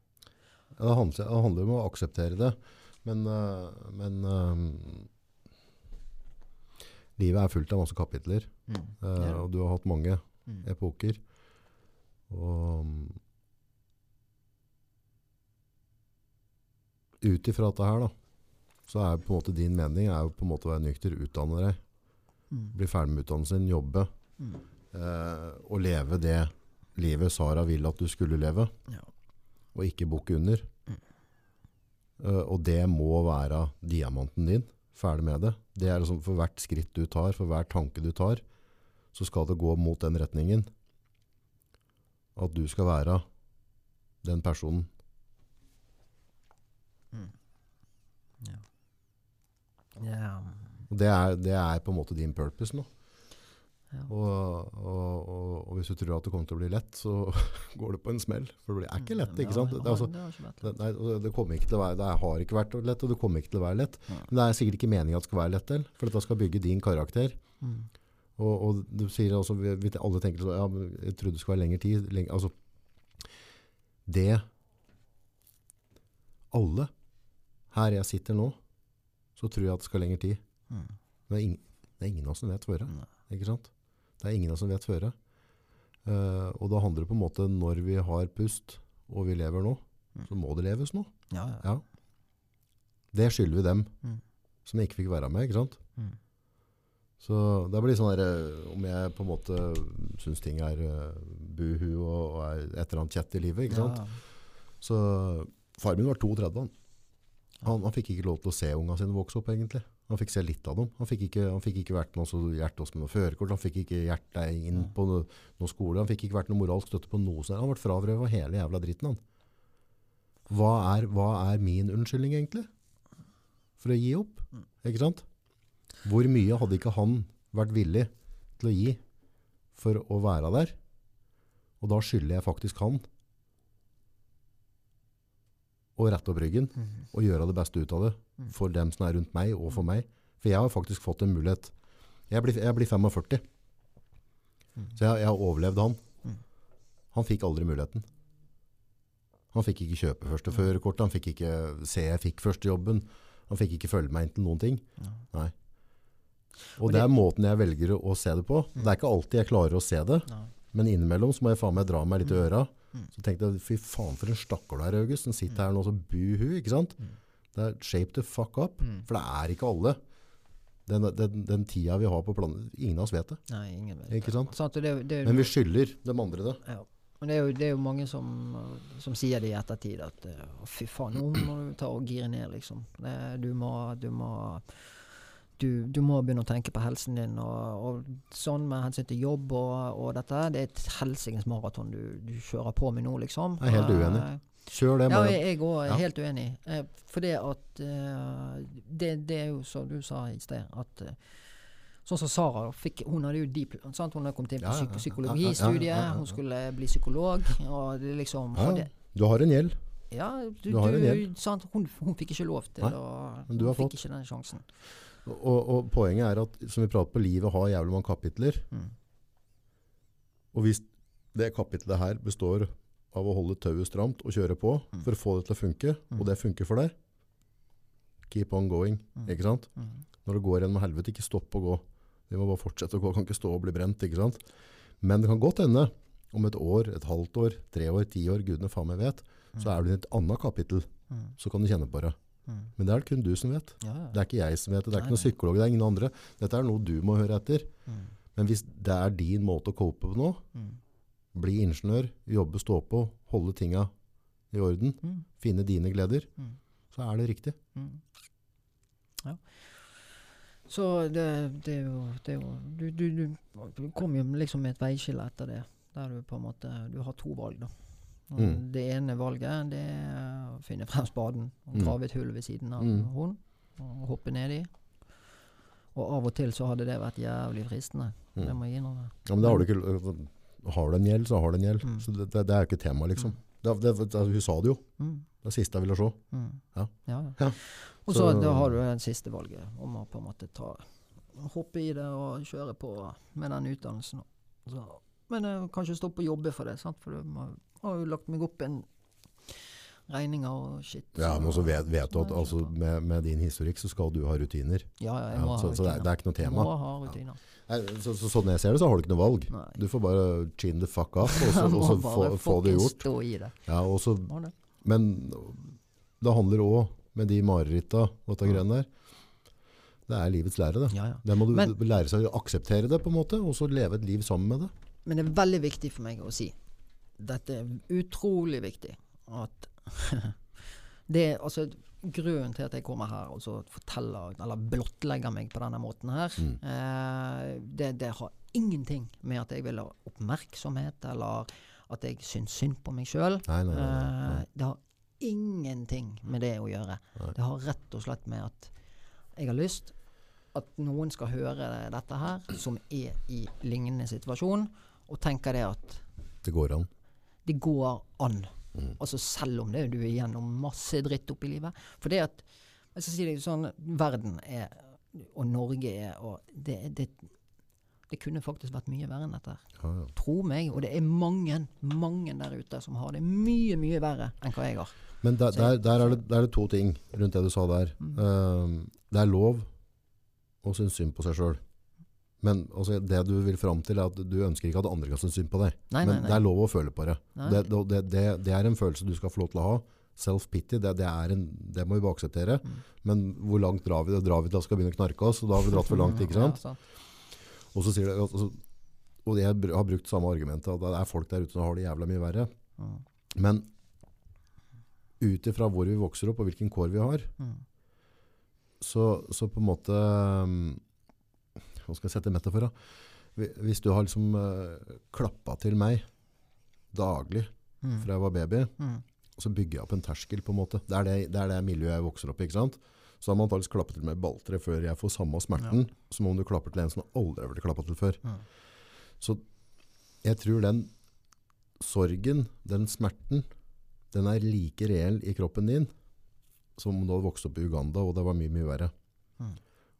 S1: Ja, det, handler, det handler om å akseptere det. Men, uh, men uh, livet er fullt av masse kapitler.
S2: mm, det det.
S1: og du har hatt mange
S2: Mm.
S1: epoker. Og mm, ut ifra dette her, da, så er på en måte din mening er jo på en måte å være nykter, utdanne deg,
S2: Mm.
S1: bli ferdig med utdannelsen din, jobbe,
S2: Mm.
S1: eh, og leve det livet Sara vil at du skulle leve,
S2: Ja.
S1: og ikke bukke under.
S2: Mm.
S1: Eh, og det må være diamanten din. Ferdig med det. Det er liksom For hvert skritt du tar, for hver tanke du tar, så skal det gå mot den retningen. At du skal være den personen.
S2: Mm. Ja.
S1: Yeah. Det er, det er på en måte din purpose nå.
S2: Ja.
S1: Og, og, og, og hvis du tror at det kommer til å bli lett, så [laughs] går det på en smell. For det er ikke lett, ikke sant? Det, altså,
S2: det
S1: det, nei, kommer ikke til å være, det har ikke vært lett, og det kommer ikke til å være lett. Men det er sikkert ikke meningen at det skal være lett heller, for dette skal bygge din karakter.
S2: Mm.
S1: Og, du sier også, vi, vi, alle tenker sånn ja, men jeg trodde det skulle være lengre tid. Leng, altså, det alle her jeg sitter nå, så tror jeg at det skal lengre tid.
S2: Mm.
S1: Men det er ingen, det er ingen av oss som vet hvor
S2: det er.
S1: Ikke sant? Det er ingen av oss som vet føre. Uh, og da handler det på en måte når vi har pust, og vi lever nå,
S2: Mm.
S1: så må det leves nå.
S2: Ja, ja.
S1: Ja. Det skylder vi dem
S2: Mm.
S1: som ikke fikk være med, ikke sant?
S2: Mm.
S1: Så det blir sånn der, eh, om jeg på en måte syns ting er uh, buhu og, og er et eller annet kjett i livet, ikke sant?
S2: Ja.
S1: Så far min var 32 han. Han, han fikk ikke lov til å se unga sine vokse opp egentlig. Han fikk se litt av dem. Han fikk ikke, han fikk ikke vært noe så hjertet oss med noe førerkort. Han fikk ikke hjertet inn på noe, noe skole. Han fikk ikke vært noe moralsk støtte på noe sånt. Han ble fravrøvet hele jævla dritten han. Hva er, hva er min unnskyldning egentlig? For å gi opp, ikke sant? Hvor mye hadde ikke han vært villig til å gi for å være der? Og da skylder jeg faktisk han å rette opp ryggen
S2: Mm.
S1: og gjøre det beste ut av det
S2: Mm.
S1: for dem som er rundt meg og for meg. For jeg har faktisk fått en mulighet. Jeg blir, jeg blir 45,
S2: Mm.
S1: så jeg, jeg har overlevd han.
S2: Mm.
S1: Han fikk aldri muligheten. Han fikk ikke kjøpe første førerkortet, han fikk ikke se jeg fikk første jobben, han fikk ikke følge meg inn til noen ting. Nei. Og
S2: Og
S1: det er måten jeg velger å, se det på. Det er ikke alltid jeg klarer å se det, men innimellom så må jeg faen meg dra meg litt i øra.
S2: Mm.
S1: Så tenkte jeg, fy faen for en stakkar du er, August. Den sitter her nå så buhu, ikke sant?
S2: Mm.
S1: Det er shape the fuck up.
S2: Mm.
S1: For det er ikke alle. Den, den, den tida vi har på planen, ingen av oss vet det.
S2: Nei, ingen vet
S1: Ikke sant?
S2: Sant, det, det,
S1: Men vi skylder dem andre det.
S2: Ja. Men det er jo, det er jo mange som, som sier det i ettertid, at «Å, fy faen, nå må du ta og gire ned, liksom. Det, du, må, du, må, du, du må begynne å tenke på helsen din. Og, og sånn med hensyn til jobb og, og dette. Det er et helsikens maraton du, du kjører på med nå, liksom.
S1: Jeg er helt uenig.
S2: Eh,
S1: Kjør det.
S2: ja, jeg òg er
S1: Ja.
S2: helt uenig. Eh, for det at eh, det, det er jo som du sa i sted, at Sånn som Sara fikk, Hun hadde jo deep, sant? Hun hadde kommet inn på psyk psykologistudiet. Hun skulle bli psykolog. Og det liksom
S1: Ja,
S2: og det,
S1: du har en gjeld.
S2: ja, du,
S1: Du
S2: du. Hun, hun fikk ikke lov til
S1: Nei,
S2: å Hun fikk ikke den sjansen.
S1: Og, og poenget er at, som vi prater på, livet har jævlig mange kapitler.
S2: Mm.
S1: Og hvis det kapitlet her består av å holde tauet stramt og kjøre på
S2: Mm.
S1: for å få det til å funke,
S2: Mm.
S1: og det funker for deg, keep on going.
S2: Mm.
S1: Ikke sant?
S2: Mm.
S1: Når det går gjennom helvete, ikke stopp å gå. Vi må bare fortsette å gå, kan ikke stå og bli brent, ikke sant? Men det kan godt hende, om et år, et halvt år, tre år, ti år, gudene faen meg vet, så er du i et annet kapittel,
S2: Mm.
S1: så kan du kjenne på det.
S2: Mm.
S1: Men det er det kun du som vet.
S2: Ja, ja.
S1: Det er ikke jeg som vet det, det er
S2: Nei,
S1: ikke noen psykolog, det er ingen andre. Dette er noe du må høre etter.
S2: Mm.
S1: Men hvis det er din måte å cope på nå,
S2: Mm.
S1: bli ingeniør, jobbe, stå på, holde tinga i orden,
S2: Mm.
S1: finne dine gleder,
S2: Mm.
S1: så er det riktig.
S2: Ja. Så det, det er jo, det er jo du, du, du, kom jo liksom med et veiskille etter det. Der du på en måte Du har to valg, da.
S1: Mm.
S2: Det ene valget det er å finne frem spaden og
S1: Mm.
S2: grave et hull ved siden av
S1: Mm.
S2: hunden og hoppe nedi. Og av og til så hadde det vært jævlig fristende.
S1: Mm.
S2: Det må jeg innrømme.
S1: Ja, men da har du ikke Har du en gjeld, så har du en gjeld.
S2: Mm.
S1: Så det, det, det er jo ikke tema, liksom. Det, det, det, hun sa det jo.
S2: Mm.
S1: Det er siste jeg ville se.
S2: Mm.
S1: Ja.
S2: ja, ja. Og så
S1: Så-
S2: da har du det siste valget om å på en måte ta hoppe i det og kjøre på med den utdannelsen. Så, men kanskje kan ikke stoppe å jobbe for det, sant? for du må, har jo lagt meg opp en regninger og shit.
S1: Ja, men også vet, vet du at altså, med, med din historikk så skal du ha rutiner.
S2: Ja, ja, jeg
S1: Ja, så
S2: ha
S1: så det, er- det er ikke noe
S2: Jeg
S1: tema.
S2: Må ha rutiner.
S1: Nei, så, så, sånn jeg ser det, så har du ikke noe valg.
S2: Nei.
S1: Du får bare chin the fuck up, og [laughs] så, og så få, få det gjort.
S2: Stå i det.
S1: Ja, og så,
S2: det.
S1: men det handler òg med de mareritta og dette
S2: Ja.
S1: greiene der. Det er livets lære, det.
S2: Ja, ja.
S1: Det må du
S2: Men-
S1: lære seg å akseptere det, på en måte, og så leve et liv sammen med det.
S2: Men det er veldig viktig for meg å si Dette er utrolig viktig at [laughs] det er altså Grunnen til at jeg kommer her og så forteller eller blottlegger meg på denne måten her,
S1: Mm.
S2: eh, det, det har ingenting med at jeg vil ha oppmerksomhet, eller at jeg syns synd på meg sjøl. Eh, det har ingenting med det å gjøre.
S1: Nei.
S2: Det har rett og slett med at jeg har lyst at noen skal høre dette her, som er i lignende situasjon, og tenker det at
S1: Det går an.
S2: Det går an. Altså selv om det, du er gjennom masse dritt opp i livet. For det at jeg skal si det sånn, Verden er, og Norge er og det, det, det kunne faktisk vært mye verre enn dette. her.
S1: Ja, ja.
S2: Tro meg. Og det er mange, mange der ute som har det mye, mye verre enn hva jeg har.
S1: Men der, der, der, er det, der er det to ting rundt det du sa der. Um, det er lov å synes synd på seg sjøl. Men altså, det du vil fram til, er at du ønsker ikke at andre kan synes synd på deg.
S2: Nei,
S1: Men
S2: nei, nei.
S1: det er lov å føle på det. Det, det, det, det er en følelse du skal få lov til å ha. Self-pity, det, det, det må vi bare akseptere.
S2: Mm.
S1: Men hvor langt drar vi det? Drar vi til at vi skal begynne å knarke oss? Og da har vi dratt for langt, ikke sant? [laughs] Og så sier det, altså, og jeg har brukt samme argumentet, at det er folk der ute som har det jævla mye verre.
S2: Mm.
S1: Men ut ifra hvor vi vokser opp og hvilken kår vi har,
S2: Mm.
S1: så, så på en måte um, Hva skal jeg sette mette for da? Hvis du har liksom uh, klappa til meg daglig
S2: Mm.
S1: fra jeg var baby,
S2: Mm.
S1: så bygger jeg opp en terskel på en måte. Det er det, det, er det miljøet jeg vokser opp i, ikke sant? Så har man antakeligvis klappet til meg balltre før jeg får samme smerten, som om du klapper til en som aldri har blitt klappet til før.
S2: Mm.
S1: Så jeg tror den sorgen, den smerten, den er like reell i kroppen din som om du hadde vokst opp i Uganda, og det var mye, mye verre.
S2: Mm.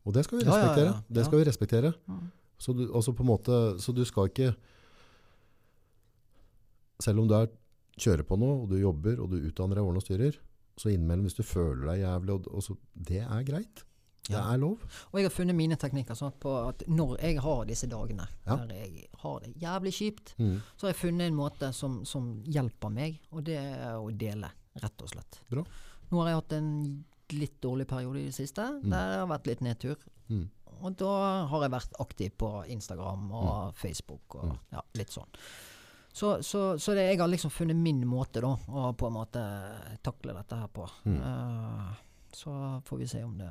S1: Og det skal vi
S2: Ja, ja,
S1: respektere.
S2: ja.
S1: Det skal vi respektere. Så du, altså på måte, så du skal ikke Selv om du er, kjører på noe, og du jobber, og du utdanner deg ordner og styrer, så innimellom hvis du føler deg jævlig, og, og så, det er greit. Det er lov.
S2: Og jeg har funnet mine teknikker sånn på at når jeg har disse dagene der jeg har det jævlig kjipt,
S1: Mm.
S2: så har jeg funnet en måte som, som hjelper meg, og det er å dele, rett og slett.
S1: Bra.
S2: Nå har jeg hatt en litt dårlig periode i det siste, der det har vært litt nedtur.
S1: Mm.
S2: Og da har jeg vært aktiv på Instagram og
S1: Mm.
S2: Facebook og ja, litt sånn. Så, så, så det, jeg har liksom funnet min måte da, å på en måte takle dette her på.
S1: Mm.
S2: Eh, så får vi se om det,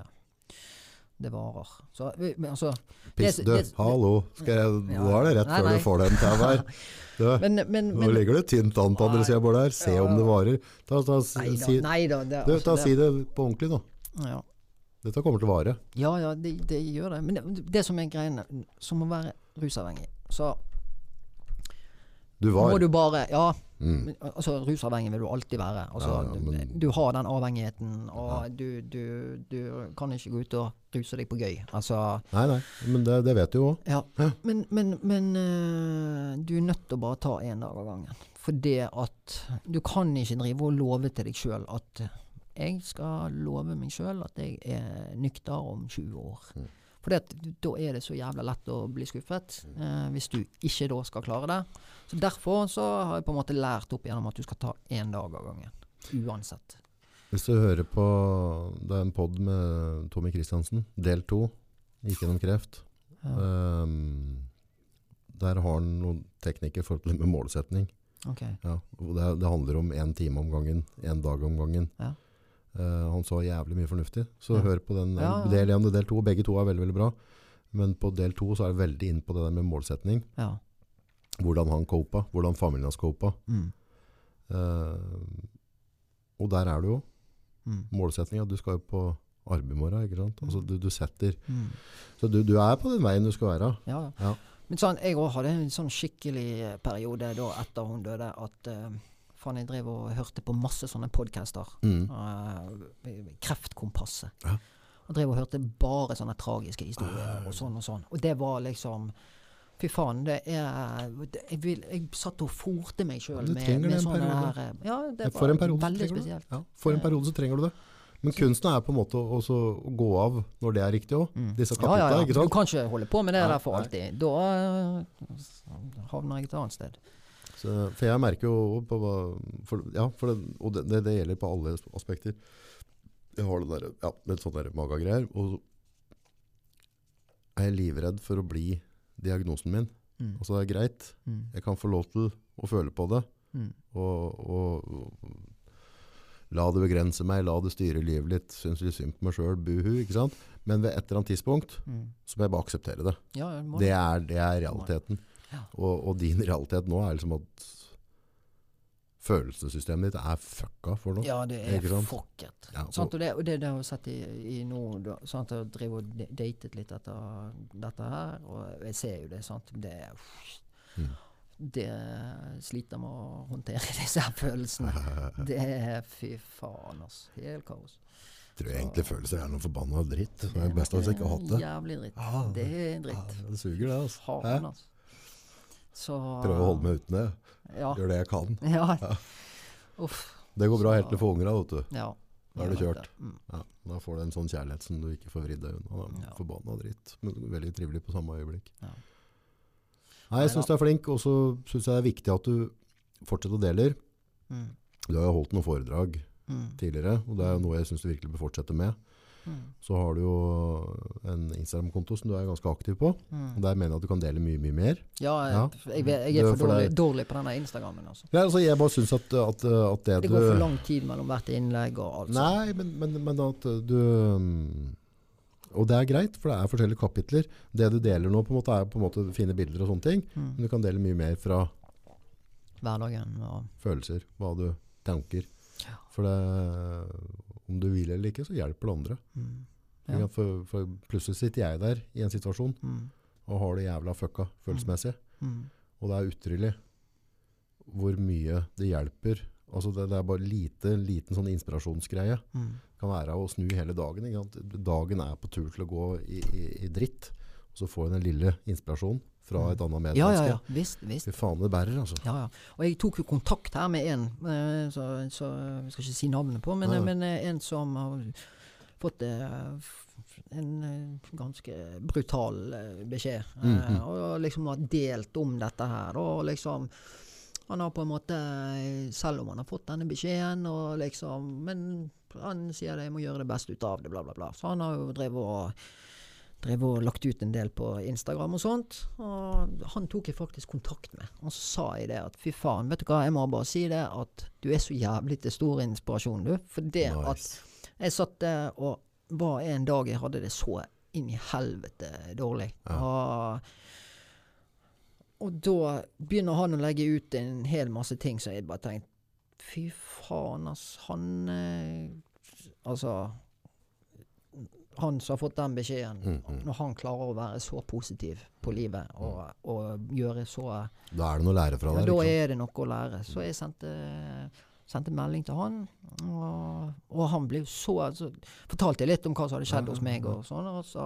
S2: det varer. Så, men altså,
S1: Piss,
S2: Det-
S1: du,
S2: det-
S1: hallo, skal jeg,
S2: Ja.
S1: nå er det rett
S2: Nei,
S1: før du får den til her. [laughs] Du,
S2: men, men,
S1: nå
S2: men
S1: ligger det tynt an på andre sida av bordet her. Se om det varer. Ta, ta,
S2: Nei da.
S1: si,
S2: Nei da det,
S1: du,
S2: altså,
S1: ta,
S2: det-
S1: si det på ordentlig, nå.
S2: Ja.
S1: Dette kommer til å vare.
S2: Ja, ja, det, det gjør det. Men det, det som er greiene, som å være rusavhengig, så
S1: Du
S2: må du bare Ja,
S1: Mm.
S2: altså rusavhengig vil du alltid være. Altså,
S1: Ja, ja, men-
S2: du, du har den avhengigheten, og du, du, du kan ikke gå ut og ruse deg på gøy. Altså
S1: Nei, nei, men det, det vet du jo òg.
S2: Ja. Men, men, men øh, du er nødt til å bare ta én dag av gangen. For det at Du kan ikke drive og love til deg sjøl at øh, jeg skal love meg sjøl at jeg er nykter om 20 år.
S1: Mm.
S2: For da er det så jævla lett å bli skuffet, eh, hvis du ikke da skal klare det. Så Derfor så har jeg på en måte lært opp gjennom at du skal ta én dag av gangen. Uansett.
S1: Hvis du hører på Det er en pod med Tommy Kristiansen, del to. Gikk gjennom kreft.
S2: Ja.
S1: Um, der har han noen teknikker for med målsetning.
S2: Okay.
S1: Ja, det, det handler om én time om gangen, én dag om gangen.
S2: Ja.
S1: Eh, han sa jævlig mye fornuftig, så
S2: Ja.
S1: hør på den.
S2: Ja, ja.
S1: Del én og del to, begge to er veldig veldig bra. Men på del to så er det veldig inn på det der med målsetning.
S2: Ja.
S1: Hvordan han copa, hvordan familien hans copa.
S2: Mm.
S1: Uh, og der er du jo.
S2: Mm.
S1: Målsetninga, du skal jo på arbeid i morgen, ikke sant? Altså, du, du setter
S2: Mm.
S1: Så du, du er på den veien du skal være.
S2: Ja. Men sånn, jeg òg hadde en sånn skikkelig periode da etter hun døde, at eh, faen, jeg drev og hørte på masse sånne podcaster.
S1: Mm.
S2: Uh, kreftkompasset.
S1: Ja.
S2: Og drev og hørte bare sånne tragiske historier og sånn og sånn. Og det var liksom Fy faen, det er jeg, vil, jeg satt og forte meg sjøl med, med sånne
S1: periode.
S2: her eh, Ja, det
S1: For en
S2: var
S1: periode
S2: veldig spesielt.
S1: Ja, for en periode så trenger du det. Men kunsten er på en måte å gå av når det er riktig òg.
S2: Mm.
S1: Disse
S2: Ja, ja, ja. Du kan ikke holde på med det der for alltid. Da eh, havner jeg et annet sted.
S1: Så, for jeg merker jo på hva Ja, for det, og det, det, det gjelder på alle aspekter. Jeg har det der, ja, med sånn der magagreier. Og er jeg livredd for å bli diagnosen min.
S2: Mm.
S1: Altså det er greit.
S2: Mm.
S1: Jeg kan få lov til å føle på det.
S2: Mm.
S1: Og, og la det begrense meg, la det styre livet litt. Syns litt synd på meg sjøl, buhu. ikke sant? Men ved et eller annet tidspunkt
S2: Mm.
S1: så må jeg bare akseptere det.
S2: Ja, det.
S1: er, det er realiteten. Og, og din realitet nå er liksom at følelsessystemet ditt er fucka for noe.
S2: Ja, det er fucket.
S1: Ja,
S2: og, og det, og det, det har jeg sett i, i nå. Sant, jeg driver og datet litt etter dette her, og jeg ser jo det. Sant? Det,
S1: Mm.
S2: det sliter med å håndtere [laughs] disse følelsene. [laughs] Det er fy faen, altså. Helt kaos.
S1: Jeg tror egentlig følelser er noe forbanna dritt. Det er best at jeg ikke har hatt det.
S2: Jævlig dritt.
S1: Ah,
S2: Det er
S1: dritt.
S2: dritt.
S1: det suger, det. altså.
S2: Faen, altså. Så
S1: Prøve å holde meg uten det.
S2: Ja.
S1: Gjør det jeg kan. [laughs]
S2: ja. Uff.
S1: Det går bra
S2: Så-
S1: helt til du får unger, da, vet du.
S2: Ja.
S1: Da er du kjørt.
S2: Mm.
S1: Ja, da får du en sånn kjærlighet som du ikke får vridd deg unna. Er
S2: Ja.
S1: Forbanna dritt. Men veldig trivelig på samme øyeblikk.
S2: Ja.
S1: Nei, jeg syns du er flink, og så syns jeg det er viktig at du fortsetter å dele.
S2: Mm.
S1: Du har jo holdt noen foredrag
S2: Mm.
S1: tidligere, og det er jo noe jeg syns du virkelig bør fortsette med.
S2: Mm.
S1: Så har du jo en Instagram-konto som du er ganske aktiv på.
S2: Mm.
S1: Der mener jeg at du kan dele mye, mye mer.
S2: Ja, jeg,
S1: Ja.
S2: jeg, jeg er for dårlig, dårlig på denne Instagrammen. Altså.
S1: Ja, altså, jeg bare syns at, at, at det,
S2: Det går for lang tid mellom hvert innlegg og alt. sånt.
S1: Nei, men, men, men at du mm, Og det er greit, for det er forskjellige kapitler. Det du deler nå, på en måte er på en måte fine bilder og sånne ting.
S2: Mm.
S1: Men du kan dele mye mer fra
S2: Hverdagen. Og,
S1: følelser, hva du tenker.
S2: Ja.
S1: For det, om du vil eller ikke, så hjelper det andre.
S2: mm. Ja.
S1: For, for plutselig sitter jeg der i en situasjon
S2: Mm.
S1: og har det jævla fucka følelsesmessig.
S2: Mm.
S1: Og det er utrolig hvor mye det hjelper. Altså det, det er bare lite, liten sånn inspirasjonsgreie.
S2: Mm.
S1: kan være å snu hele dagen. Dagen er på tur til å gå i, i, i dritt, og så får jeg den lille inspirasjonen fra et annet
S2: Ja,
S1: medmenneske.
S2: ja, ja. Visst. visst.
S1: Fy faen, det bærer, altså.
S2: Ja, ja. Og jeg tok jo kontakt her med en, eh, så, så jeg skal ikke si navnet på, men,
S1: ja.
S2: men eh, en som har fått eh, en ganske brutal beskjed. Mm
S1: -hmm.
S2: Og liksom har delt om dette her. Og liksom Han har på en måte Selv om han har fått denne beskjeden, og liksom Men han sier det, jeg må gjøre det beste ut av det, bla, bla, bla. Så han har jo drevet og drev og lagt ut en del på Instagram og sånt. Og han tok jeg faktisk kontakt med. Og så sa jeg det at fy faen, vet du hva, jeg må bare si det at du er så jævlig til stor inspirasjon, du. For det at jeg satt der og var en dag jeg hadde det så inn i helvete dårlig.
S1: Ja.
S2: Og, og da begynner han å legge ut en hel masse ting som jeg bare tenkte Fy faen, ass. Han eh, Altså Han som har fått den beskjeden,
S1: Mm, mm.
S2: når han klarer å være så positiv på livet og, og gjøre så
S1: Da er det noe å lære fra
S2: ja,
S1: der.
S2: Da
S1: ikke
S2: er det noe å lære. Så jeg sendte, sendte melding til han, og, og han ble så så Fortalte litt om hva som hadde skjedd hos meg, og sånn. Og, så,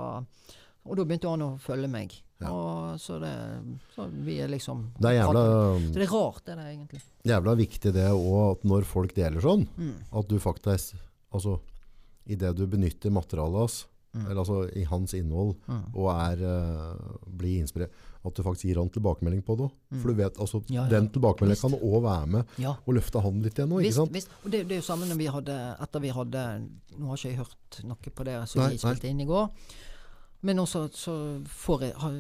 S2: og da begynte han å følge meg.
S1: Ja.
S2: Og så det Så vi er liksom
S1: Det er jævla,
S2: Så det er rart, det der, egentlig.
S1: jævla viktig det òg, at når folk deler sånn,
S2: Mm.
S1: at du faktisk Altså, i det du benytter materialet hans,
S2: Mm.
S1: eller altså i hans innhold,
S2: Mm.
S1: og er uh, blir inspirert, at du faktisk gir han tilbakemelding på det.
S2: Mm.
S1: For du vet, altså,
S2: Ja, ja.
S1: den tilbakemeldingen kan òg være med
S2: Ja.
S1: og løfte han litt igjen ikke
S2: Visst, visst. Og det, det er jo samme når vi hadde Etter vi hadde Nå har ikke jeg hørt noe på det som
S1: Nei,
S2: vi spilte inn i går. Men også så får jeg, har,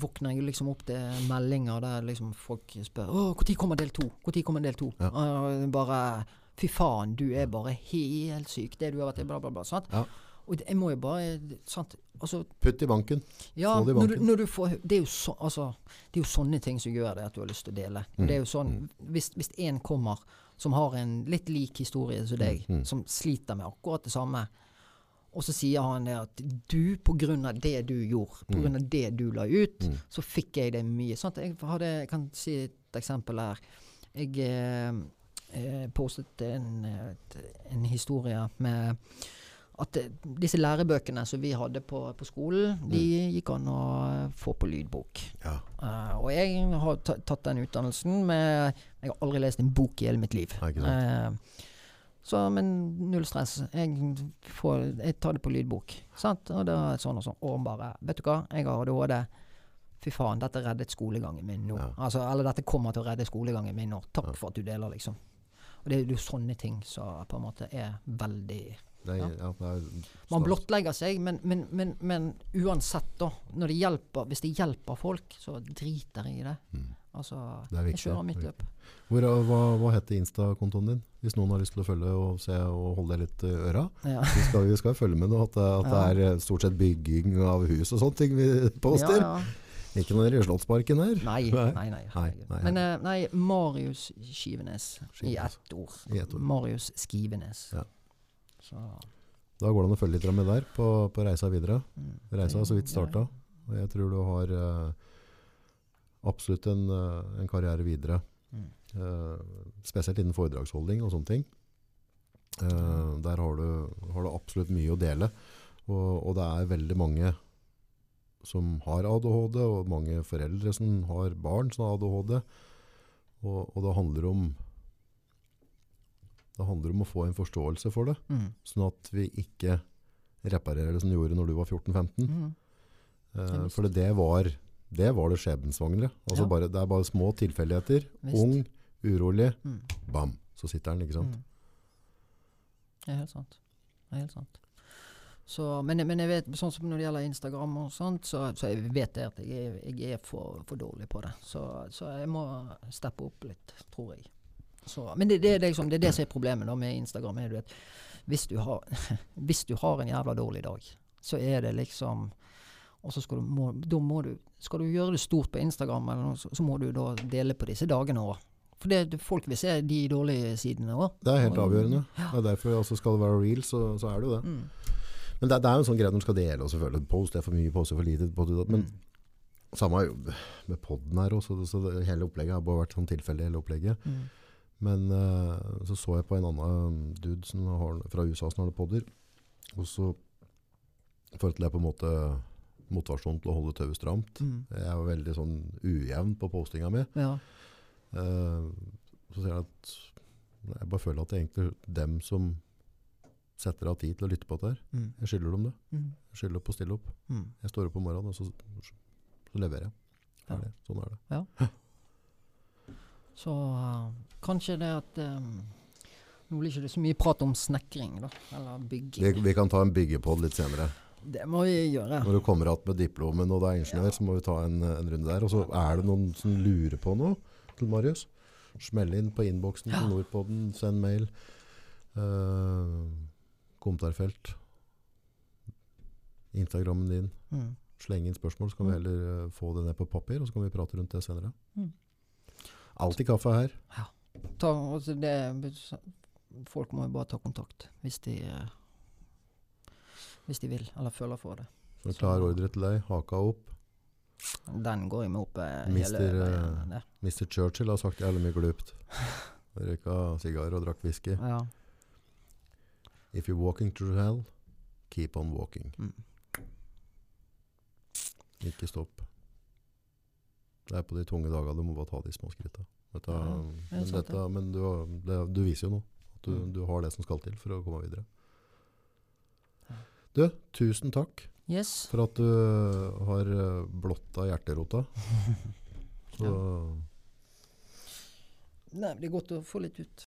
S2: våkner jeg liksom opp til meldinger der liksom folk spør Å, når kommer del to? Når kommer del to?
S1: Ja.
S2: Og bare Fy faen, du er bare helt syk. Det du har vært i, bla, bla, bla. Sant?
S1: Ja.
S2: Og det, jeg må jo bare sant? Altså,
S1: Putt i banken.
S2: ja,
S1: Få det i
S2: når du,
S1: banken.
S2: når du får Det er så, altså, det er jo sånne ting som gjør det at du har lyst til å dele. Mm. det er jo sånn, Hvis, hvis en kommer som har en litt lik historie som deg,
S1: Mm, mm.
S2: som sliter med akkurat det samme, og så sier han det at du, av det du gjorde, på
S1: Mm.
S2: det du la ut,
S1: Mm.
S2: så fikk jeg det mye. Sant? Jeg, hadde, jeg kan si et eksempel her. Jeg eh, postet en, eh, en historie med at eh, disse lærebøkene som vi hadde på, på skolen, de gikk an å eh, få på lydbok.
S1: Ja.
S2: Uh, og jeg har tatt den utdannelsen med Jeg har aldri lest en bok i hele mitt liv.
S1: Ja, uh.
S2: Eh, så, men null stress. Jeg, får, jeg tar det på lydbok. Sant? Og det er sånn og sånn. Og bare Vet du hva, jeg har ADHD. Fy faen, dette reddet skolegangen min nå.
S1: Ja.
S2: Altså, eller dette kommer til å redde skolegangen min nå. Takk for at du deler, liksom. Og det er jo sånne ting som på en måte er veldig
S1: er,
S2: Ja.
S1: ja. er
S2: Man blottlegger seg, men, men, men, men uansett, da. Det hjelper, hvis det hjelper folk, så driter jeg i det.
S1: Mm.
S2: Altså,
S1: Det
S2: jeg kjører mitt løp.
S1: Hvor, hva, hva heter Insta-kontoen din? Hvis noen har lyst til å følge og se og holde deg litt i øra.
S2: Ja. [laughs]
S1: Vi skal, vi skal følge med nå at, at det er eh, stort sett bygging av hus og sånne ting vi poster.
S2: Ja, ja.
S1: Ikke noe i Slottsparken her.
S2: Nei,
S1: Nei.
S2: nei, nei.
S1: Nei,
S2: Men eh, nei, Marius Skivenes i
S1: Skivenes.
S2: ett ord.
S1: I ett ord.
S2: Marius Skivenes.
S1: Ja.
S2: Så
S1: Da går det an å følge litt med der på, på reisa videre.
S2: mm.
S1: Reisa har så vidt starta. Og jeg tror du har uh, absolutt en, uh, en karriere videre.
S2: Mm.
S1: Eh, spesielt innen foredragsholdning og sånne ting. Eh, der har du, har du absolutt mye å dele. Og, og det er veldig mange som har ADHD, og mange foreldre som har barn som har ADHD. Og, og det handler om det handler om å få en forståelse for det,
S2: Mm.
S1: sånn at vi ikke reparerer det som du gjorde når du var 14-15.
S2: Mm.
S1: Eh, for det, det var det var det skjebnesvangre. Altså
S2: Ja.
S1: bare, det er bare små tilfeldigheter.
S2: Visst.
S1: Ung, urolig,
S2: Mm.
S1: bam, så sitter den, ikke sant?
S2: Mm. Det er helt sant. Det er helt sant. Så, men, men jeg vet, sånn som når det gjelder Instagram og sånt, så, så jeg vet jeg at jeg jeg er for, for dårlig på det. Så, så jeg må steppe opp litt, tror jeg. Så, men det, det, er liksom, det er det som er problemet da med Instagram. Er du vet, hvis, du har, [laughs] hvis du har en jævla dårlig dag, så er det liksom Og så skal du, må, må du Skal du gjøre det stort på Instagram, eller noe, så, så må du da dele på disse dagene òg. For det, folk vil se de dårlige sidene òg.
S1: Det er helt avgjørende. Det er derfor altså, skal det være real, så, så er det jo det.
S2: Mm.
S1: Men det, det er jo en sånn greie når du skal dele, og selvfølgelig post er for mye, post er for lite. Post, men
S2: Mm.
S1: samme jo med podden her også, så det, hele opplegget har bare vært sånn tilfeldig, hele opplegget.
S2: Mm.
S1: Men uh, så så jeg på en annen dude som har, fra USA som har podder, og så følte jeg på en måte motivasjon til å holde tauet stramt.
S2: Mm.
S1: Jeg var veldig sånn ujevn på postinga mi.
S2: Ja.
S1: Uh, så sier jeg at jeg bare føler at det er egentlig dem som setter av tid til å lytte på dette her.
S2: Mm.
S1: Jeg skylder dem det.
S2: Mm.
S1: Jeg skylder opp og stille opp.
S2: Mm.
S1: Jeg står opp om morgenen, og så, så leverer jeg.
S2: Ja.
S1: Sånn er det.
S2: Så uh, kanskje det at um, Nå blir ikke det så mye prat om snekring, da. Eller bygging.
S1: Vi, vi kan ta en byggepod litt senere.
S2: Det må vi gjøre.
S1: Når du kommer att med diplomen og du er ingeniør, så må vi ta en, en runde der. Og så er det noen som lurer på noe til Marius. Smell inn på innboksen til Nordpodden, send mail. Uh, kommentarfelt. Instagrammen din.
S2: Mm.
S1: Sleng inn spørsmål, så kan vi
S2: Mm.
S1: heller eh, få det ned på papir, og så kan vi prate rundt det senere.
S2: Mm.
S1: Alltid kaffe her.
S2: Ta, altså det, folk må jo bare ta kontakt hvis de eh, Hvis de vil, eller føler for det.
S1: Så klar ordre til deg. Haka opp.
S2: Den går jo med opp eh,
S1: Mister,
S2: hele
S1: eh,
S2: veien.
S1: Mr. Churchill har sagt jævlig mye glupt. [laughs] Røyka sigar og drakk whisky.
S2: Ja.
S1: If you're walking through hell, keep on walking.
S2: Mm.
S1: Ikke stopp. Det er på de tunge dagene du må bare ta de små skritta. Dette,
S2: Ja,
S1: men, dette, men du, det, du viser jo nå at du,
S2: Mm.
S1: du har det som skal til for å komme videre. Du, tusen takk
S2: Yes.
S1: for at du har eh, blotta hjerterota. [laughs] Så
S2: Nei, det er godt å få litt ut.